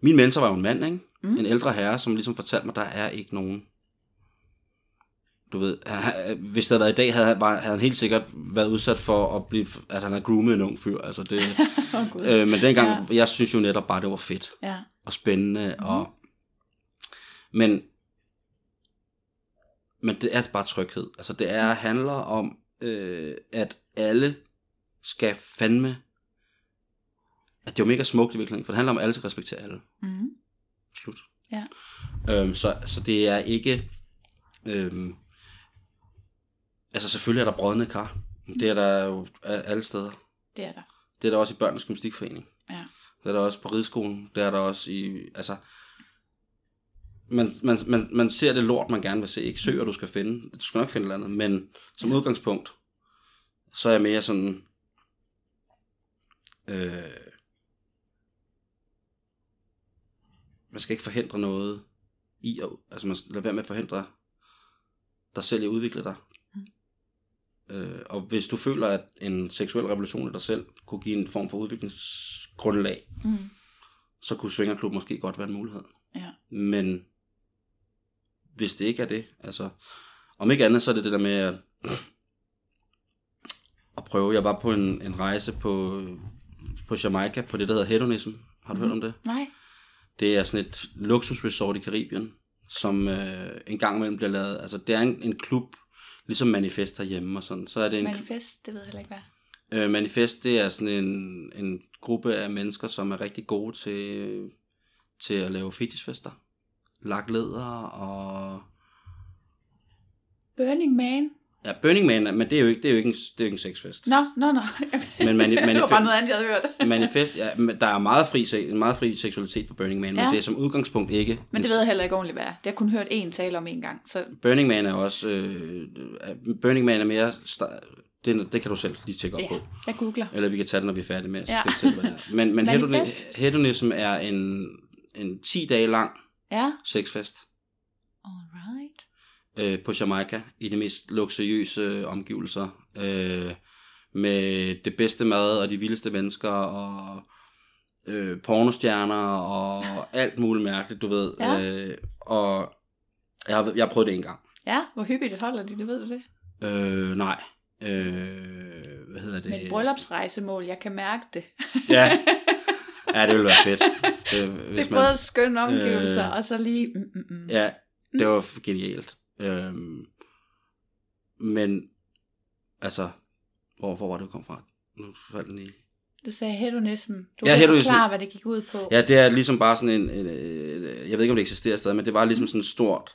Speaker 2: min mentor var jo en mand, ikke?
Speaker 1: Mm.
Speaker 2: Mm. En ældre herre, som ligesom fortalte mig, der er ikke nogen... Du ved, han- hvis det havde været i dag, havde, han- var, havde han helt sikkert været udsat for, at, blive, at han havde groomet en ung fyr. Altså det,
Speaker 1: oh,
Speaker 2: øh, men dengang,
Speaker 1: Ja.
Speaker 2: jeg synes jo netop bare, det var fedt
Speaker 1: Ja.
Speaker 2: og spændende. Mm. Og, men, men det er bare tryghed. Altså det er, handler om, øh, at alle skal fandme... At det er jo mega smukt i virkeligheden, for det handler om, at alle skal respektere alle.
Speaker 1: Mm.
Speaker 2: Slut.
Speaker 1: Ja.
Speaker 2: Øhm, så, så det er ikke... Øhm, altså selvfølgelig er der brødne kar. Det er der jo alle steder.
Speaker 1: Det er der.
Speaker 2: Det er der også i Børnenes Gymnastikforening.
Speaker 1: Ja.
Speaker 2: Det er der også på rideskolen. Det er der også i... Altså, man, man, man, man ser det lort, man gerne vil se. Ikke søger, du skal finde. Du skal nok finde et eller andet. Men som udgangspunkt, så er jeg mere sådan... Øh, man skal ikke forhindre noget i at... Altså, man skal lade være med at forhindre dig selv i at udvikle dig.
Speaker 1: Mm.
Speaker 2: Øh, og hvis du føler, at en seksuel revolution i dig selv kunne give en form for udviklingsgrundlag,
Speaker 1: Mm.
Speaker 2: så kunne Svingerklub måske godt være en mulighed.
Speaker 1: Ja.
Speaker 2: Men hvis det ikke er det, altså, om ikke andet, så er det det der med at, at prøve. Jeg var på en, en rejse på på Jamaica, på det, der hedder hedonism. Har du mm. hørt om det?
Speaker 1: Nej.
Speaker 2: Det er sådan et luksusresort i Karibien, som øh, en gang imellem bliver lavet. Altså, det er en, en klub, ligesom Manifest herhjemme og sådan. Så er det en,
Speaker 1: Manifest, det ved jeg heller ikke, hvad.
Speaker 2: Øh, Manifest, det er sådan en, en gruppe af mennesker, som er rigtig gode til, til at lave fetishfester. Lagt læder og...
Speaker 1: Burning Man.
Speaker 2: Ja, Burning Man, men det er jo ikke, det er jo ikke, en, det er jo ikke en sexfest.
Speaker 1: Nå, nå, nå.
Speaker 2: Men mani-
Speaker 1: det var bare noget andet, jeg havde hørt.
Speaker 2: Manifest, ja, men der er meget fri, meget fri seksualitet på Burning Man, men
Speaker 1: Ja.
Speaker 2: det er som udgangspunkt ikke.
Speaker 1: Men det ved jeg heller ikke ordentligt, hvad er. Det har kun hørt én tale om en gang. Så
Speaker 2: Burning Man er også... Øh, øh, Burning Man er mere... Det, det kan du selv lige tjekke op
Speaker 1: ja,
Speaker 2: på.
Speaker 1: jeg googler.
Speaker 2: Eller vi kan tage det, når vi er færdige med. Så
Speaker 1: Ja.
Speaker 2: er. Men, men hedonism er en, en 10 dage lang
Speaker 1: Ja,
Speaker 2: sexfest
Speaker 1: alright.
Speaker 2: øh, på Jamaica i de mest luksuriøse omgivelser. Øh, med det bedste mad og de vildeste mennesker og øh, pornostjerner og alt muligt mærkeligt, du ved.
Speaker 1: Ja.
Speaker 2: Øh, og jeg har, jeg har prøvet det en gang.
Speaker 1: Ja, hvor hyppigt holder de det, ved du det?
Speaker 2: Øh, nej. Øh, hvad hedder det?
Speaker 1: Et bryllupsrejsemål, jeg kan mærke det.
Speaker 2: Ja. ja, det ville være fedt. Det,
Speaker 1: Det
Speaker 2: hvis
Speaker 1: er både skønne omgivelser,
Speaker 2: Øh,
Speaker 1: og så lige... Mm, mm, mm.
Speaker 2: Ja, det var genialt. Øhm, men, altså, hvor, hvor var det, du kom fra? Nu faldt den i.
Speaker 1: Du sagde hedonism. Du
Speaker 2: Ja, hedonism.
Speaker 1: forklare, hvad det gik ud på.
Speaker 2: Ja, det er ligesom bare sådan en, en øh, jeg ved ikke, om det eksisterer stadig, men det var ligesom sådan et stort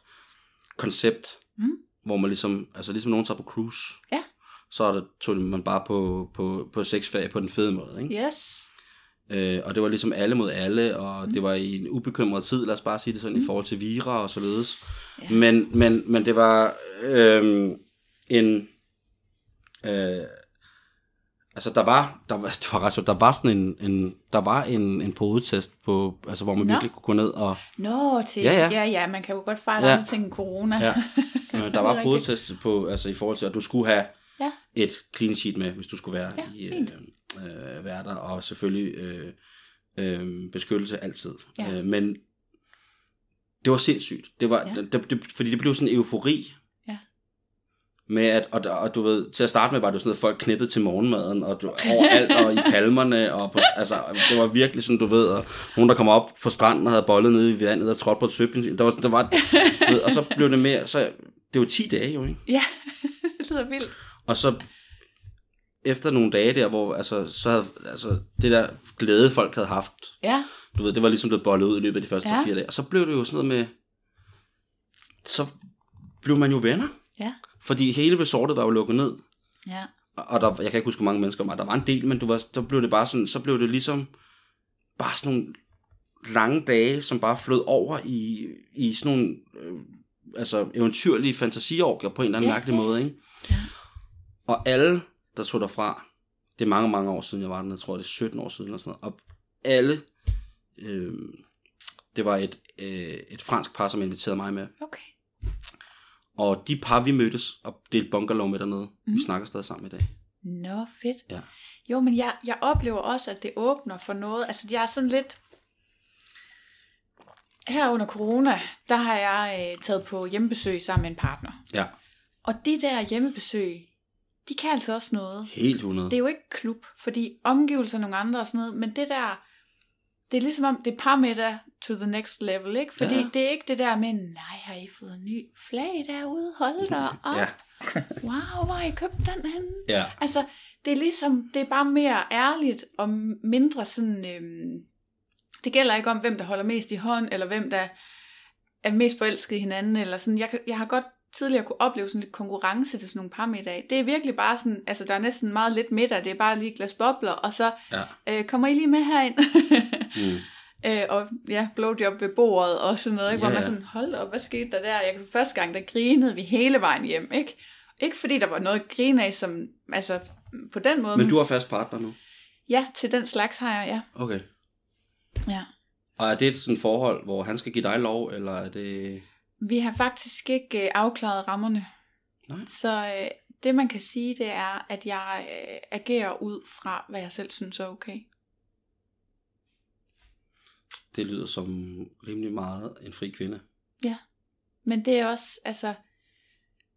Speaker 2: koncept,
Speaker 1: Mm.
Speaker 2: hvor man ligesom, altså ligesom nogen tager på cruise.
Speaker 1: Ja.
Speaker 2: Så er det, tog man bare på, på, på sexferie på den fede måde, ikke?
Speaker 1: Yes.
Speaker 2: Øh, og det var ligesom alle mod alle, og
Speaker 1: Mm.
Speaker 2: det var i en ubekymret tid, lad os bare sige det sådan, mm. i forhold til vira og således.
Speaker 1: Ja.
Speaker 2: Men, men, men det var øh, en... Øh, altså der var, der var, det var ret sjovt, der var sådan en, en der var en, en podetest på, altså hvor man
Speaker 1: Nå.
Speaker 2: virkelig kunne gå ned og,
Speaker 1: Nå, til...
Speaker 2: Ja, ja.
Speaker 1: ja, ja man kan jo godt fejle
Speaker 2: Ja.
Speaker 1: ting corona.
Speaker 2: ja, øh, der var podetest på, altså i forhold til, at du skulle have
Speaker 1: Ja.
Speaker 2: et clean sheet med, hvis du skulle være
Speaker 1: Ja,
Speaker 2: i,
Speaker 1: fint.
Speaker 2: øh, øh, være der, og selvfølgelig øh, øh, beskyttelse altid.
Speaker 1: Ja.
Speaker 2: Øh, men det var sindssygt. Det var,
Speaker 1: Ja.
Speaker 2: det, det, fordi det blev sådan en eufori. Med at, og, og du ved, til at starte med var det sådan, at folk knippede til morgenmaden, og du, overalt, og i palmerne, og på, altså, det var virkelig sådan, du ved, og nogen, der kom op på stranden og havde bollet nede i vandet og trådt på et søbenzin. Der var, der var, ved, og så blev det mere, så, det var 10 dage jo, ikke?
Speaker 1: Ja, det lyder vildt.
Speaker 2: Og så efter nogle dage der, hvor altså, så havde, altså, det der glæde, folk havde haft,
Speaker 1: Ja,
Speaker 2: du ved, det var ligesom blevet bollet ud i løbet af de første
Speaker 1: Ja.
Speaker 2: fire dage. Og så blev det jo sådan noget med, så blev man jo venner.
Speaker 1: ja,
Speaker 2: Fordi hele resortet var jo lukket ned.
Speaker 1: ja.
Speaker 2: Og der, jeg kan ikke huske, hvor mange mennesker var. Der var en del, men du var, så blev det bare sådan, så blev det ligesom bare sådan nogle lange dage, som bare flød over i, i sådan nogle øh, altså eventyrlige fantasiorker på en eller anden
Speaker 1: Ja,
Speaker 2: ja, mærkelig
Speaker 1: ja.
Speaker 2: måde. Ikke?
Speaker 1: Ja.
Speaker 2: Og alle, der tog derfra, det er mange, mange år siden, jeg var der, jeg tror det er 17 år siden, eller sådan noget, og alle, øh, det var et, øh, et fransk par, som inviterede mig med,
Speaker 1: Okay.
Speaker 2: og de par, vi mødtes og delte bungalow med dernede, mm.
Speaker 1: Mhm.
Speaker 2: vi snakker stadig sammen i dag.
Speaker 1: Nå, fedt.
Speaker 2: Ja.
Speaker 1: Jo, men jeg, jeg oplever også, at det åbner for noget. Altså, jeg er sådan lidt... Her under corona, der har jeg øh, taget på hjemmebesøg sammen med en partner.
Speaker 2: Ja,
Speaker 1: Og de der hjemmebesøg, de kan altså også noget.
Speaker 2: helt 100.
Speaker 1: Det er jo ikke klub, fordi omgivelser er nogle andre og sådan noget, men det der, det er ligesom om, det er parmiddag to the next level, ikke? Fordi
Speaker 2: Ja.
Speaker 1: det er ikke det der med, nej, har I fået en ny flag derude? Hold da op.
Speaker 2: Ja,
Speaker 1: Wow, hvor har I købt den henne?
Speaker 2: ja,
Speaker 1: Altså, det er ligesom, det er bare mere ærligt og mindre sådan, øhm, det gælder ikke om, hvem der holder mest i hånd, eller hvem der er mest forelsket i hinanden, eller sådan. Jeg, jeg har godt tidligere kunne opleve sådan lidt konkurrence til sådan nogle parmiddag. Det er virkelig bare sådan, altså der er næsten meget lidt middag, det er bare lige et glas bobler, og så
Speaker 2: ja.
Speaker 1: øh, kommer I lige med herind?
Speaker 2: Mm.
Speaker 1: øh, og ja, blowjob ved bordet og sådan noget, ikke? hvor
Speaker 2: Ja,
Speaker 1: man sådan, hold op, hvad skete der der? Jeg kan første gang, der grinede vi hele vejen hjem, ikke? Ikke fordi der var noget at grine af, som, altså på den måde.
Speaker 2: Men du har fast partner nu?
Speaker 1: Ja, til den slags har jeg, ja.
Speaker 2: Okay.
Speaker 1: ja.
Speaker 2: Og er det et sådan forhold, hvor han skal give dig lov, eller er det...
Speaker 1: Vi har faktisk ikke øh, afklaret rammerne.
Speaker 2: Nej.
Speaker 1: Så øh, det man kan sige, det er, at jeg øh, agerer ud fra, hvad jeg selv synes er okay.
Speaker 2: Det lyder som rimelig meget en fri kvinde.
Speaker 1: Men det er også, altså,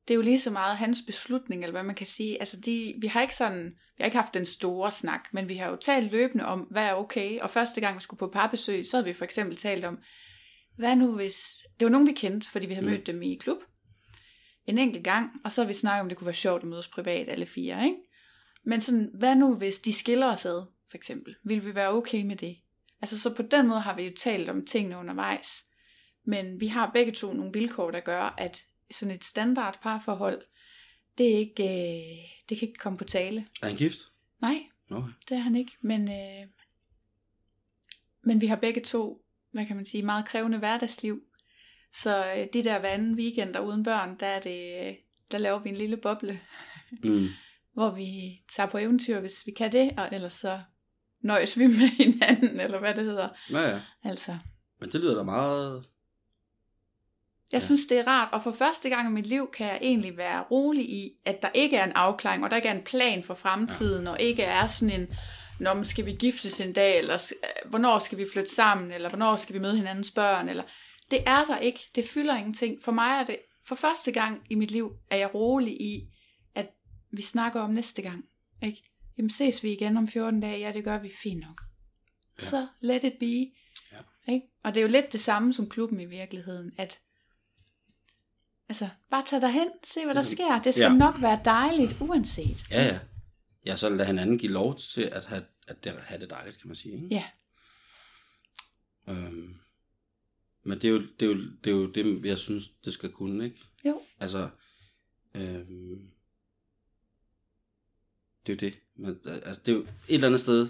Speaker 1: det er jo lige så meget hans beslutning, eller hvad man kan sige. Altså, de, vi har ikke sådan, vi har ikke haft den store snak, men vi har jo talt løbende om, hvad er okay. Og første gang vi skulle på parbesøg, så havde vi for eksempel talt om, hvad nu hvis... Det var nogen, vi kendte, fordi vi havde
Speaker 2: Mm.
Speaker 1: mødt dem i klub en enkelt gang, og så har vi snakket om, det kunne være sjovt at mødes privat, alle fire, ikke? Men sådan, hvad nu hvis de skiller os ad, for eksempel? Vil vi være okay med det? Altså, så på den måde har vi jo talt om tingene undervejs. Men vi har begge to nogle vilkår, der gør, at sådan et standard parforhold, det er ikke, øh, det kan ikke komme på tale.
Speaker 2: Er han gift?
Speaker 1: Nej,
Speaker 2: Okay.
Speaker 1: det er han ikke. Men, øh, men vi har begge to, hvad kan man sige, meget krævende hverdagsliv. Så øh, de der hver anden weekender uden børn, der, er det, øh, der laver vi en lille boble,
Speaker 2: Mm.
Speaker 1: hvor vi tager på eventyr, hvis vi kan det, og ellers så nøjes vi med hinanden, eller hvad det hedder.
Speaker 2: Ja, ja.
Speaker 1: Altså,
Speaker 2: Men det lyder da meget...
Speaker 1: Jeg
Speaker 2: Ja.
Speaker 1: synes, det er rart, og for første gang i mit liv kan jeg egentlig være rolig i, at der ikke er en afklaring, og der ikke er en plan for fremtiden, ja. og ikke er sådan en, når man skal vi giftes en dag, eller hvornår skal vi flytte sammen, eller hvornår skal vi møde hinandens børn, eller det er der ikke, det fylder ingenting. For mig er det, for første gang i mit liv, er jeg rolig i, at vi snakker om næste gang. Ikke? Jamen ses vi igen om 14 dage, ja det gør vi, fint nok.
Speaker 2: Ja.
Speaker 1: Så let it be.
Speaker 2: Ja.
Speaker 1: Ikke? Og det er jo lidt det samme som klubben i virkeligheden, at Altså, bare tag dig hen, se hvad der sker. Det skal
Speaker 2: ja.
Speaker 1: nok være dejligt, uanset.
Speaker 2: Ja, ja. Ja, så lad hinanden give lov til at have, at det, have det dejligt, kan man sige. Ikke?
Speaker 1: Ja,
Speaker 2: Øhm, men det er, jo, det, er jo, det er jo det, jeg synes, det skal kunne, ikke?
Speaker 1: jo.
Speaker 2: Altså, øhm, det er jo det. Men, altså, det er jo et eller andet sted,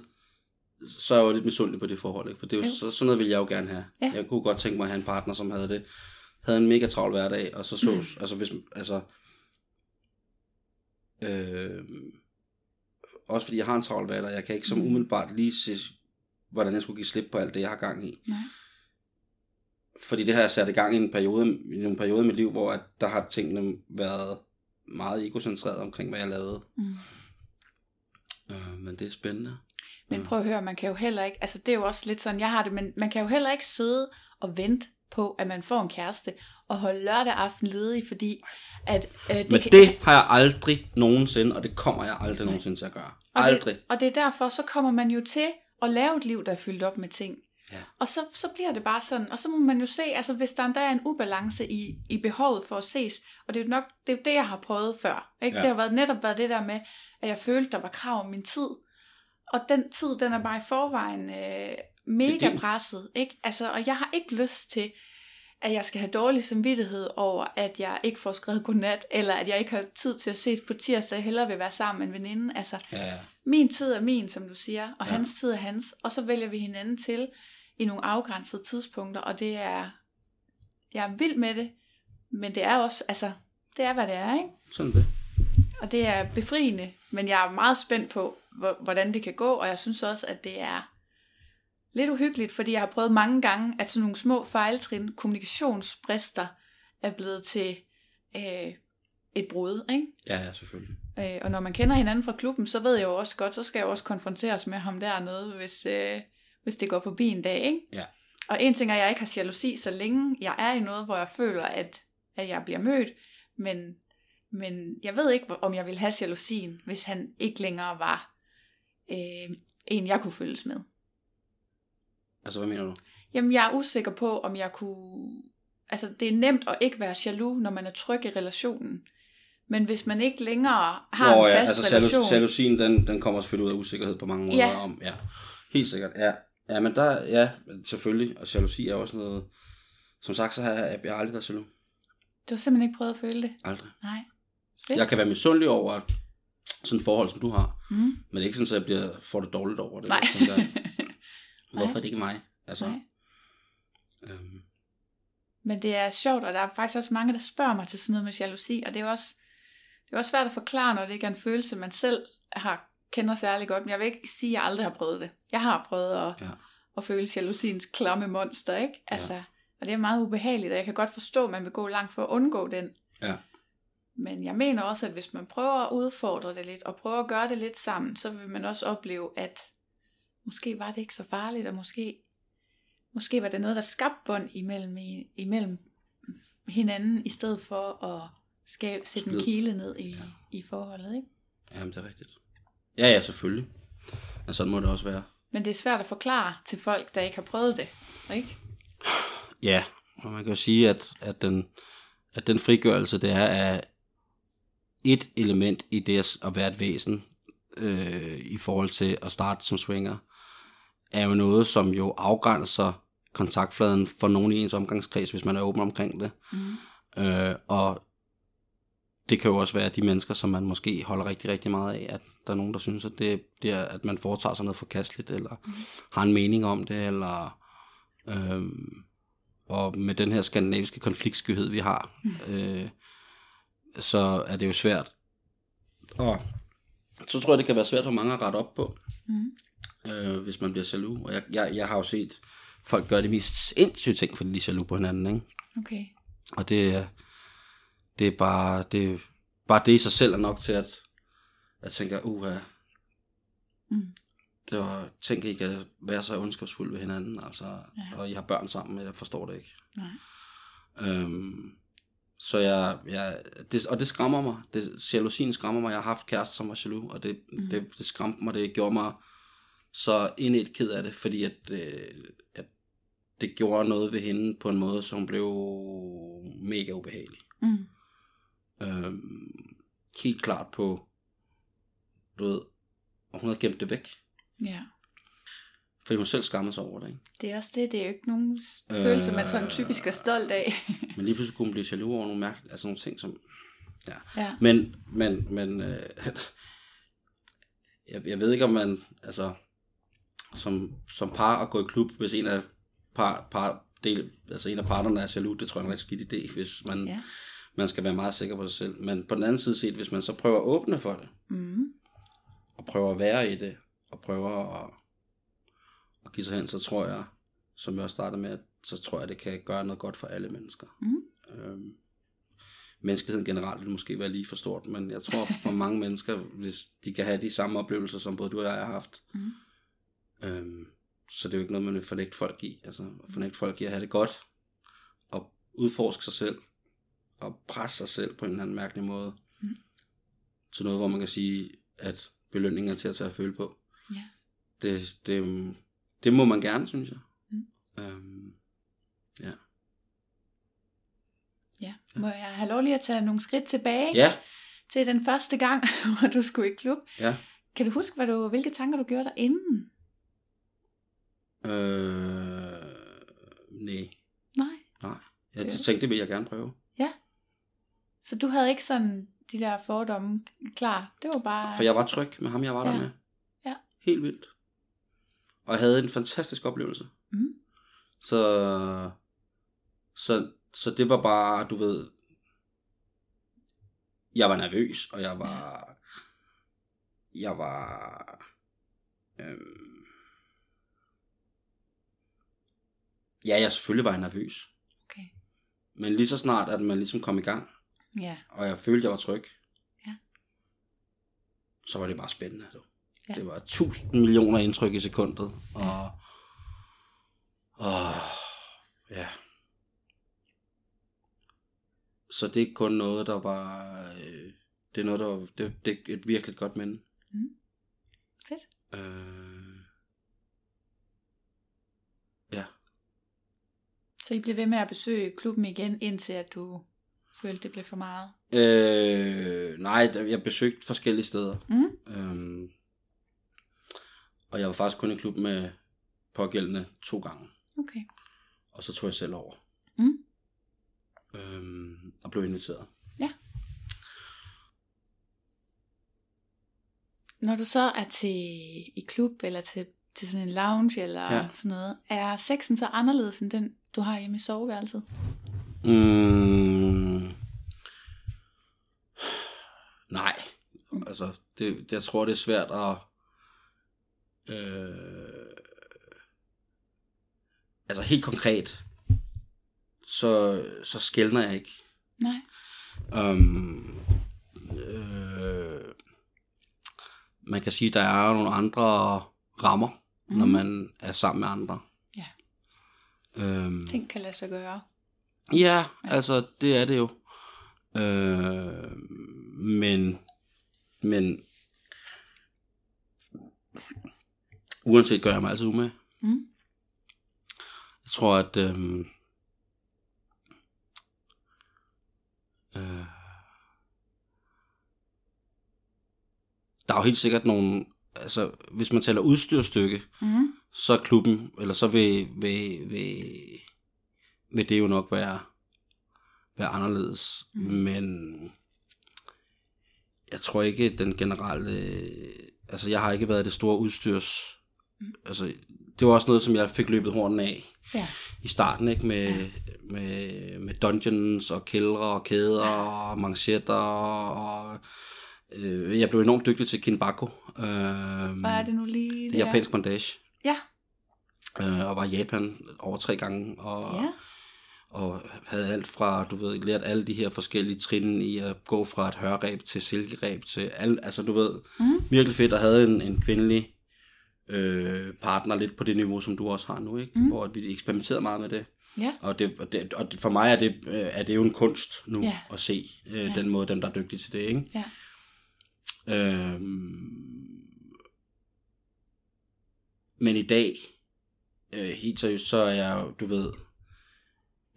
Speaker 2: så er jeg jo lidt misundelig på det forhold, ikke? For det er jo,
Speaker 1: Jo.
Speaker 2: så, sådan noget vil jeg jo gerne have.
Speaker 1: Ja.
Speaker 2: Jeg kunne godt tænke mig at have en partner, som havde det, havde en mega travl hverdag, og så så,
Speaker 1: Mm.
Speaker 2: altså hvis, altså, øh, også fordi jeg har en travl hverdag, jeg kan ikke som
Speaker 1: Mm.
Speaker 2: umiddelbart lige se, hvordan jeg skulle give slip på alt det, jeg har gang i.
Speaker 1: Nej.
Speaker 2: Fordi det har jeg sat i gang i en periode, i en periode i mit liv, hvor at der har tingene været meget egocentreret omkring, hvad jeg lavede.
Speaker 1: Mm.
Speaker 2: Øh, men det er spændende.
Speaker 1: Men prøv at høre, man kan jo heller ikke, altså det er jo også lidt sådan, jeg har det, men man kan jo heller ikke sidde og vente på, at man får en kæreste, og holde lørdag aften ledig, fordi at øh, det
Speaker 2: Men
Speaker 1: kan,
Speaker 2: det har jeg aldrig nogensinde, og det kommer jeg aldrig nogensinde til at gøre.
Speaker 1: og
Speaker 2: Aldrig.
Speaker 1: Det, og det er derfor, så kommer man jo til at lave et liv, der er fyldt op med ting.
Speaker 2: Ja.
Speaker 1: Og så, så bliver det bare sådan, og så må man jo se, altså hvis der endda er en ubalance i, i behovet for at ses, og det er jo nok, det er jo det, jeg har prøvet før. Ikke?
Speaker 2: Ja.
Speaker 1: Det har været, netop været det der med, at jeg følte, der var krav om min tid, og den tid, den er bare i forvejen øh, mega
Speaker 2: din.
Speaker 1: presset. Ikke? Altså, og jeg har ikke lyst til, at jeg skal have dårlig samvittighed over, at jeg ikke får skrevet godnat, eller at jeg ikke har tid til at ses på tirsdag, jeg hellere vil være sammen med en veninde. Altså,
Speaker 2: Ja,
Speaker 1: min tid er min, som du siger, og
Speaker 2: Ja.
Speaker 1: hans tid er hans, og så vælger vi hinanden til i nogle afgrænsede tidspunkter, og det er, jeg er vild med det, men det er også, altså, det er, hvad det er, ikke?
Speaker 2: Sådan det.
Speaker 1: Og det er befriende, men jeg er meget spændt på, hvor- hvordan det kan gå, og jeg synes også, at det er lidt uhyggeligt, fordi jeg har prøvet mange gange, at sådan nogle små fejltrin, kommunikationsbrister, er blevet til øh, et brud, ikke?
Speaker 2: Ja, ja, selvfølgelig.
Speaker 1: Øh, og når man kender hinanden fra klubben, så ved jeg jo også godt, så skal jeg også konfronteres med ham dernede, hvis, øh, hvis det går forbi en dag, ikke?
Speaker 2: Ja.
Speaker 1: Og en ting er, at jeg ikke har jalousi, så længe jeg er i noget, hvor jeg føler, at, at jeg bliver mødt, men, men jeg ved ikke, om jeg vil have jalousien, hvis han ikke længere var øh, en, jeg kunne følges med.
Speaker 2: Altså, hvad mener du?
Speaker 1: Jamen, jeg er usikker på, om jeg kunne... Altså, det er nemt at ikke være jaloux, når man er tryg i relationen. Men hvis man ikke længere har
Speaker 2: Nå,
Speaker 1: en
Speaker 2: ja,
Speaker 1: fast
Speaker 2: altså
Speaker 1: relation...
Speaker 2: jalous- jalousien, den, den kommer selvfølgelig ud af usikkerhed på mange måder.
Speaker 1: Ja.
Speaker 2: Om, ja, helt sikkert. Ja, ja men der, ja, selvfølgelig. Og jalousi er også noget... Som sagt, så har jeg, jeg har aldrig været jaloux.
Speaker 1: Du har simpelthen ikke prøvet at føle det?
Speaker 2: Aldrig.
Speaker 1: Nej. Fedt.
Speaker 2: Jeg kan være misundelig over sådan et forhold, som du har.
Speaker 1: Mm.
Speaker 2: Men det er ikke sådan, at jeg bliver, får det dårligt over det.
Speaker 1: Nej.
Speaker 2: Jeg Hvorfor er det ikke mig? Altså,
Speaker 1: Nej.
Speaker 2: øhm,
Speaker 1: Men det er sjovt, og der er faktisk også mange, der spørger mig til sådan noget med jalousi, og det er jo også, det er også svært at forklare, når det ikke er en følelse, man selv har, kender særlig godt, men jeg vil ikke sige, at jeg aldrig har prøvet det. Jeg har prøvet at,
Speaker 2: Ja.
Speaker 1: at føle jalousiens klamme monster, ikke? Altså, ja. Og det er meget ubehageligt, og jeg kan godt forstå, at man vil gå langt for at undgå den.
Speaker 2: Ja.
Speaker 1: Men jeg mener også, at hvis man prøver at udfordre det lidt, og prøver at gøre det lidt sammen, så vil man også opleve, at måske var det ikke så farligt, og måske, måske var det noget, der skabte bånd imellem, imellem hinanden, i stedet for at skal sætte en
Speaker 2: Splid.
Speaker 1: kile ned i, ja. i forholdet, ikke?
Speaker 2: Jamen, det er rigtigt. Ja, ja, selvfølgelig. Ja, sådan må det også være.
Speaker 1: Men det er svært at forklare til folk, der ikke har prøvet det, ikke?
Speaker 2: Ja, og man kan jo sige, at, at, den, at den frigørelse, det er af et element i det at- at være et væsen, øh, i forhold til at starte som swinger, er jo noget, som jo afgrænser kontaktfladen for nogen i ens omgangskreds, hvis man er åben omkring det.
Speaker 1: Mm.
Speaker 2: Øh, og det kan jo også være de mennesker, som man måske holder rigtig, rigtig meget af, at der er nogen, der synes, at det, det er, at man foretager sig noget forkasteligt, eller mm. har en mening om det, eller øhm, og med den her skandinaviske konfliktskyhed, vi har, øh, så er det jo svært. Og så tror jeg, det kan være svært for mange at rette op på,
Speaker 1: Mm.
Speaker 2: Øh, hvis man bliver jaloux. Og jeg, jeg, jeg har jo set folk gøre de mest sindssyge ting, fordi de er jaloux på hinanden, ikke?
Speaker 1: Okay.
Speaker 2: Og det, er- det er bare det, bare det i sig selv er nok til at, at tænke, uha,
Speaker 1: Mm.
Speaker 2: det var, tænk, I kan være så ondskabsfulde ved hinanden, altså,
Speaker 1: Ja.
Speaker 2: og I har børn sammen, jeg forstår det ikke.
Speaker 1: Nej.
Speaker 2: Øhm, så jeg, jeg det, og det skræmmer mig, det, jalousien skræmmer mig, jeg har haft kæreste, som var jaloux, og det, mm. det, det skræmte mig, det gjorde mig så indet ked af det, fordi at, øh, at det gjorde noget ved hende på en måde, som blev mega ubehagelig.
Speaker 1: Mm.
Speaker 2: Øhm, helt klart på, du ved, og hun havde gemt det væk,
Speaker 1: Ja.
Speaker 2: fordi hun selv skammede sig over det, ikke?
Speaker 1: Det er også det, det er jo ikke nogen
Speaker 2: Øh,
Speaker 1: følelse, man sådan typisk er stolt af.
Speaker 2: Men lige pludselig kunne hun blive jaloux over nogle mærkelige, altså nogle ting, som,
Speaker 1: ja.
Speaker 2: Men, men, men øh, jeg, jeg ved ikke, om man, altså, som, som par at gå i klub, hvis en af par, par del, altså en af parterne er jaloux, det tror jeg er en rigtig skidt idé, hvis man,
Speaker 1: Ja.
Speaker 2: man skal være meget sikker på sig selv. Men på den anden side set, hvis man så prøver at åbne for det,
Speaker 1: Mm.
Speaker 2: og prøver at være i det, og prøver at, at give sig hen, så tror jeg, som jeg også startede med, så tror jeg, det kan gøre noget godt for alle mennesker.
Speaker 1: Mm.
Speaker 2: Øhm, menneskeheden generelt vil måske være lige for stort, men jeg tror for mange mennesker, hvis de kan have de samme oplevelser, som både du og jeg har haft,
Speaker 1: Mm.
Speaker 2: Øhm, så det er jo ikke noget, man vil fornægte folk i. Altså at fornægte folk i at have det godt, og udforske sig selv, og presse sig selv på en eller anden mærkelig måde,
Speaker 1: Mm.
Speaker 2: til noget, hvor man kan sige, at belønningen er til at tage at føle på.
Speaker 1: Ja.
Speaker 2: Det, det, det må man gerne, synes jeg.
Speaker 1: Mm.
Speaker 2: Øhm,
Speaker 1: Ja. Må jeg have lov lige at tage nogle skridt tilbage
Speaker 2: ja,
Speaker 1: til den første gang, hvor du skulle i klub?
Speaker 2: ja.
Speaker 1: Kan du huske, hvad du, hvilke tanker du gjorde der inden?
Speaker 2: Øh, nej,
Speaker 1: Nej.
Speaker 2: nej. Jeg
Speaker 1: Ja.
Speaker 2: tænkte, det vil jeg gerne prøve.
Speaker 1: Så du havde ikke sådan de der fordomme klar? Det var bare...
Speaker 2: For jeg var tryg med ham, jeg var
Speaker 1: Ja.
Speaker 2: der med.
Speaker 1: Ja.
Speaker 2: Helt vildt. Og jeg havde en fantastisk oplevelse.
Speaker 1: Mm.
Speaker 2: Så, så, så det var bare, du ved, jeg var nervøs, og jeg var, jeg var, øhm, ja, jeg selvfølgelig var jeg nervøs.
Speaker 1: Okay.
Speaker 2: Men lige så snart, at man ligesom kom i gang,
Speaker 1: Ja.
Speaker 2: og jeg følte, jeg var tryg,
Speaker 1: Ja.
Speaker 2: så var det bare spændende. Du.
Speaker 1: Ja.
Speaker 2: Det var tusind millioner indtryk i sekundet, og, og ja. Så det er ikke kun noget, der var, øh, det er noget, der var, det, det er et virkelig godt minde.
Speaker 1: Mm. Fedt.
Speaker 2: Øh, ja.
Speaker 1: Så I blev ved med at besøge klubben igen, indtil at du følte, det blev for meget?
Speaker 2: Øh, nej, jeg besøgte forskellige steder.
Speaker 1: Mm.
Speaker 2: Øhm, og jeg var faktisk kun i klub med pågældende to gange.
Speaker 1: Okay.
Speaker 2: Og så tog jeg selv over.
Speaker 1: Mm.
Speaker 2: Øhm, og blev inviteret.
Speaker 1: Når du så er til i klub, eller til, til sådan en lounge, eller ja. Sådan noget, er sexen så anderledes end den, du har hjemme i soveværelset?
Speaker 2: Mm, nej. Altså, det, jeg tror, det er svært at... Øh, altså helt konkret, så, så skældner jeg ikke.
Speaker 1: Nej.
Speaker 2: Um, øh, man kan sige, at der er nogle andre rammer, mm. når
Speaker 1: Mhm.
Speaker 2: man er sammen med andre.
Speaker 1: Ja.
Speaker 2: Øhm,
Speaker 1: Ting kan lade sig gøre.
Speaker 2: ja, altså det er det jo. Øh, men, men uanset gør jeg mig altid umage.
Speaker 1: Mm.
Speaker 2: Jeg tror, at øhm, øh, der er jo helt sikkert nogle, altså hvis man taler udstyrstykke,
Speaker 1: Mm.
Speaker 2: så er klubben, eller så vil, vil, vil, vil det jo nok være, være anderledes. Mm. Men jeg tror ikke, den generelle... Altså, jeg har ikke været det store udstyrs... Mm. Altså, det var også noget, som jeg fik løbet hornen af
Speaker 1: Ja.
Speaker 2: i starten, ikke? Med, ja. med, med dungeons og kældre og kæder og manchetter og... Øh, jeg blev enormt dygtig til kinbaku. Øh,
Speaker 1: Hvad er det nu lige?
Speaker 2: det er japansk bondage.
Speaker 1: Ja.
Speaker 2: Øh, og var i Japan over tre gange. Og,
Speaker 1: Ja.
Speaker 2: og havde alt fra, du ved, lært alle de her forskellige trin i at gå fra et hørreb til silkereb til alt, altså du ved,
Speaker 1: Mm.
Speaker 2: virkelig fedt at have en, en kvindelig øh, partner lidt på det niveau, som du også har nu, ikke? Mm. Hvor at vi eksperimenterede meget med det.
Speaker 1: Ja.
Speaker 2: Og, det, og, det, og det, for mig er det, øh, er det jo en kunst nu
Speaker 1: Ja.
Speaker 2: at se øh, ja. den måde, dem der er dygtige til det, ikke?
Speaker 1: Ja.
Speaker 2: Øhm, men i dag, øh, helt seriøst, så er jeg du ved,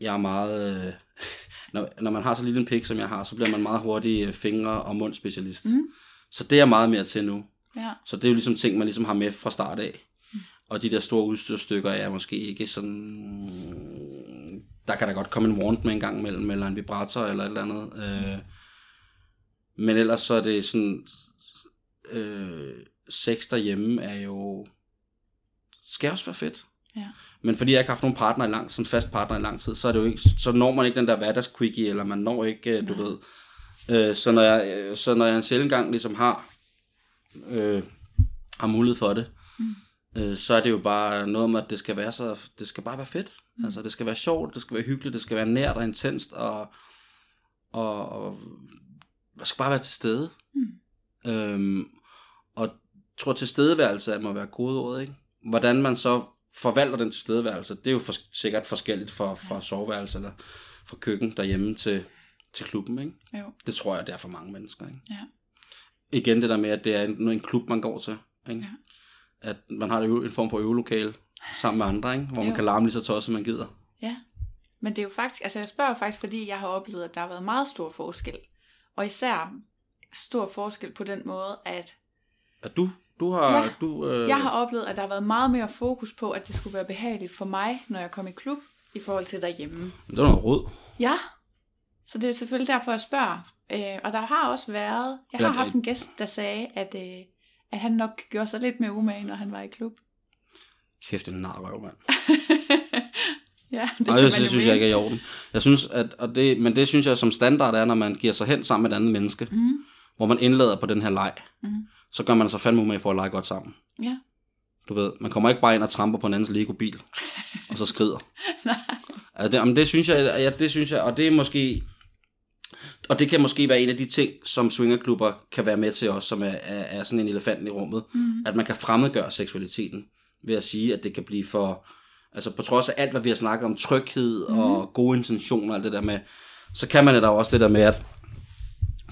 Speaker 2: jeg er meget... Øh, når, når man har så lille en pik, som jeg har, så bliver man meget hurtig øh, fingre- og mundspecialist.
Speaker 1: Mm.
Speaker 2: Så det er jeg meget mere til nu.
Speaker 1: Ja.
Speaker 2: Så det er jo ligesom ting, man ligesom har med fra start af. Og de der store udstyrstykker er måske ikke sådan... Der kan da godt komme en wand med en gang imellem, eller en vibrator, eller et eller andet. Øh, men ellers så er det sådan... Øh, sex derhjemme er jo... Skal også være fedt.
Speaker 1: Ja.
Speaker 2: Men fordi jeg ikke har haft nogen partner i lang, sådan fast partner i lang tid, så, er det jo ikke, så når man ikke den der hverdagsquickie, eller man når ikke, øh, du ved. Øh, så, når jeg, øh, så når jeg en sjældent gang ligesom har, øh, har mulighed for det, mm. øh, så er det jo bare noget om, at det skal være så, det skal bare være fedt. Mm. Altså det skal være sjovt, det skal være hyggeligt, det skal være nært og intenst, og, og, og jeg skal bare være til stede. Mm. Øhm, og tror tilstedeværelse må være kodeordet, ikke? Hvordan man så forvalter den tilstedeværelse, det er jo for, sikkert forskelligt fra, fra soveværelse eller fra køkken derhjemme til, til klubben, ikke?
Speaker 1: Jo.
Speaker 2: Det tror jeg, det er for mange mennesker, ikke?
Speaker 1: Ja.
Speaker 2: Igen det der med, at det er en, en klub, man går til, ikke?
Speaker 1: Ja.
Speaker 2: At man har en, en form for øvelokale sammen med andre, ikke? Hvor man
Speaker 1: Jo.
Speaker 2: kan larme lige så tosset, man gider.
Speaker 1: Ja. Men det er jo faktisk, altså jeg spørger faktisk, fordi jeg har oplevet, at der har været meget stor forskel. Og især stor forskel på den måde, at
Speaker 2: At du, du har...
Speaker 1: Ja.
Speaker 2: Du, øh,
Speaker 1: jeg har oplevet, at der har været meget mere fokus på, at det skulle være behageligt for mig, når jeg kom i klub, i forhold til derhjemme.
Speaker 2: Det var noget råd.
Speaker 1: Ja, så det er selvfølgelig derfor, jeg spørger. Øh, og der har også været, jeg har haft en gæst, der sagde, at, øh, at han nok gjorde sig lidt mere umage, når han var i klub.
Speaker 2: Kæft, en narrøv, mand.
Speaker 1: ja, det kan
Speaker 2: det, synes jeg ikke er i orden. Jeg synes, at, og det, men det synes jeg som standard er, når man giver sig hen sammen med et andet menneske,
Speaker 1: Mm,
Speaker 2: hvor man indlader på den her leg,
Speaker 1: mm,
Speaker 2: så gør man sig fandme umage for at lege godt sammen.
Speaker 1: ja,
Speaker 2: Du ved, man kommer ikke bare ind og tramper på en andens Lego-bil, og så skrider.
Speaker 1: nej,
Speaker 2: Altså, det, jamen, det synes jeg, ja, det synes jeg, og det er måske, og det kan måske være en af de ting, som swingerklubber kan være med til også, som er, er, er sådan en elefant i rummet,
Speaker 1: mm,
Speaker 2: at man kan fremmedgøre seksualiteten, ved at sige, at det kan blive for, altså på trods af alt, hvad vi har snakket om, tryghed
Speaker 1: Mhm.
Speaker 2: og gode intentioner og alt det der med, så kan man da også det der med, at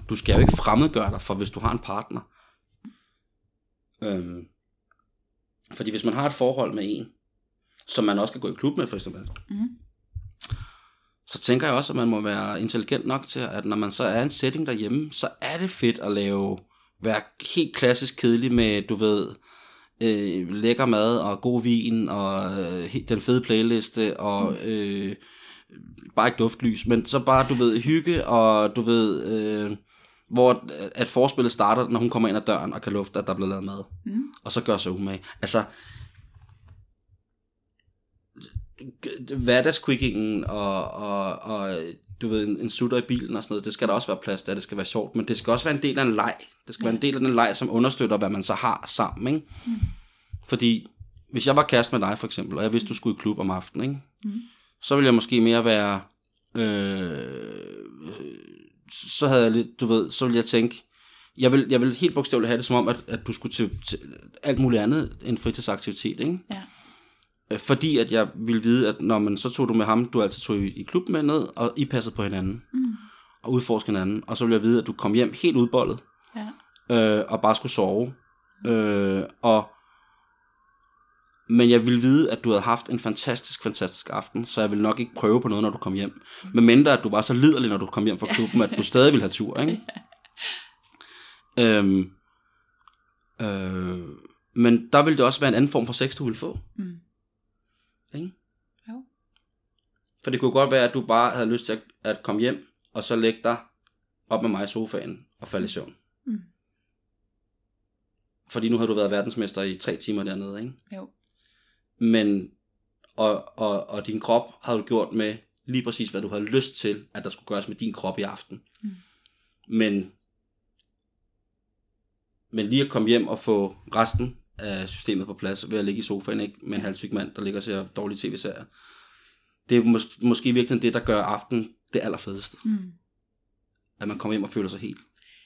Speaker 2: du skal jo ikke fremmedgøre dig, for hvis du har en partner. Øhm, fordi hvis man har et forhold med en, som man også kan gå i klub med, for eksempel,
Speaker 1: mm,
Speaker 2: så tænker jeg også, at man må være intelligent nok til, at når man så er i en setting derhjemme, så er det fedt at lave, være helt klassisk kedelig med, du ved, øh, lækker mad og god vin og øh, den fede playliste og øh, bare ikke duftlys, men så bare, du ved, hygge og du ved, øh, hvor at forspillet starter, når hun kommer ind ad døren og kan lufte, at der er blevet lavet mad.
Speaker 1: mm,
Speaker 2: Og så gør sig umage. Altså, hverdagsquickingen og, og, og du ved, en, en sutter i bilen og sådan noget, det skal der også være plads til, det skal være sjovt, men det skal også være en del af en leg. Det skal ja. være en del af den leg, som understøtter, hvad man så har sammen, ikke? Mm. Fordi, hvis jeg var kæreste med dig for eksempel, og jeg vidste, du skulle i klub om aftenen, ikke?
Speaker 1: Mm.
Speaker 2: så ville jeg måske mere være, øh, så havde jeg lidt, du ved, så ville jeg tænke, jeg vil, jeg vil helt bogstaveligt have det som om, at, at du skulle til, til alt muligt andet end fritidsaktivitet, ikke?
Speaker 1: ja,
Speaker 2: Fordi at jeg ville vide, at når man så tog du med ham, du altid tog i, i klub med ned, og I passede på hinanden.
Speaker 1: mm,
Speaker 2: og udforske hinanden, og så ville jeg vide, at du kom hjem helt udbollet,
Speaker 1: Ja.
Speaker 2: øh, og bare skulle sove. Øh, og men jeg ville vide, at du havde haft en fantastisk, fantastisk aften, så jeg ville nok ikke prøve på noget, når du kom hjem. Men mindre, at du var så liderlig, når du kom hjem fra klubben, at du stadig ville have tur, ikke? Øhm, øh, men der ville det også være en anden form for sex, du ville få.
Speaker 1: Mm.
Speaker 2: Ikke?
Speaker 1: Jo.
Speaker 2: For det kunne godt være, at du bare havde lyst til at, at komme hjem, og så lægge dig op med mig i sofaen og falde i søvn.
Speaker 1: Mm.
Speaker 2: Fordi nu har du været verdensmester i tre timer dernede, ikke?
Speaker 1: Jo.
Speaker 2: Men, og, og, og din krop har du gjort med lige præcis, hvad du havde lyst til, at der skulle gøres med din krop i aften.
Speaker 1: Mm.
Speaker 2: Men, men lige at komme hjem og få resten af systemet på plads, ved at ligge i sofaen, ikke? Med en halvsyg mand, der ligger og ser dårlige tv-serier. Det er mås- måske virkelig det, der gør aften det allerfedeste.
Speaker 1: Mm.
Speaker 2: At man kommer hjem og føler sig helt.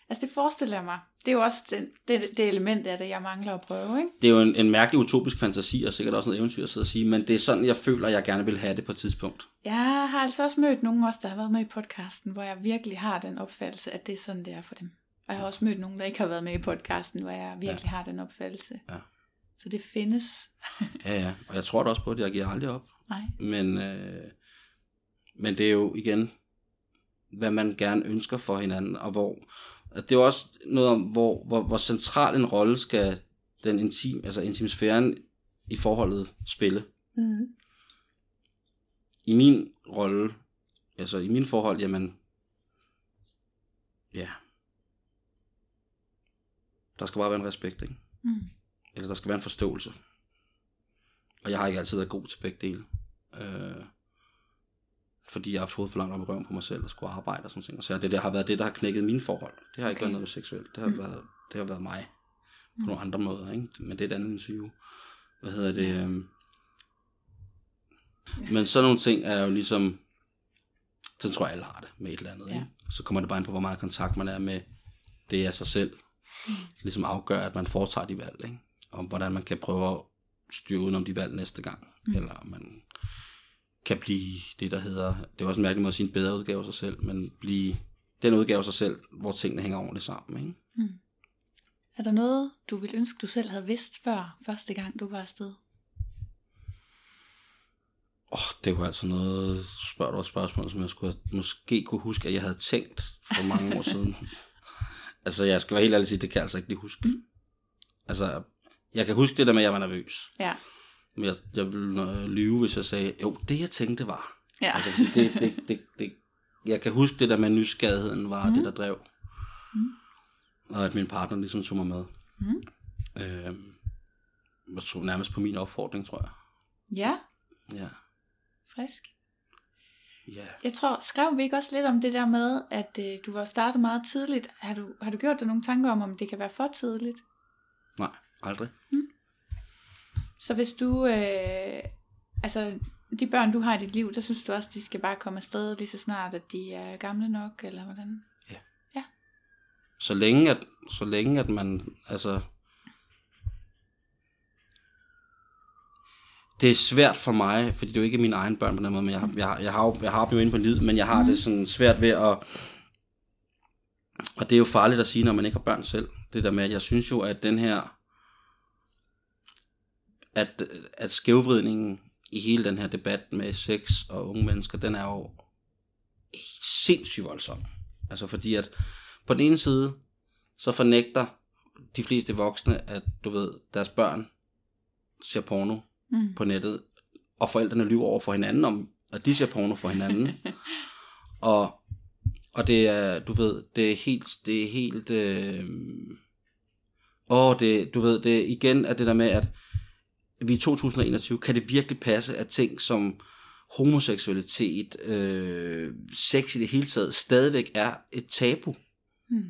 Speaker 1: Altså det forestiller jeg mig. Det er jo også den, det, det element af det, jeg mangler at prøve, ikke?
Speaker 2: Det er jo en, en mærkelig utopisk fantasi, og sikkert også noget eventyr at sidde og sige, men det er sådan, jeg føler, at jeg gerne vil have det på et tidspunkt.
Speaker 1: Jeg har altså også mødt nogen også, der har været med i podcasten, hvor jeg virkelig har den opfattelse, at det er sådan, det er for dem. Og jeg har også mødt nogen, der ikke har været med i podcasten, hvor jeg virkelig ja. har den opfattelse.
Speaker 2: Ja.
Speaker 1: Så det findes.
Speaker 2: Ja, ja, og jeg tror da også på, at jeg giver aldrig op.
Speaker 1: Nej.
Speaker 2: Men, øh, men det er jo igen, hvad man gerne ønsker for hinanden, og hvor, det er jo også noget om, hvor, hvor, hvor central en rolle skal den intim, altså intimsfæren i forholdet spille.
Speaker 1: Mm.
Speaker 2: I min rolle, altså i min forhold, jamen, ja, der skal bare være en respekt, ikke?
Speaker 1: Mm.
Speaker 2: Eller der skal være en forståelse. Og jeg har ikke altid været god til begge dele. Øh, fordi jeg har haft hovedet for langt om i røven på mig selv og skulle arbejde og sådan ting. Så det der har været det, der har knækket mine forhold. Det har ikke
Speaker 1: Okay.
Speaker 2: været noget seksuelt. Det har,
Speaker 1: Mm.
Speaker 2: mm. været, det har været mig. På nogle andre måder. Ikke? Men det er et andet interview. Hvad hedder det? Øhm. Men sådan nogle ting er jo ligesom... Sådan tror jeg, alle har det med et eller andet.
Speaker 1: Ja.
Speaker 2: Ikke? Så kommer det bare ind på, hvor meget kontakt man er med det af sig selv. Mm. Ligesom afgør, at man foretager de valg. Ikke? Om hvordan man kan prøve at styre udenom de valg næste gang. Mm. Eller om man kan blive det, der hedder, det er også en mærkelig måde at sige en bedre udgave af sig selv, men blive den udgave af sig selv, hvor tingene hænger ordentligt sammen. Ikke?
Speaker 1: Mm. Er der noget, du ville ønske, du selv havde vidst før første gang, du var afsted?
Speaker 2: Åh, oh, det var altså noget, spørger du et spørgsmål, som jeg skulle, måske kunne huske, at jeg havde tænkt for mange år siden. Altså, jeg skal være helt ærlig sige, det kan jeg altså ikke lige huske.
Speaker 1: Mm.
Speaker 2: Altså, jeg kan huske det der med, at jeg var nervøs.
Speaker 1: Ja.
Speaker 2: Men jeg, jeg ville øh, lyve, hvis jeg sagde, jo, det jeg tænkte var.
Speaker 1: Ja.
Speaker 2: Altså, det, det, det, det, jeg kan huske det der med nysgerrigheden var mm. det, der drev.
Speaker 1: Mm.
Speaker 2: Og at min partner ligesom tog mig med.
Speaker 1: Mm.
Speaker 2: Øhm, jeg tror nærmest på min opfordring, tror jeg.
Speaker 1: Ja,
Speaker 2: Ja.
Speaker 1: frisk.
Speaker 2: Ja.
Speaker 1: Jeg tror, skrev vi ikke også lidt om det der med, at øh, du var startet meget tidligt. Har du, har du gjort dig nogle tanker om, om det kan være for tidligt?
Speaker 2: Aldrig.
Speaker 1: Så hvis du, øh, altså de børn du har i dit liv, der synes du også, de skal bare komme afsted lige så snart, at de er gamle nok, eller hvordan?
Speaker 2: Så længe at, så længe at man, altså, det er svært for mig, fordi det er jo ikke mine egne børn på den måde, men jeg, jeg, har- jeg, har, jo- jeg har dem jo inde på livet, men jeg har mm. det sådan svært ved at, og det er jo farligt at sige, når man ikke har børn selv, det der med, at jeg synes jo, at den her, at, at skævvridningen i hele den her debat med sex og unge mennesker, den er jo sindssygt voldsom. Altså fordi at på den ene side, så fornægter de fleste voksne, at du ved, deres børn ser porno
Speaker 1: Mm.
Speaker 2: på nettet, og forældrene lyver over for hinanden om, at de ser porno for hinanden. og, og det er, du ved, det er helt, det er helt, øh, åh, det, du ved, det igen er det der med, at vi i 2021, kan det virkelig passe, at ting som homoseksualitet, øh, sex i det hele taget, stadigvæk er et tabu?
Speaker 1: Mm.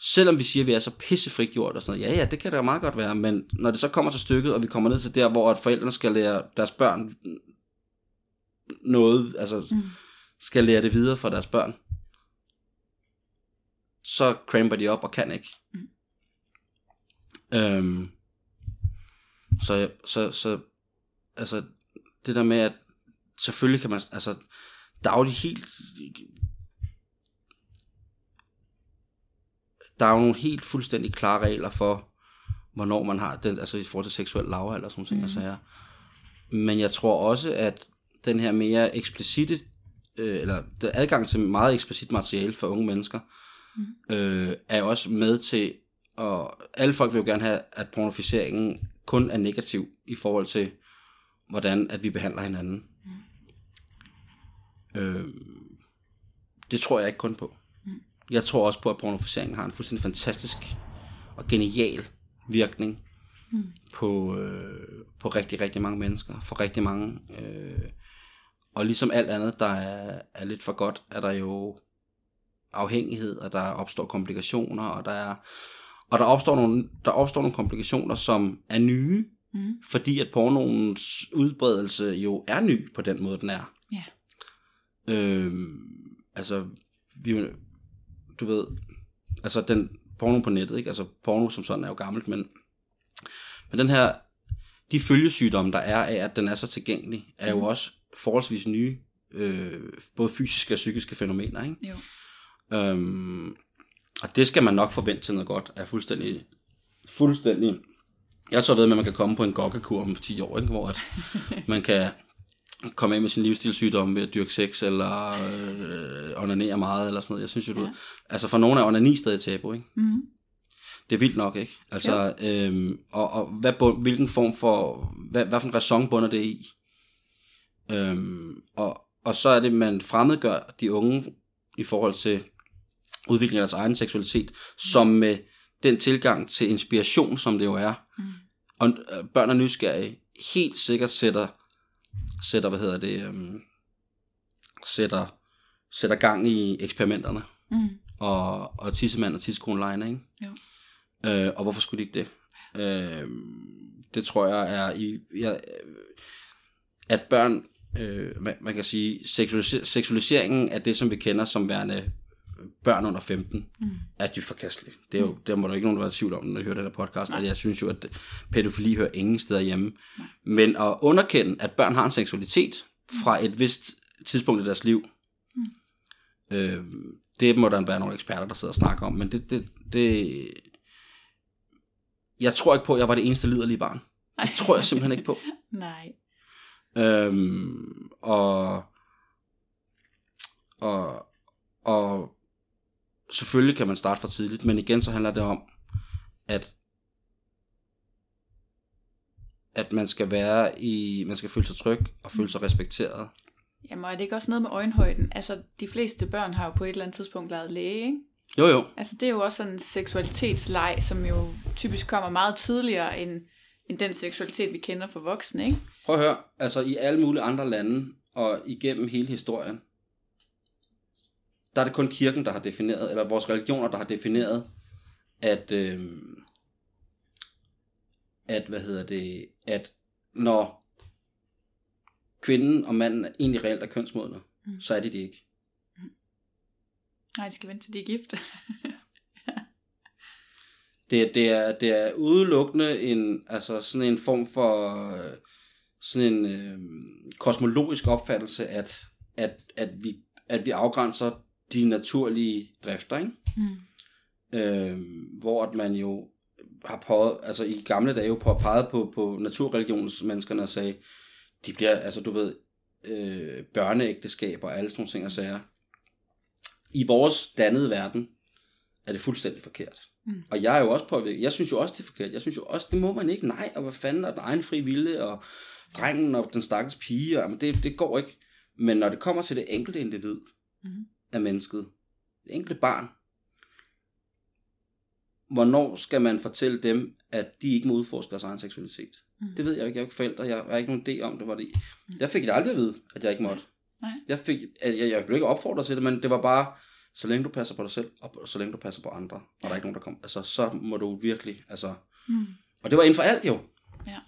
Speaker 2: Selvom vi siger, at vi er så pissefrigjort og sådan noget, ja, ja, det kan da meget godt være, men når det så kommer til stykket, og vi kommer ned til der, hvor at forældrene skal lære deres børn noget, altså
Speaker 1: Mm.
Speaker 2: skal lære det videre for deres børn, så cramper de op og kan ikke.
Speaker 1: Mm.
Speaker 2: Øhm, så, så, så, altså, det der med, at selvfølgelig kan man, altså, der er jo de helt der er jo nogle helt fuldstændig klare regler for, hvornår man har den, altså i forhold til seksuel lavalder eller sådan ting og sager. Men jeg tror også, at den her mere eksplicite, øh, eller adgang til meget eksplicit materiale for unge mennesker, mm. øh, er også med til, og alle folk vil jo gerne have, at pornoficeringen kun er negativ i forhold til, hvordan at vi behandler hinanden. Mm. Øh, det tror jeg ikke kun på. Mm. Jeg tror også på, at pornoficeringen har en fuldstændig fantastisk og genial virkning mm. på, øh, på rigtig, rigtig mange mennesker, for rigtig mange. Øh, og ligesom alt andet, der er, er lidt for godt, er der jo afhængighed, og der opstår komplikationer, og der er og der opstår nogle, der opstår nogle komplikationer, som er nye, mm. fordi at pornoens udbredelse jo er ny på den måde, den er.
Speaker 1: Ja.
Speaker 2: Øhm, altså, vi, du ved, altså den porno på nettet, ikke? Altså porno som sådan er jo gammelt, men, men den her, de følgesygdomme, der er af, at den er så tilgængelig, er jo mm. også forholdsvis nye, øh, både fysiske og psykiske fænomener, ikke?
Speaker 1: Jo.
Speaker 2: Øhm, og det skal man nok forvente til noget godt, er fuldstændig, fuldstændig, jeg tror ved, at man kan komme på en gokkekur om 10 år, ikke? hvor at man kan komme af med sin livsstilssygdom ved at dyrke sex, eller øh, onanere meget, eller sådan noget. Jeg synes jo, du, ja. altså for nogle er onani stadig tabu, ikke?
Speaker 1: Mm.
Speaker 2: Det er vildt nok, ikke? Altså, øhm, og, og hvad, hvilken form for, hvad, hvad for en ræson bunder det i? Øhm, og, og så er det, man fremmedgør de unge i forhold til udvikling af deres egen seksualitet, mm. som med den tilgang til inspiration, som det jo er, mm. og øh, børn er nysgerrige, helt sikkert sætter, sætter hvad hedder det, øhm, sætter, sætter gang i eksperimenterne,
Speaker 1: mm.
Speaker 2: og, og tissemand og lejner, ikke?
Speaker 1: Jo.
Speaker 2: Øh, og hvorfor skulle de ikke det? Øh, det tror jeg er i, jeg, at børn, øh, man, man kan sige, seksualis- seksualiseringen af det, som vi kender som værende børn under 15, mm. er dybt forkasteligt. Det er jo, mm. der må der ikke nogen være i tvivl om, når jeg hører den her podcast, Nej. at jeg synes jo, at pædofili hører ingen steder hjemme. Nej. Men at underkende, at børn har en seksualitet fra et vist tidspunkt i deres liv, mm. øh, det må der være nogle eksperter, der sidder og snakker om, men det, det, det jeg tror ikke på, at jeg var det eneste liderlige barn. Det tror jeg simpelthen ikke på.
Speaker 1: Nej.
Speaker 2: Øhm, og, og, og selvfølgelig kan man starte for tidligt, men igen så handler det om, at at man skal være i, man skal føle sig tryg og føle sig respekteret.
Speaker 1: Jamen, og er det ikke også noget med øjenhøjden? Altså, de fleste børn har jo på et eller andet tidspunkt lavet læge, ikke?
Speaker 2: Jo, jo.
Speaker 1: Altså, det er jo også sådan en seksualitetsleg, som jo typisk kommer meget tidligere end, end den seksualitet, vi kender for voksne, ikke?
Speaker 2: Prøv at høre, altså i alle mulige andre lande, og igennem hele historien, der er det kun kirken, der har defineret, eller vores religioner, der har defineret, at, øh, at hvad hedder det, at når kvinden og manden egentlig reelt er kønsmodne, mm. så er de det ikke.
Speaker 1: Nej, de skal vente til de er gift.
Speaker 2: det, det, er, det er udelukkende en, altså sådan en form for sådan en øh, kosmologisk opfattelse, at, at, at, vi, at vi afgrænser de naturlige drifter, ikke?
Speaker 1: Mm.
Speaker 2: Øh, hvor at man jo har prøvet, altså i gamle dage jo peget på, på naturreligionsmenneskerne og sagde, de bliver, altså du ved, øh, børneægteskaber og alle sådan nogle ting og sager. I vores dannede verden er det fuldstændig forkert.
Speaker 1: Mm.
Speaker 2: Og jeg er jo også på, jeg synes jo også, det er forkert. Jeg synes jo også, det må man ikke. Nej, og hvad fanden er den egen fri vilde, og drengen og den stakkels pige, og, det, det går ikke. Men når det kommer til det enkelte individ,
Speaker 1: mm
Speaker 2: af mennesket. Det enkelte barn. Hvornår skal man fortælle dem, at de ikke må udforske deres egen seksualitet? Mm. Det ved jeg ikke. Jeg er ikke forældre. Jeg har ikke nogen idé om det. Var det. Mm. Jeg fik det aldrig at vide, at jeg ikke måtte.
Speaker 1: Nej.
Speaker 2: Jeg, fik, jeg, jeg blev ikke opfordret til det, men det var bare, så længe du passer på dig selv, og så længe du passer på andre, og ja. der er ikke nogen, der kommer, altså, så må du virkelig, altså,
Speaker 1: mm.
Speaker 2: og det var inden for alt jo.
Speaker 1: Ja.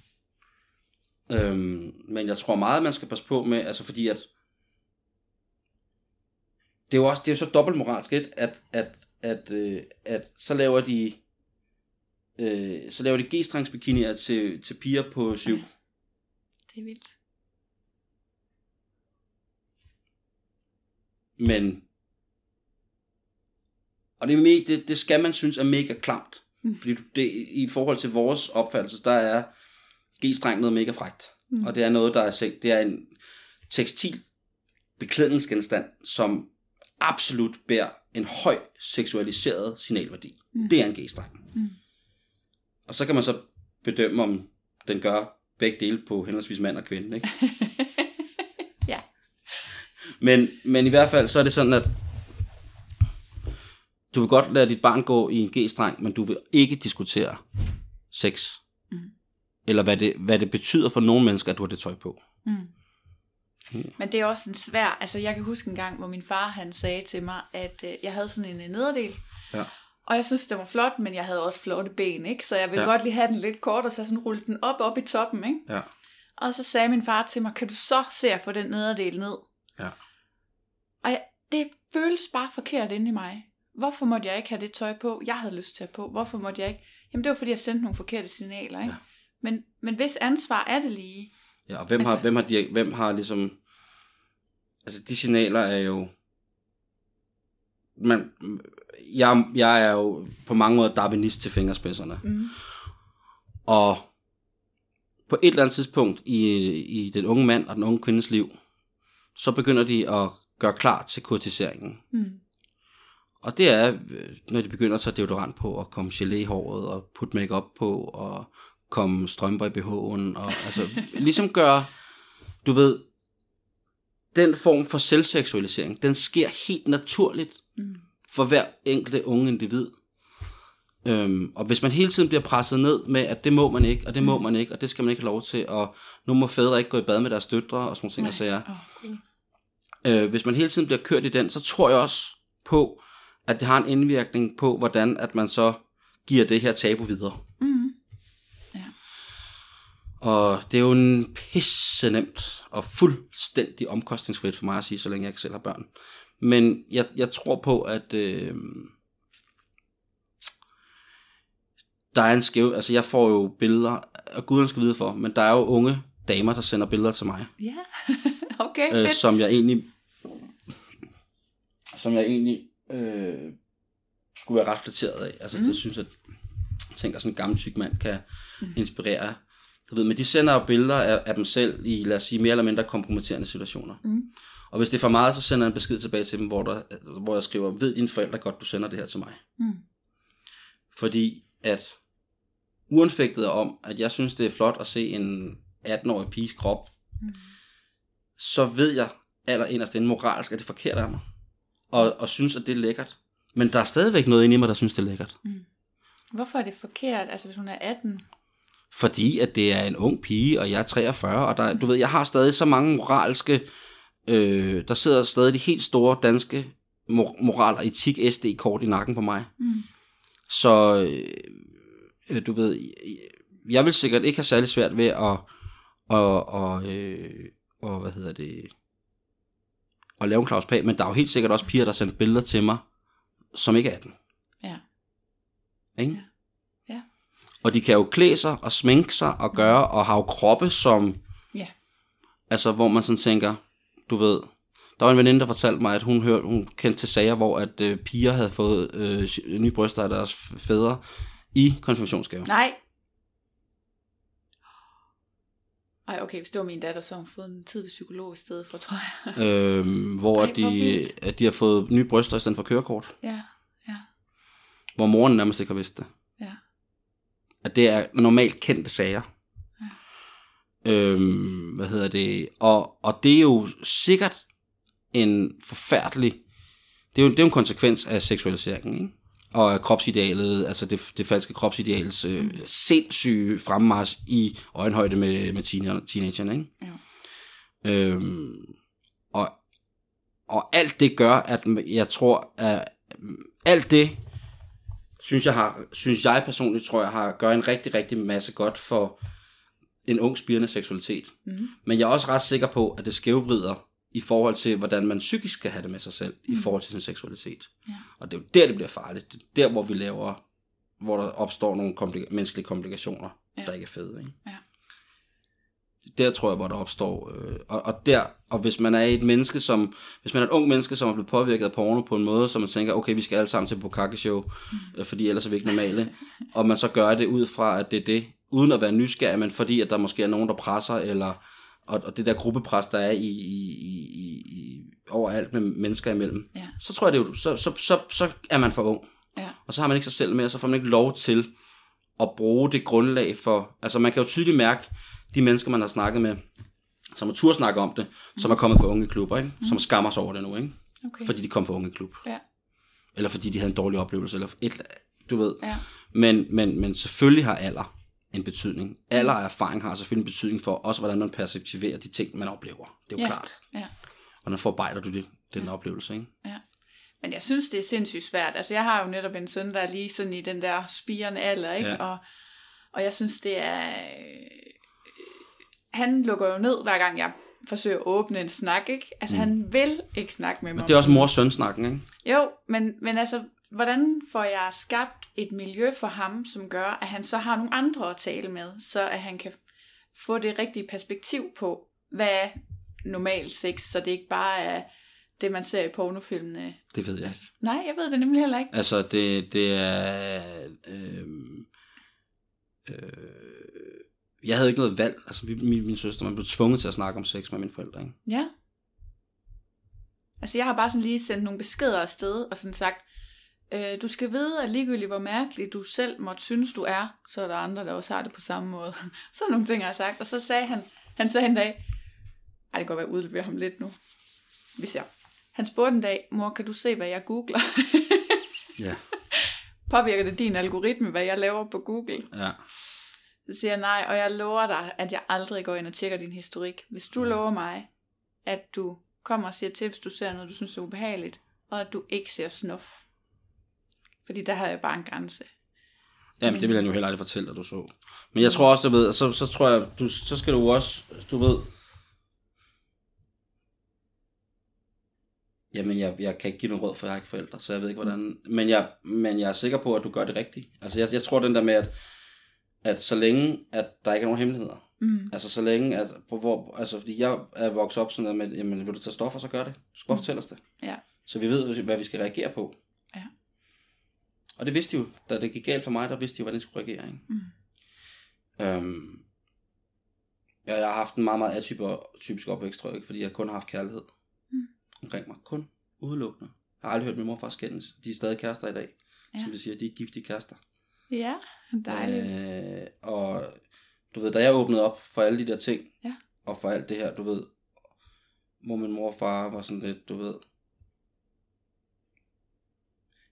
Speaker 2: Øhm, men jeg tror meget, man skal passe på med, altså fordi at, det er jo også det er jo så dobbeltmoralsk et, at, at, at, øh, at så laver de øh, så laver de g-strengsbikinier til, til piger på syv.
Speaker 1: Det er vildt.
Speaker 2: Men Og det, er det, det skal man synes er mega klamt. Mm. Fordi du, det, i forhold til vores opfattelse, der er G-streng noget mega frægt. Mm. Og det er noget, der er, det er en tekstil beklædningsgenstand, som absolut bærer en høj seksualiseret signalværdi. Mm. Det er en G-streng. Mm. Og så kan man så bedømme, om den gør begge dele på henholdsvis mand og kvinde. Ikke?
Speaker 1: Ja.
Speaker 2: Men, men i hvert fald, så er det sådan, at du vil godt lade dit barn gå i en G-streng, men du vil ikke diskutere sex. Mm. Eller hvad det, hvad det betyder for nogle mennesker, at du har det tøj på.
Speaker 1: Men det er også en svær, altså jeg kan huske en gang, hvor min far han sagde til mig, at øh, jeg havde sådan en øh, nederdel,
Speaker 2: Ja.
Speaker 1: og jeg synes, den var flot, men jeg havde også flotte ben, ikke? Så jeg ville
Speaker 2: Ja.
Speaker 1: godt lige have den lidt kort, og så sådan rulle den op, op i toppen, ikke?
Speaker 2: Ja.
Speaker 1: Og så sagde min far til mig, kan du så se at få den nederdel ned?
Speaker 2: Ja.
Speaker 1: Og jeg, det føltes bare forkert inde i mig. Hvorfor måtte jeg ikke have det tøj på, jeg havde lyst til at på? Hvorfor måtte jeg ikke? Jamen det var fordi, jeg sendte nogle forkerte signaler, ikke?
Speaker 2: Ja.
Speaker 1: Men, men hvis ansvar er det lige?
Speaker 2: Ja, og hvem, altså, har, hvem, har, de, hvem har ligesom... Altså, de signaler er jo... Man, jeg, jeg er jo på mange måder darwinist til fingerspidserne.
Speaker 1: Mm.
Speaker 2: Og på et eller andet tidspunkt i, i den unge mand og den unge kvindes liv, så begynder de at gøre klar til kurtiseringen.
Speaker 1: Mm.
Speaker 2: Og det er, øh, når de begynder at tage deodorant på, og komme gelé i håret, og putte makeup på, og komme strømper i BH'en, og altså ligesom gøre, du ved, den form for selvseksualisering, den sker helt naturligt
Speaker 1: Mm.
Speaker 2: for hver enkelte unge individ. Øhm, og hvis man hele tiden bliver presset ned med, at det må man ikke, og det må man ikke, og det skal man ikke have lov til, og nu må fædre ikke gå i bad med deres døtre, og sådan nogle ting, sager.
Speaker 1: Gud.
Speaker 2: Øh, hvis man hele tiden bliver kørt i den, så tror jeg også på, at det har en indvirkning på, hvordan at man så giver det her tabu videre.
Speaker 1: Mm.
Speaker 2: Og det er jo en pisse nemt og fuldstændig omkostningsfrit for mig at sige, så længe jeg ikke selv har børn. Men jeg, jeg tror på, at øh, der er en skæv... Altså jeg får jo billeder, og guderne skal vide for, men der er jo unge damer, der sender billeder til mig.
Speaker 1: Ja, okay,
Speaker 2: øh,
Speaker 1: fedt.
Speaker 2: som jeg egentlig som jeg egentlig øh, skulle være ret flatteret af. Altså, mm. det synes jeg, jeg tænker, sådan en gammel tyk mand kan mm. inspirere. Du ved, men de sender jo billeder af, af dem selv i, lad os sige, mere eller mindre kompromitterende situationer.
Speaker 1: Mm.
Speaker 2: Og hvis det er for meget, så sender jeg en besked tilbage til dem, hvor, der, hvor jeg skriver, ved dine forældre godt, du sender det her til mig.
Speaker 1: Mm.
Speaker 2: Fordi at uanfægtet om, at jeg synes, det er flot at se en 18-årig piges krop,
Speaker 1: Mm.
Speaker 2: så ved jeg allerinderst inden moralsk, at det er forkert af mig. Og, og synes, at det er lækkert. Men der er stadigvæk noget inde i mig, der synes, det er lækkert.
Speaker 1: Hvorfor er det forkert, altså hvis hun er 18?
Speaker 2: Fordi at det er en ung pige, og jeg er 43, og der, du ved, jeg har stadig så mange moralske, øh, der sidder stadig de helt store danske mor- moral- og etik-SD-kort i nakken på mig.
Speaker 1: Mm.
Speaker 2: Så øh, du ved, jeg vil sikkert ikke have særlig svært ved at, og, og, øh, og hvad hedder det, at lave en Claus Pag, men der er jo helt sikkert også piger, der sender billeder til mig, som ikke er 18.
Speaker 1: Ja.
Speaker 2: Ikke?
Speaker 1: Ja.
Speaker 2: Og de kan jo klæde sig og sminke sig og gøre, og har jo kroppe, som,
Speaker 1: Ja.
Speaker 2: altså hvor man sådan tænker, du ved, der var en veninde, der fortalte mig, at hun, hørte, hun kendte til sager, hvor at øh, piger havde fået øh, nye bryster af deres fædre i konfirmationsgave.
Speaker 1: Nej. Ej, okay, hvis det var min datter, så har hun fået en tid ved psykolog i stedet for, tror jeg.
Speaker 2: Øhm, hvor,
Speaker 1: Ej,
Speaker 2: de, at de har fået nye bryster i stedet for kørekort.
Speaker 1: ja, ja,
Speaker 2: Hvor moren nærmest ikke har vidst det.
Speaker 1: Ja.
Speaker 2: At det er normalt kendte sager. Øhm, hvad hedder det? Og, og det er jo sikkert en forfærdelig... Det er jo, det er jo en konsekvens af seksualiseringen, ikke? Og af kropsidealet, altså det, det falske kropsideals øh,
Speaker 1: Mm.
Speaker 2: sindssyge fremmars i øjenhøjde med, med teenager, teenagerne, ikke?
Speaker 1: Ja.
Speaker 2: Øhm, og, og alt det gør, at jeg tror, at alt det, synes jeg, har, synes jeg personligt, tror jeg, har gør en rigtig, rigtig masse godt for en ung spirende seksualitet.
Speaker 1: Mm.
Speaker 2: Men jeg er også ret sikker på, at det skævvrider i forhold til, hvordan man psykisk skal have det med sig selv, mm. i forhold til sin seksualitet.
Speaker 1: Ja.
Speaker 2: Og det er jo der, det bliver farligt. Det er der, hvor vi laver, hvor der opstår nogle komplik- menneskelige komplikationer,
Speaker 1: ja.
Speaker 2: der ikke er fede. Ikke?
Speaker 1: Ja.
Speaker 2: Der tror jeg, hvor der opstår. Øh, og, og der, og hvis man er et menneske, som, hvis man er et ung menneske, som er blevet påvirket af porno på en måde, så man tænker, okay, vi skal alle sammen til Bukake Show, øh, fordi ellers er vi ikke normale, og man så gør det ud fra, at det er det, uden at være nysgerrig, men fordi, at der måske er nogen, der presser, eller, og, og det der gruppepres, der er i, i, i, i overalt med mennesker imellem,
Speaker 1: Ja.
Speaker 2: så tror jeg, det er, jo- så, så, så, så er man for ung.
Speaker 1: Ja.
Speaker 2: Og så har man ikke sig selv med, og så får man ikke lov til at bruge det grundlag for... Altså man kan jo tydeligt mærke, de mennesker, man har snakket med, som har tur snakke om det, som er kommet fra unge klubber, ikke? som skammer sig over det nu, ikke?
Speaker 1: Okay.
Speaker 2: fordi de kom fra unge klub.
Speaker 1: Ja.
Speaker 2: Eller fordi de havde en dårlig oplevelse, eller et, du ved.
Speaker 1: Ja.
Speaker 2: Men, men, men selvfølgelig har alder en betydning. Alder og erfaring har selvfølgelig en betydning for også, hvordan man perceptiverer de ting, man oplever. Det er jo
Speaker 1: Ja.
Speaker 2: klart.
Speaker 1: Ja.
Speaker 2: Hvordan forarbejder du det, den oplevelse, ikke?
Speaker 1: Men jeg synes, det er sindssygt svært. Altså, jeg har jo netop en søn, der er lige sådan i den der spirende alder, ikke?
Speaker 2: Ja.
Speaker 1: Og, og jeg synes, det er... Han lukker jo ned, hver gang jeg forsøger at åbne en snak, ikke? Altså, mm. han vil ikke snakke med mig.
Speaker 2: Men det er også mor-søn-snakken, ikke?
Speaker 1: Jo, men, men altså, hvordan får jeg skabt et miljø for ham, som gør, at han så har nogle andre at tale med, så at han kan få det rigtige perspektiv på, hvad er normal sex, så det ikke bare er det, man ser i pornofilmene.
Speaker 2: Det ved jeg ikke.
Speaker 1: Nej, jeg ved det nemlig heller ikke.
Speaker 2: Altså, det, det er... Øh, øh, jeg havde ikke noget valg. Altså, min, min søster, man blev tvunget til at snakke om sex med mine forældre, ikke?
Speaker 1: Ja. Altså, jeg har bare sådan lige sendt nogle beskeder afsted, og sådan sagt, øh, du skal vide, at ligegyldigt hvor mærkelig du selv måtte synes, du er, så er der andre, der også har det på samme måde. så nogle ting har jeg sagt, og så sagde han, han sagde en dag, ej, det kan godt være, at jeg udleverer ham lidt nu. Vi ser. Han spurgte en dag, mor, kan du se, hvad jeg googler?
Speaker 2: Ja.
Speaker 1: Påvirker det din algoritme, hvad jeg laver på Google?
Speaker 2: Ja.
Speaker 1: Så siger jeg nej, og jeg lover dig, at jeg aldrig går ind og tjekker din historik. Hvis du lover mig, at du kommer og siger til, hvis du ser noget, du synes er ubehageligt, og at du ikke ser snuff. Fordi der har jeg bare en grænse.
Speaker 2: Jamen, det vil han jo heller aldrig fortælle, at du så. Men jeg tror også, du ved, så, så tror jeg, du, så skal du også, du ved, Jamen, jeg, jeg kan ikke give noget råd, for jeg har ikke forældre, så jeg ved ikke, hvordan... Men jeg, men jeg er sikker på, at du gør det rigtigt. Altså, jeg, jeg tror den der med, at, at så længe, at der ikke er nogen hemmeligheder,
Speaker 1: Mm.
Speaker 2: altså så længe, altså, på hvor, altså fordi jeg er vokset op sådan der med, jamen, vil du tage stoffer, så gør det. Du skal bare fortælle os det.
Speaker 1: Ja.
Speaker 2: Så vi ved, hvad vi skal reagere på.
Speaker 1: Ja.
Speaker 2: Og det vidste de jo, da det gik galt for mig, der vidste de jo, hvordan de skulle reagere. Ikke?
Speaker 1: Mm.
Speaker 2: Øhm, ja, jeg har haft en meget, meget atypisk opvækst, tror jeg, fordi jeg kun har haft kærlighed
Speaker 1: Mm.
Speaker 2: omkring mig. Kun udelukkende. Jeg har aldrig hørt min mor og far skændes. De er stadig kærester i dag.
Speaker 1: Ja.
Speaker 2: Som vi siger, de er giftige kærester.
Speaker 1: Ja, dejligt.
Speaker 2: Øh, og du ved, da jeg åbnede op for alle de der ting,
Speaker 1: Ja.
Speaker 2: og for alt det her, du ved, hvor min mor og far var sådan lidt, du ved,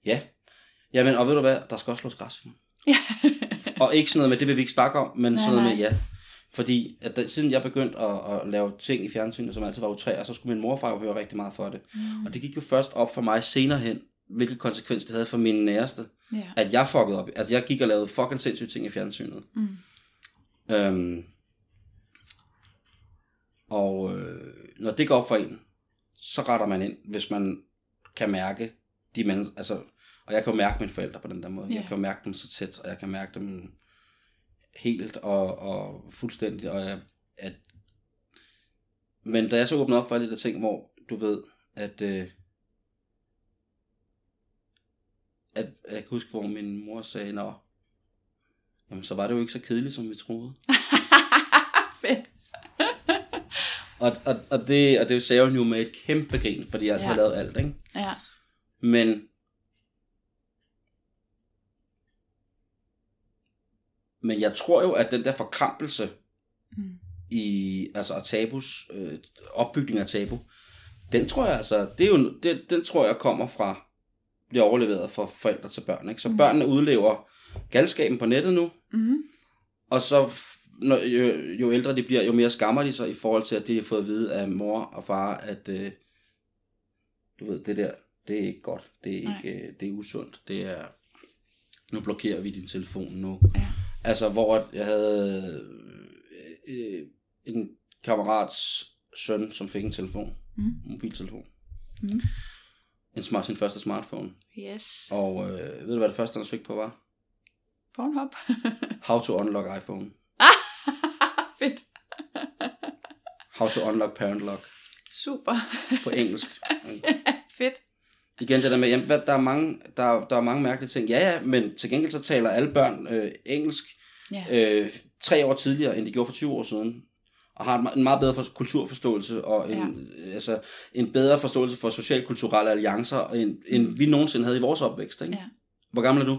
Speaker 2: ja, jamen, og ved du hvad, der skal også slås græs.
Speaker 1: Ja.
Speaker 2: og ikke sådan noget med, det vil vi ikke snakke om, men
Speaker 1: Nej,
Speaker 2: sådan noget med,
Speaker 1: nej.
Speaker 2: ja. Fordi at da, siden jeg begyndte at, at lave ting i fjernsynet, som altid var utræer, så skulle min mor og far jo høre rigtig meget for det.
Speaker 1: Mm.
Speaker 2: Og det gik jo først op for mig senere hen, hvilke konsekvens det havde for mine næreste,
Speaker 1: Ja.
Speaker 2: at jeg fuckede op. At jeg gik og lavede fucking sindssyge ting i fjernsynet.
Speaker 1: Mm.
Speaker 2: Øhm, og øh, når det går op for en, så retter man ind, hvis man kan mærke de mennesker, altså, og jeg kan jo mærke mine forældre på den der måde.
Speaker 1: Ja.
Speaker 2: Jeg kan jo mærke dem så tæt, og jeg kan mærke dem helt og, og fuldstændigt, og jeg, at, men da jeg så åbnede op for alle de der ting, hvor du ved, at, øh, at jeg kan huske, hvor min mor sagde, nå, jamen så var det jo ikke så kedeligt, som vi troede.
Speaker 1: Fedt.
Speaker 2: Og, og, og, det, og det sagde hun jo med et kæmpe grin, fordi jeg altså
Speaker 1: Ja.
Speaker 2: har lavet alt, ikke?
Speaker 1: Ja.
Speaker 2: Men, men jeg tror jo, at den der forkrampelse
Speaker 1: Mm.
Speaker 2: i, altså tabus, øh, opbygning af tabu, den tror jeg altså, det er jo, det, den tror jeg kommer fra, bliver overleveret fra forældre til børn, ikke? Så
Speaker 1: Mm.
Speaker 2: børnene udlever galskaben på nettet nu,
Speaker 1: Mm.
Speaker 2: og så når, jo, jo ældre de bliver, jo mere skammer de sig i forhold til, at de har fået at vide af mor og far, at øh, du ved, det der, det er ikke godt. Det er,
Speaker 1: Nej.
Speaker 2: ikke, øh, det er usundt. Det er, nu blokerer vi din telefon nu.
Speaker 1: Ja.
Speaker 2: Altså, hvor jeg havde øh, en kammerats søn, som fik en telefon.
Speaker 1: Mm.
Speaker 2: En mobiltelefon.
Speaker 1: Mm.
Speaker 2: En smart, sin første smartphone.
Speaker 1: Yes.
Speaker 2: Og øh, ved du, hvad det første, han søgte på var?
Speaker 1: Pornhub.
Speaker 2: How to unlock iPhone.
Speaker 1: Fedt.
Speaker 2: How to unlock parent lock
Speaker 1: Super.
Speaker 2: på engelsk.
Speaker 1: Fedt.
Speaker 2: Igen det der med, jamen, hvad, der, er mange, der, der er mange mærkelige ting. Ja, ja, men til gengæld så taler alle børn øh, engelsk
Speaker 1: Ja.
Speaker 2: øh, tre år tidligere, end de gjorde for 20 år siden. Og har en me- en meget bedre for, kulturforståelse og en, ja. altså, en bedre forståelse for socialkulturelle alliancer, end, end vi nogensinde havde i vores opvækst. Ikke?
Speaker 1: Ja.
Speaker 2: Hvor gammel er du?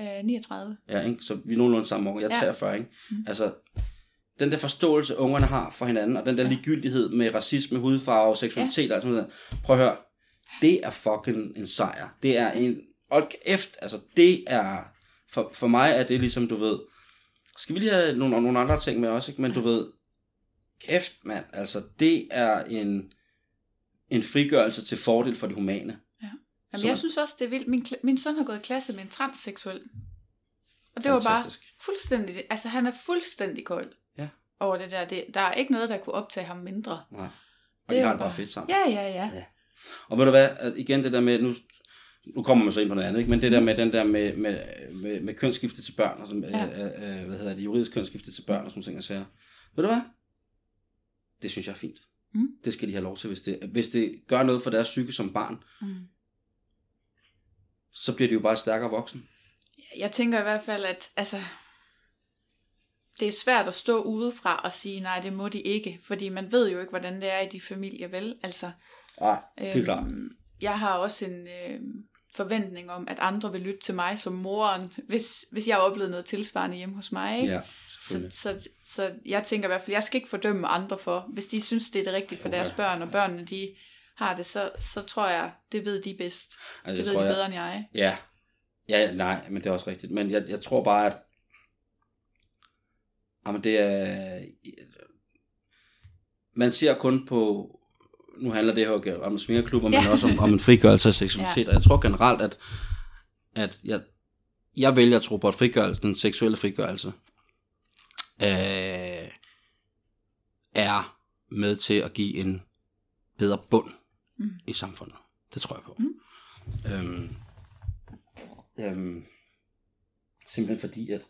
Speaker 1: Øh, 39.
Speaker 2: Ja, ikke? så vi er nogenlunde samme år. Jeg er
Speaker 1: Ja.
Speaker 2: 43, ikke?
Speaker 1: Mm.
Speaker 2: Altså, den der forståelse, ungerne har for hinanden, og den der
Speaker 1: Ja.
Speaker 2: ligegyldighed med racisme, hudfarve, seksualitet og alt sådan noget. Prøv at høre. Det er fucking en sejr. Det er en... Og kæft, altså det er... For, for mig er det ligesom, du ved... Skal vi lige have nogle, nogle andre ting med også, ikke? Men du ved... Kæft, mand. Altså, det er en... En frigørelse til fordel for det humane.
Speaker 1: Jamen,
Speaker 2: Så-
Speaker 1: jeg synes også, det er vildt. Min, min søn har gået i klasse med en transseksuel. Og det var bare
Speaker 2: Fantastisk.
Speaker 1: fuldstændig... Altså, han er fuldstændig kold
Speaker 2: Ja.
Speaker 1: over det der. Det, der er ikke noget, der kunne optage ham mindre.
Speaker 2: Nej. Og
Speaker 1: Det
Speaker 2: de
Speaker 1: er
Speaker 2: har det bare
Speaker 1: bare-
Speaker 2: fedt sammen.
Speaker 1: Ja, ja, ja.
Speaker 2: Ja. Og ved du hvad, igen det der med, nu, nu kommer man så ind på noget andet, ikke? men det der med den der med, med, med, med kønsskifte til børn, og sådan,
Speaker 1: Ja.
Speaker 2: ja. øh, øh, hvad hedder det, juridisk kønsskifte til børn og sådan nogle ting, og sager. Ved du hvad? Det synes jeg er fint.
Speaker 1: Mm.
Speaker 2: Det skal de have lov til, hvis det, hvis det gør noget for deres psyke som barn,
Speaker 1: Mm.
Speaker 2: så bliver de jo bare stærkere voksen.
Speaker 1: Jeg tænker i hvert fald, at altså, det er svært at stå udefra og sige, nej, det må de ikke. Fordi man ved jo ikke, hvordan det er i de familier, vel? Altså,
Speaker 2: Nej, det er klart.
Speaker 1: Øhm, Jeg har også en øh, forventning om, at andre vil lytte til mig som moren, hvis, hvis jeg har oplevet noget tilsvarende hjemme hos mig. Ikke?
Speaker 2: Ja,
Speaker 1: så, så, så jeg tænker i hvert fald, jeg skal ikke fordømme andre for, hvis de synes, det er det rigtige for
Speaker 2: Okay.
Speaker 1: deres børn, og børnene de har det, så, så tror jeg, det ved de bedst.
Speaker 2: Altså,
Speaker 1: Det
Speaker 2: jeg
Speaker 1: ved
Speaker 2: tror,
Speaker 1: de
Speaker 2: jeg,
Speaker 1: bedre end jeg.
Speaker 2: Ja. Ja, nej, men det er også rigtigt. Men jeg, jeg tror bare, at jamen det er... Man ser kun på... Nu handler det her om svingerklubber, men
Speaker 1: Ja.
Speaker 2: også om, om en frigørelse af seksualitet. Og jeg tror generelt, at, at jeg, jeg vælger at tro på, at frigørelse, den seksuelle frigørelse øh, er med til at give en bedre bund
Speaker 1: Mm.
Speaker 2: i samfundet. Det tror jeg på.
Speaker 1: Mm.
Speaker 2: Øhm, øhm, simpelthen fordi, at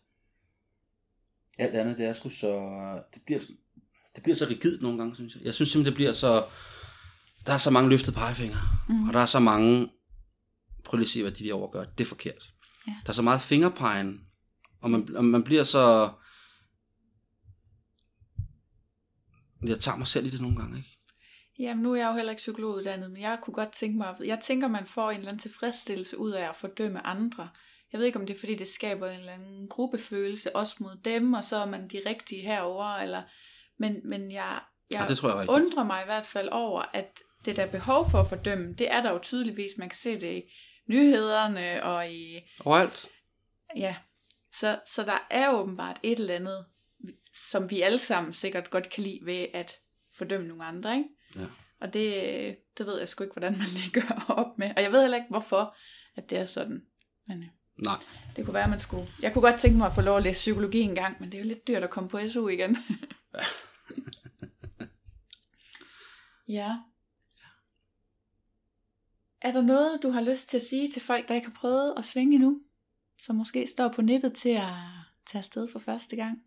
Speaker 2: alt andet, det er sgu så, det bliver, det bliver så rigidt nogle gange, synes jeg. Jeg synes simpelthen, det bliver så, der er så mange løftede pegefingre,
Speaker 1: Mm.
Speaker 2: og der er så mange, prøv lige at se, hvad de derovre gør, det er forkert.
Speaker 1: Ja.
Speaker 2: Der er så meget fingerpegen, og man, og man bliver så, jeg tager mig selv i det nogle gange, ikke?
Speaker 1: Jamen, nu er jeg jo heller ikke psykologuddannet, men jeg kunne godt tænke mig, jeg tænker, man får en eller anden tilfredsstillelse ud af at fordømme andre. Jeg ved ikke, om det er, fordi det skaber en eller anden gruppefølelse, også mod dem, og så er man de rigtige herover eller... Men, men jeg, jeg
Speaker 2: Ja, det tror jeg er rigtigt.
Speaker 1: undrer mig i hvert fald over, at det der behov for at fordømme, det er der jo tydeligvis, man kan se det i nyhederne og i...
Speaker 2: Overalt.
Speaker 1: Ja, så, så der er åbenbart et eller andet, som vi alle sammen sikkert godt kan lide ved at fordømme nogle andre, ikke?
Speaker 2: Ja.
Speaker 1: Og det, det ved jeg sgu ikke, hvordan man lige gør op med. Og jeg ved heller ikke, hvorfor at det er sådan. Men øh,
Speaker 2: Nej.
Speaker 1: det kunne være, at man skulle... Jeg kunne godt tænke mig at få lov at læse psykologi en gang, men det er jo lidt dyrt at komme på SU igen. ja. Er der noget, du har lyst til at sige til folk, der ikke har prøvet at svinge endnu? Som måske står på nippet til at tage afsted for første gang?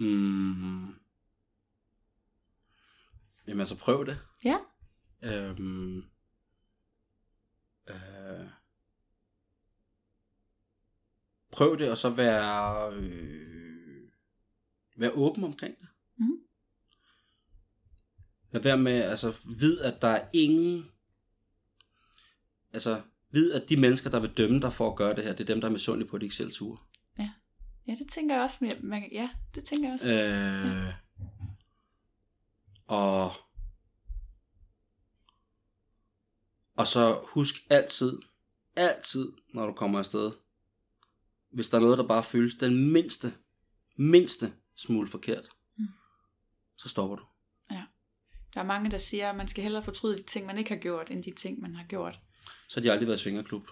Speaker 2: Mm. Jamen altså, prøv det.
Speaker 1: Ja.
Speaker 2: Øhm. Øh. Prøv det, og så være, øh, være åben omkring det.
Speaker 1: Mhm.
Speaker 2: Lad være med, altså, vid, at der er ingen, altså, vid, at de mennesker, der vil dømme dig for at gøre det her, det er dem, der er misundelige på, at de ikke selv ture.
Speaker 1: Ja, det tænker jeg også. Man, ja, det tænker jeg også.
Speaker 2: Øh, og, og så husk altid, altid, når du kommer afsted, hvis der er noget, der bare føles den mindste, mindste smule forkert,
Speaker 1: Mm.
Speaker 2: så stopper du.
Speaker 1: Der er mange, der siger, at man skal hellere fortryde de ting, man ikke har gjort, end de ting, man har gjort.
Speaker 2: Så har de aldrig været svingerklub.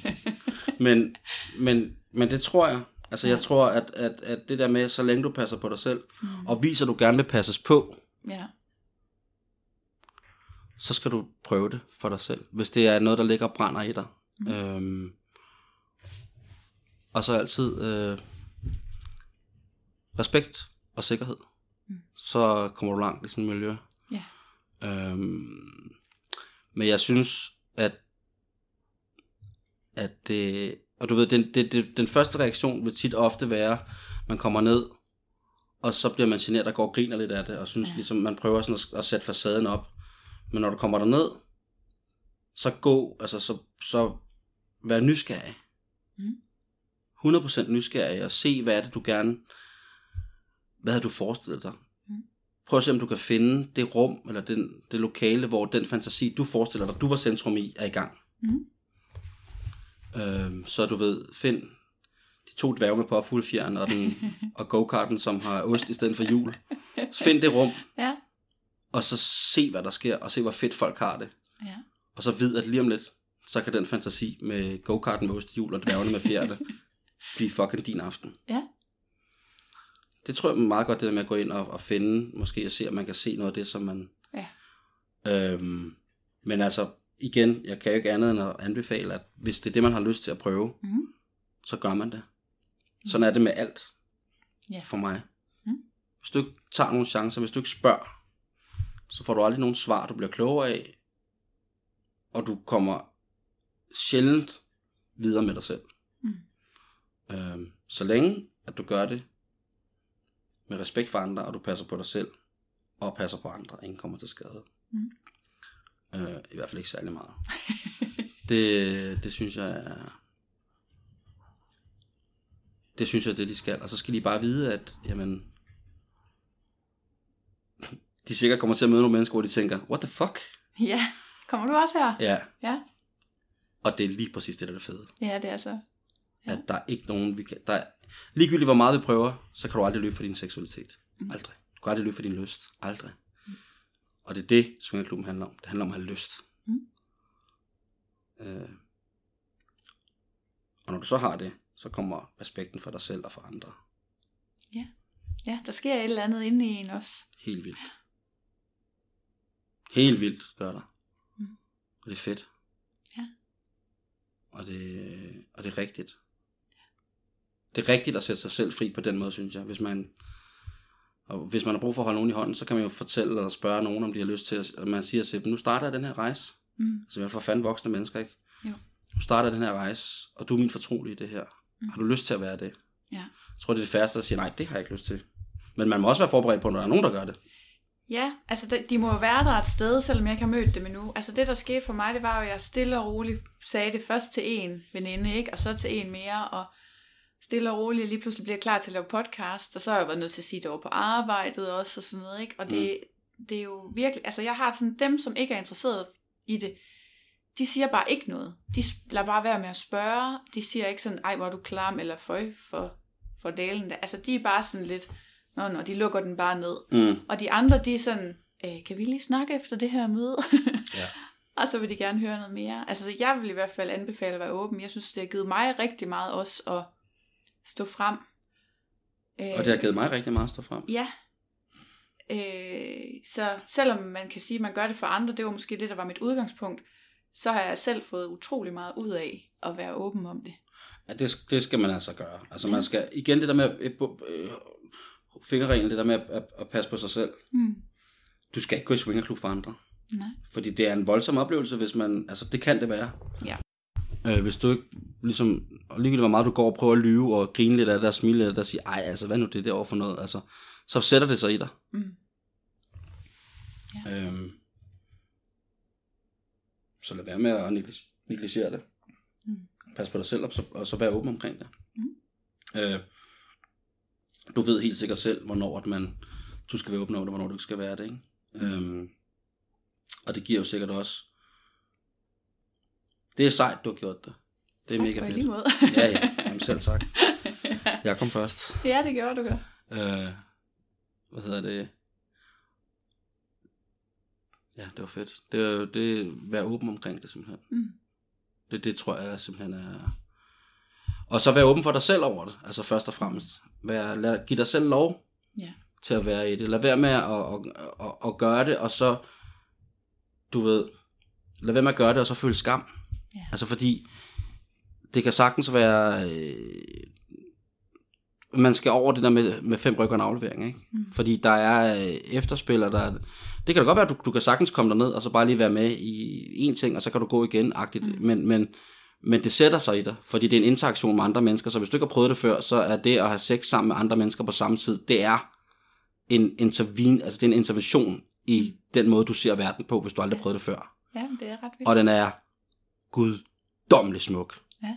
Speaker 2: men, men, men det tror jeg. Altså jeg
Speaker 1: Ja.
Speaker 2: tror, at, at, at det der med, så længe du passer på dig selv,
Speaker 1: Mm.
Speaker 2: og viser, at du gerne vil passes på,
Speaker 1: Ja.
Speaker 2: så skal du prøve det for dig selv. Hvis det er noget, der ligger og brænder i dig.
Speaker 1: Mm.
Speaker 2: Mm. Øhm, og så altid øh, respekt og sikkerhed. så kommer du langt i sådan et miljø.
Speaker 1: Ja.
Speaker 2: Øhm, men jeg synes, at, at det, og du ved, den, det, det, den første reaktion vil tit ofte være, man kommer ned, og så bliver man generet, der går og griner lidt af det, og synes
Speaker 1: Ja.
Speaker 2: ligesom, man prøver sådan at, at sætte facaden op. Men når du kommer der ned, så gå, altså så, så vær nysgerrig.
Speaker 1: Mm.
Speaker 2: 100% nysgerrig, og se, hvad er det, du gerne, hvad havde du forestillet dig?
Speaker 1: Mm.
Speaker 2: Prøv at se, om du kan finde det rum, eller den, det lokale, hvor den fantasi, du forestiller dig, du var centrum i, er i gang.
Speaker 1: Mm.
Speaker 2: Øhm, så du ved, find de to dværge med påfuglefjern og, den, og go-karten, som har ost i stedet for jul. Find det rum,
Speaker 1: Ja.
Speaker 2: og så se, hvad der sker, og se, hvor fedt folk har det.
Speaker 1: Ja.
Speaker 2: Og så vid, at lige om lidt, så kan den fantasi med go-karten med ost i jul og dværgene med fjerde blive fucking din aften.
Speaker 1: Ja.
Speaker 2: Det tror jeg meget godt, det der med at gå ind og, og finde, måske at se, om man kan se noget af det, som man...
Speaker 1: Ja.
Speaker 2: Øhm, men altså, igen, jeg kan jo ikke andet end at anbefale, at hvis det er det, man har lyst til at prøve,
Speaker 1: Mm.
Speaker 2: så gør man det. Sådan er det med alt
Speaker 1: Ja.
Speaker 2: for mig.
Speaker 1: Mm.
Speaker 2: Hvis du ikke tager nogle chancer, hvis du ikke spørger, så får du aldrig nogen svar, du bliver klogere af, og du kommer sjældent videre med dig selv.
Speaker 1: Mm.
Speaker 2: Øhm, så længe, at du gør det med respekt for andre, og du passer på dig selv, og passer på andre, ingen kommer til skade.
Speaker 1: Mm.
Speaker 2: Øh, I hvert fald ikke særlig meget. det, det synes jeg er... Det synes jeg er det, de skal. Og så skal de bare vide, at jamen, de sikkert kommer til at møde nogle mennesker, hvor de tænker, what the fuck?
Speaker 1: Ja. Kommer du også her?
Speaker 2: Ja,
Speaker 1: Ja.
Speaker 2: og det er lige præcis det, der er det fede.
Speaker 1: Ja, det er så. Ja.
Speaker 2: At der er ikke nogen, vi kan, der er, ligegyldigt hvor meget vi prøver, så kan du aldrig løbe for din seksualitet.
Speaker 1: Mm.
Speaker 2: Aldrig. Du kan aldrig løbe for din lyst. Aldrig. Og det er det, swingerklubben handler om. Det handler om at have lyst.
Speaker 1: Mm.
Speaker 2: Øh. Og når du så har det, så kommer respekten for dig selv og for andre.
Speaker 1: Ja, der sker et eller andet inde i en også.
Speaker 2: Helt vildt. Helt vildt gør der.
Speaker 1: Mm.
Speaker 2: Og det er fedt.
Speaker 1: Ja.
Speaker 2: Og det, og det er rigtigt. Det er rigtigt at sætte sig selv fri på den måde, synes jeg. Hvis man, og hvis man har brug for at holde nogen i hånden, så kan man jo fortælle eller spørge nogen, om de har lyst til, at man siger til dem, nu starter jeg den her rejse.
Speaker 1: Mm.
Speaker 2: Altså vi er for fanden voksne mennesker, ikke?
Speaker 1: Jo.
Speaker 2: Nu starter den her rejse, og du er min fortrolige i det her.
Speaker 1: Mm.
Speaker 2: Har du lyst til at være det?
Speaker 1: Ja.
Speaker 2: Jeg tror, det er det færreste, der siger, nej, det har jeg ikke lyst til. Men man må også være forberedt på, når der er nogen, der gør det.
Speaker 1: Ja, altså de, de må jo være der et sted, selvom jeg ikke har mødt dem endnu. Altså det, der skete for mig, det var jo, at jeg stille og roligt sagde det først til en veninde, ikke? og så til en mere, og stille og roligt lige pludselig bliver klar til at lave podcast, og så har jeg været nødt til at sige det over på arbejdet også, og sådan noget, ikke? Og det, mm. det er jo virkelig, altså jeg har sådan dem, som ikke er interesseret i det, de siger bare ikke noget. De lader bare være med at spørge. De siger ikke sådan, ej, hvor er du klam, eller føj for, for dalen der. Altså, de er bare sådan lidt, nå, nå, de lukker den bare ned.
Speaker 2: Mm.
Speaker 1: Og de andre, de er sådan, øh, kan vi lige snakke efter det her møde?
Speaker 2: Ja.
Speaker 1: og så vil de gerne høre noget mere. Altså, jeg vil i hvert fald anbefale at være åben. Jeg synes, det har givet mig rigtig meget også at stå frem. Øh,
Speaker 2: Og det har givet mig rigtig meget at stå frem.
Speaker 1: Ja. Øh, så selvom man kan sige, at man gør det for andre, det var måske det, der var mit udgangspunkt, så har jeg selv fået utrolig meget ud af at være åben om det.
Speaker 2: Ja, det, det skal man altså gøre. Altså man skal, igen det der med, øh, fingerreglen, det der med at, at, at passe på sig selv.
Speaker 1: Mm.
Speaker 2: Du skal ikke gå i swingerklub for andre.
Speaker 1: Nej.
Speaker 2: Fordi det er en voldsom oplevelse, hvis man, altså det kan det være.
Speaker 1: Ja.
Speaker 2: Øh, hvis du ikke, ligesom, og ligegyldigt hvor meget du går og prøver at lyve og grine lidt af det og smile lidt af det og sige, ej altså hvad nu det der over for noget, altså, så sætter det sig i dig.
Speaker 1: Mm.
Speaker 2: Øhm, så lad være med at neglig- negligere det.
Speaker 1: Mm.
Speaker 2: Pas på dig selv, og så, og så vær åben omkring det.
Speaker 1: Mm.
Speaker 2: Øh, du ved helt sikkert selv, hvornår at man, du skal være åben om det, hvornår du ikke skal være det. Ikke? Øhm, og det giver jo sikkert også... Det er sejt, du har gjort det. Det er
Speaker 1: Tak
Speaker 2: mega fedt.
Speaker 1: lige måde.
Speaker 2: ja, ja. Jamen, selv tak. Jeg kom først.
Speaker 1: ja, det gjorde du godt.
Speaker 2: Øh, hvad hedder det? Ja, det var fedt. Det er det være åben omkring det simpelthen.
Speaker 1: Mm.
Speaker 2: Det, det tror jeg simpelthen er... Og så være åben for dig selv over det, altså først og fremmest. Vær, lad, giv dig selv lov
Speaker 1: Ja.
Speaker 2: til at være i det. Lad være med at, at, at, at gøre det, og så, du ved, lad være med at gøre det, og så føle skam.
Speaker 1: Ja.
Speaker 2: Altså fordi, det kan sagtens være øh, man skal over det der med, med fem rykker og aflevering, ikke? Mm. Fordi der er øh, efterspillere, der... Det kan da godt være, at du, du kan sagtens komme derned, og så bare lige være med i en ting, og så kan du gå igen, agtigt. Mm. Men, men, men det sætter sig i dig, fordi det er en interaktion med andre mennesker, så hvis du ikke har prøvet det før, så er det at have sex sammen med andre mennesker på samme tid, det er en, intervin, altså det er en intervention i den måde, du ser verden på, hvis du aldrig har prøvet det før.
Speaker 1: Ja, det er ret vildt.
Speaker 2: Og den er guddommelig smuk.
Speaker 1: Ja.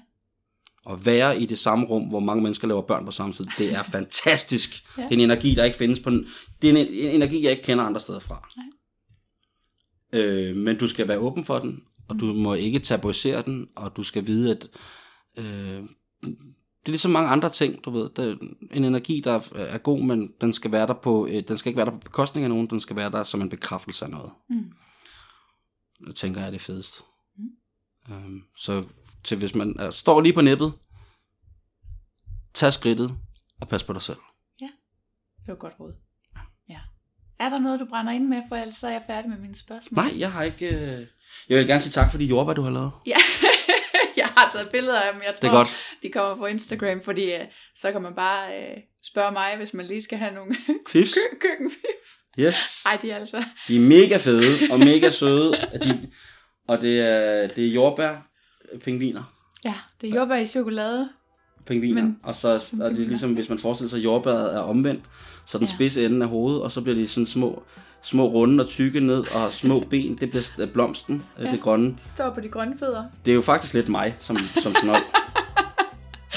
Speaker 2: At være i det samme rum, hvor mange mennesker laver børn på samme tid, det er fantastisk.
Speaker 1: Ja.
Speaker 2: Det er en energi, der ikke findes på den. Det er en, en energi, jeg ikke kender andre steder fra.
Speaker 1: Nej.
Speaker 2: Øh, men du skal være åben for den, og du må ikke tabuisere den, og du skal vide, at øh, det er ligesom mange andre ting, du ved. Det er en energi, der er god, men den skal, være der på, øh, den skal ikke være der på bekostning af nogen, den skal være der som en bekræftelse af noget.
Speaker 1: Mm.
Speaker 2: Det tænker jeg er det fedeste. Øhm, så til hvis man er, står lige på nippet, tag skridtet og pas på dig selv.
Speaker 1: Det var godt råd. Ja. Er der noget, du brænder ind med, for ellers er jeg færdig med mine spørgsmål?
Speaker 2: Nej, jeg har ikke... Øh... Jeg vil gerne sige tak for de jordbær, du har lavet.
Speaker 1: Ja, jeg har taget billeder af dem. Jeg tror,
Speaker 2: Det er godt.
Speaker 1: de kommer på Instagram, fordi uh, så kan man bare uh, spørge mig, hvis man lige skal have nogle
Speaker 2: Fifs.
Speaker 1: kø- køkkenfif.
Speaker 2: Yes.
Speaker 1: Ej, de er altså...
Speaker 2: De er mega fede og mega søde. De, og det er, det er jordbær pingviner.
Speaker 1: Ja, det er jordbær i chokolade.
Speaker 2: pingviner,
Speaker 1: Men-
Speaker 2: og så og det er ligesom, hvis man forestiller sig, at jordbæret er omvendt, så den
Speaker 1: Ja.
Speaker 2: spidse ende af hovedet, og så bliver de sådan små, små runde og tykke ned, og har små ben, det bliver øh, blomsten, ja.
Speaker 1: Ja.
Speaker 2: det grønne.
Speaker 1: De står på de grønne fødder.
Speaker 2: Det er jo faktisk lidt mig, som, som snold.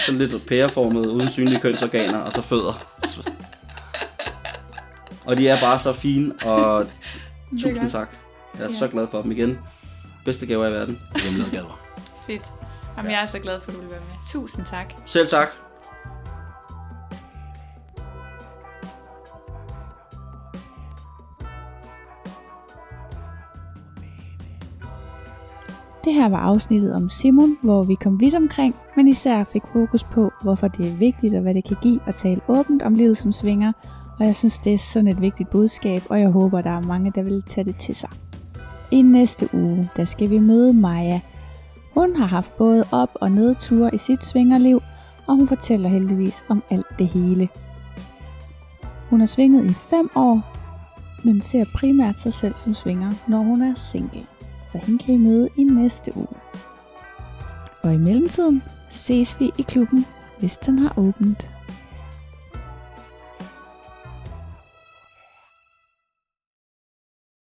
Speaker 2: Sådan lidt pæreformet, uden synlige kønsorganer, og så fødder. Og de er bare så fine, og tusind tak. Jeg er så glad for dem igen. Bedste gaver i verden. Hjemmelavede gaver.
Speaker 1: Fedt. Jamen, jeg er så glad for, at du vil være med. Tusind tak.
Speaker 2: Selv tak.
Speaker 1: Det her var afsnittet om Simon, hvor vi kom vidt omkring, men især fik fokus på, hvorfor det er vigtigt og hvad det kan give at tale åbent om livet som svinger. Og jeg synes, det er sådan et vigtigt budskab, og jeg håber, der er mange, der vil tage det til sig. I næste uge, der skal vi møde Maja. Hun har haft både op- og nedture i sit svingerliv, og hun fortæller heldigvis om alt det hele. Hun har svinget i 5 år, men ser primært sig selv som svinger, når hun er single så hende kan I møde i næste uge. Og i mellemtiden ses vi i klubben, hvis den har åbent.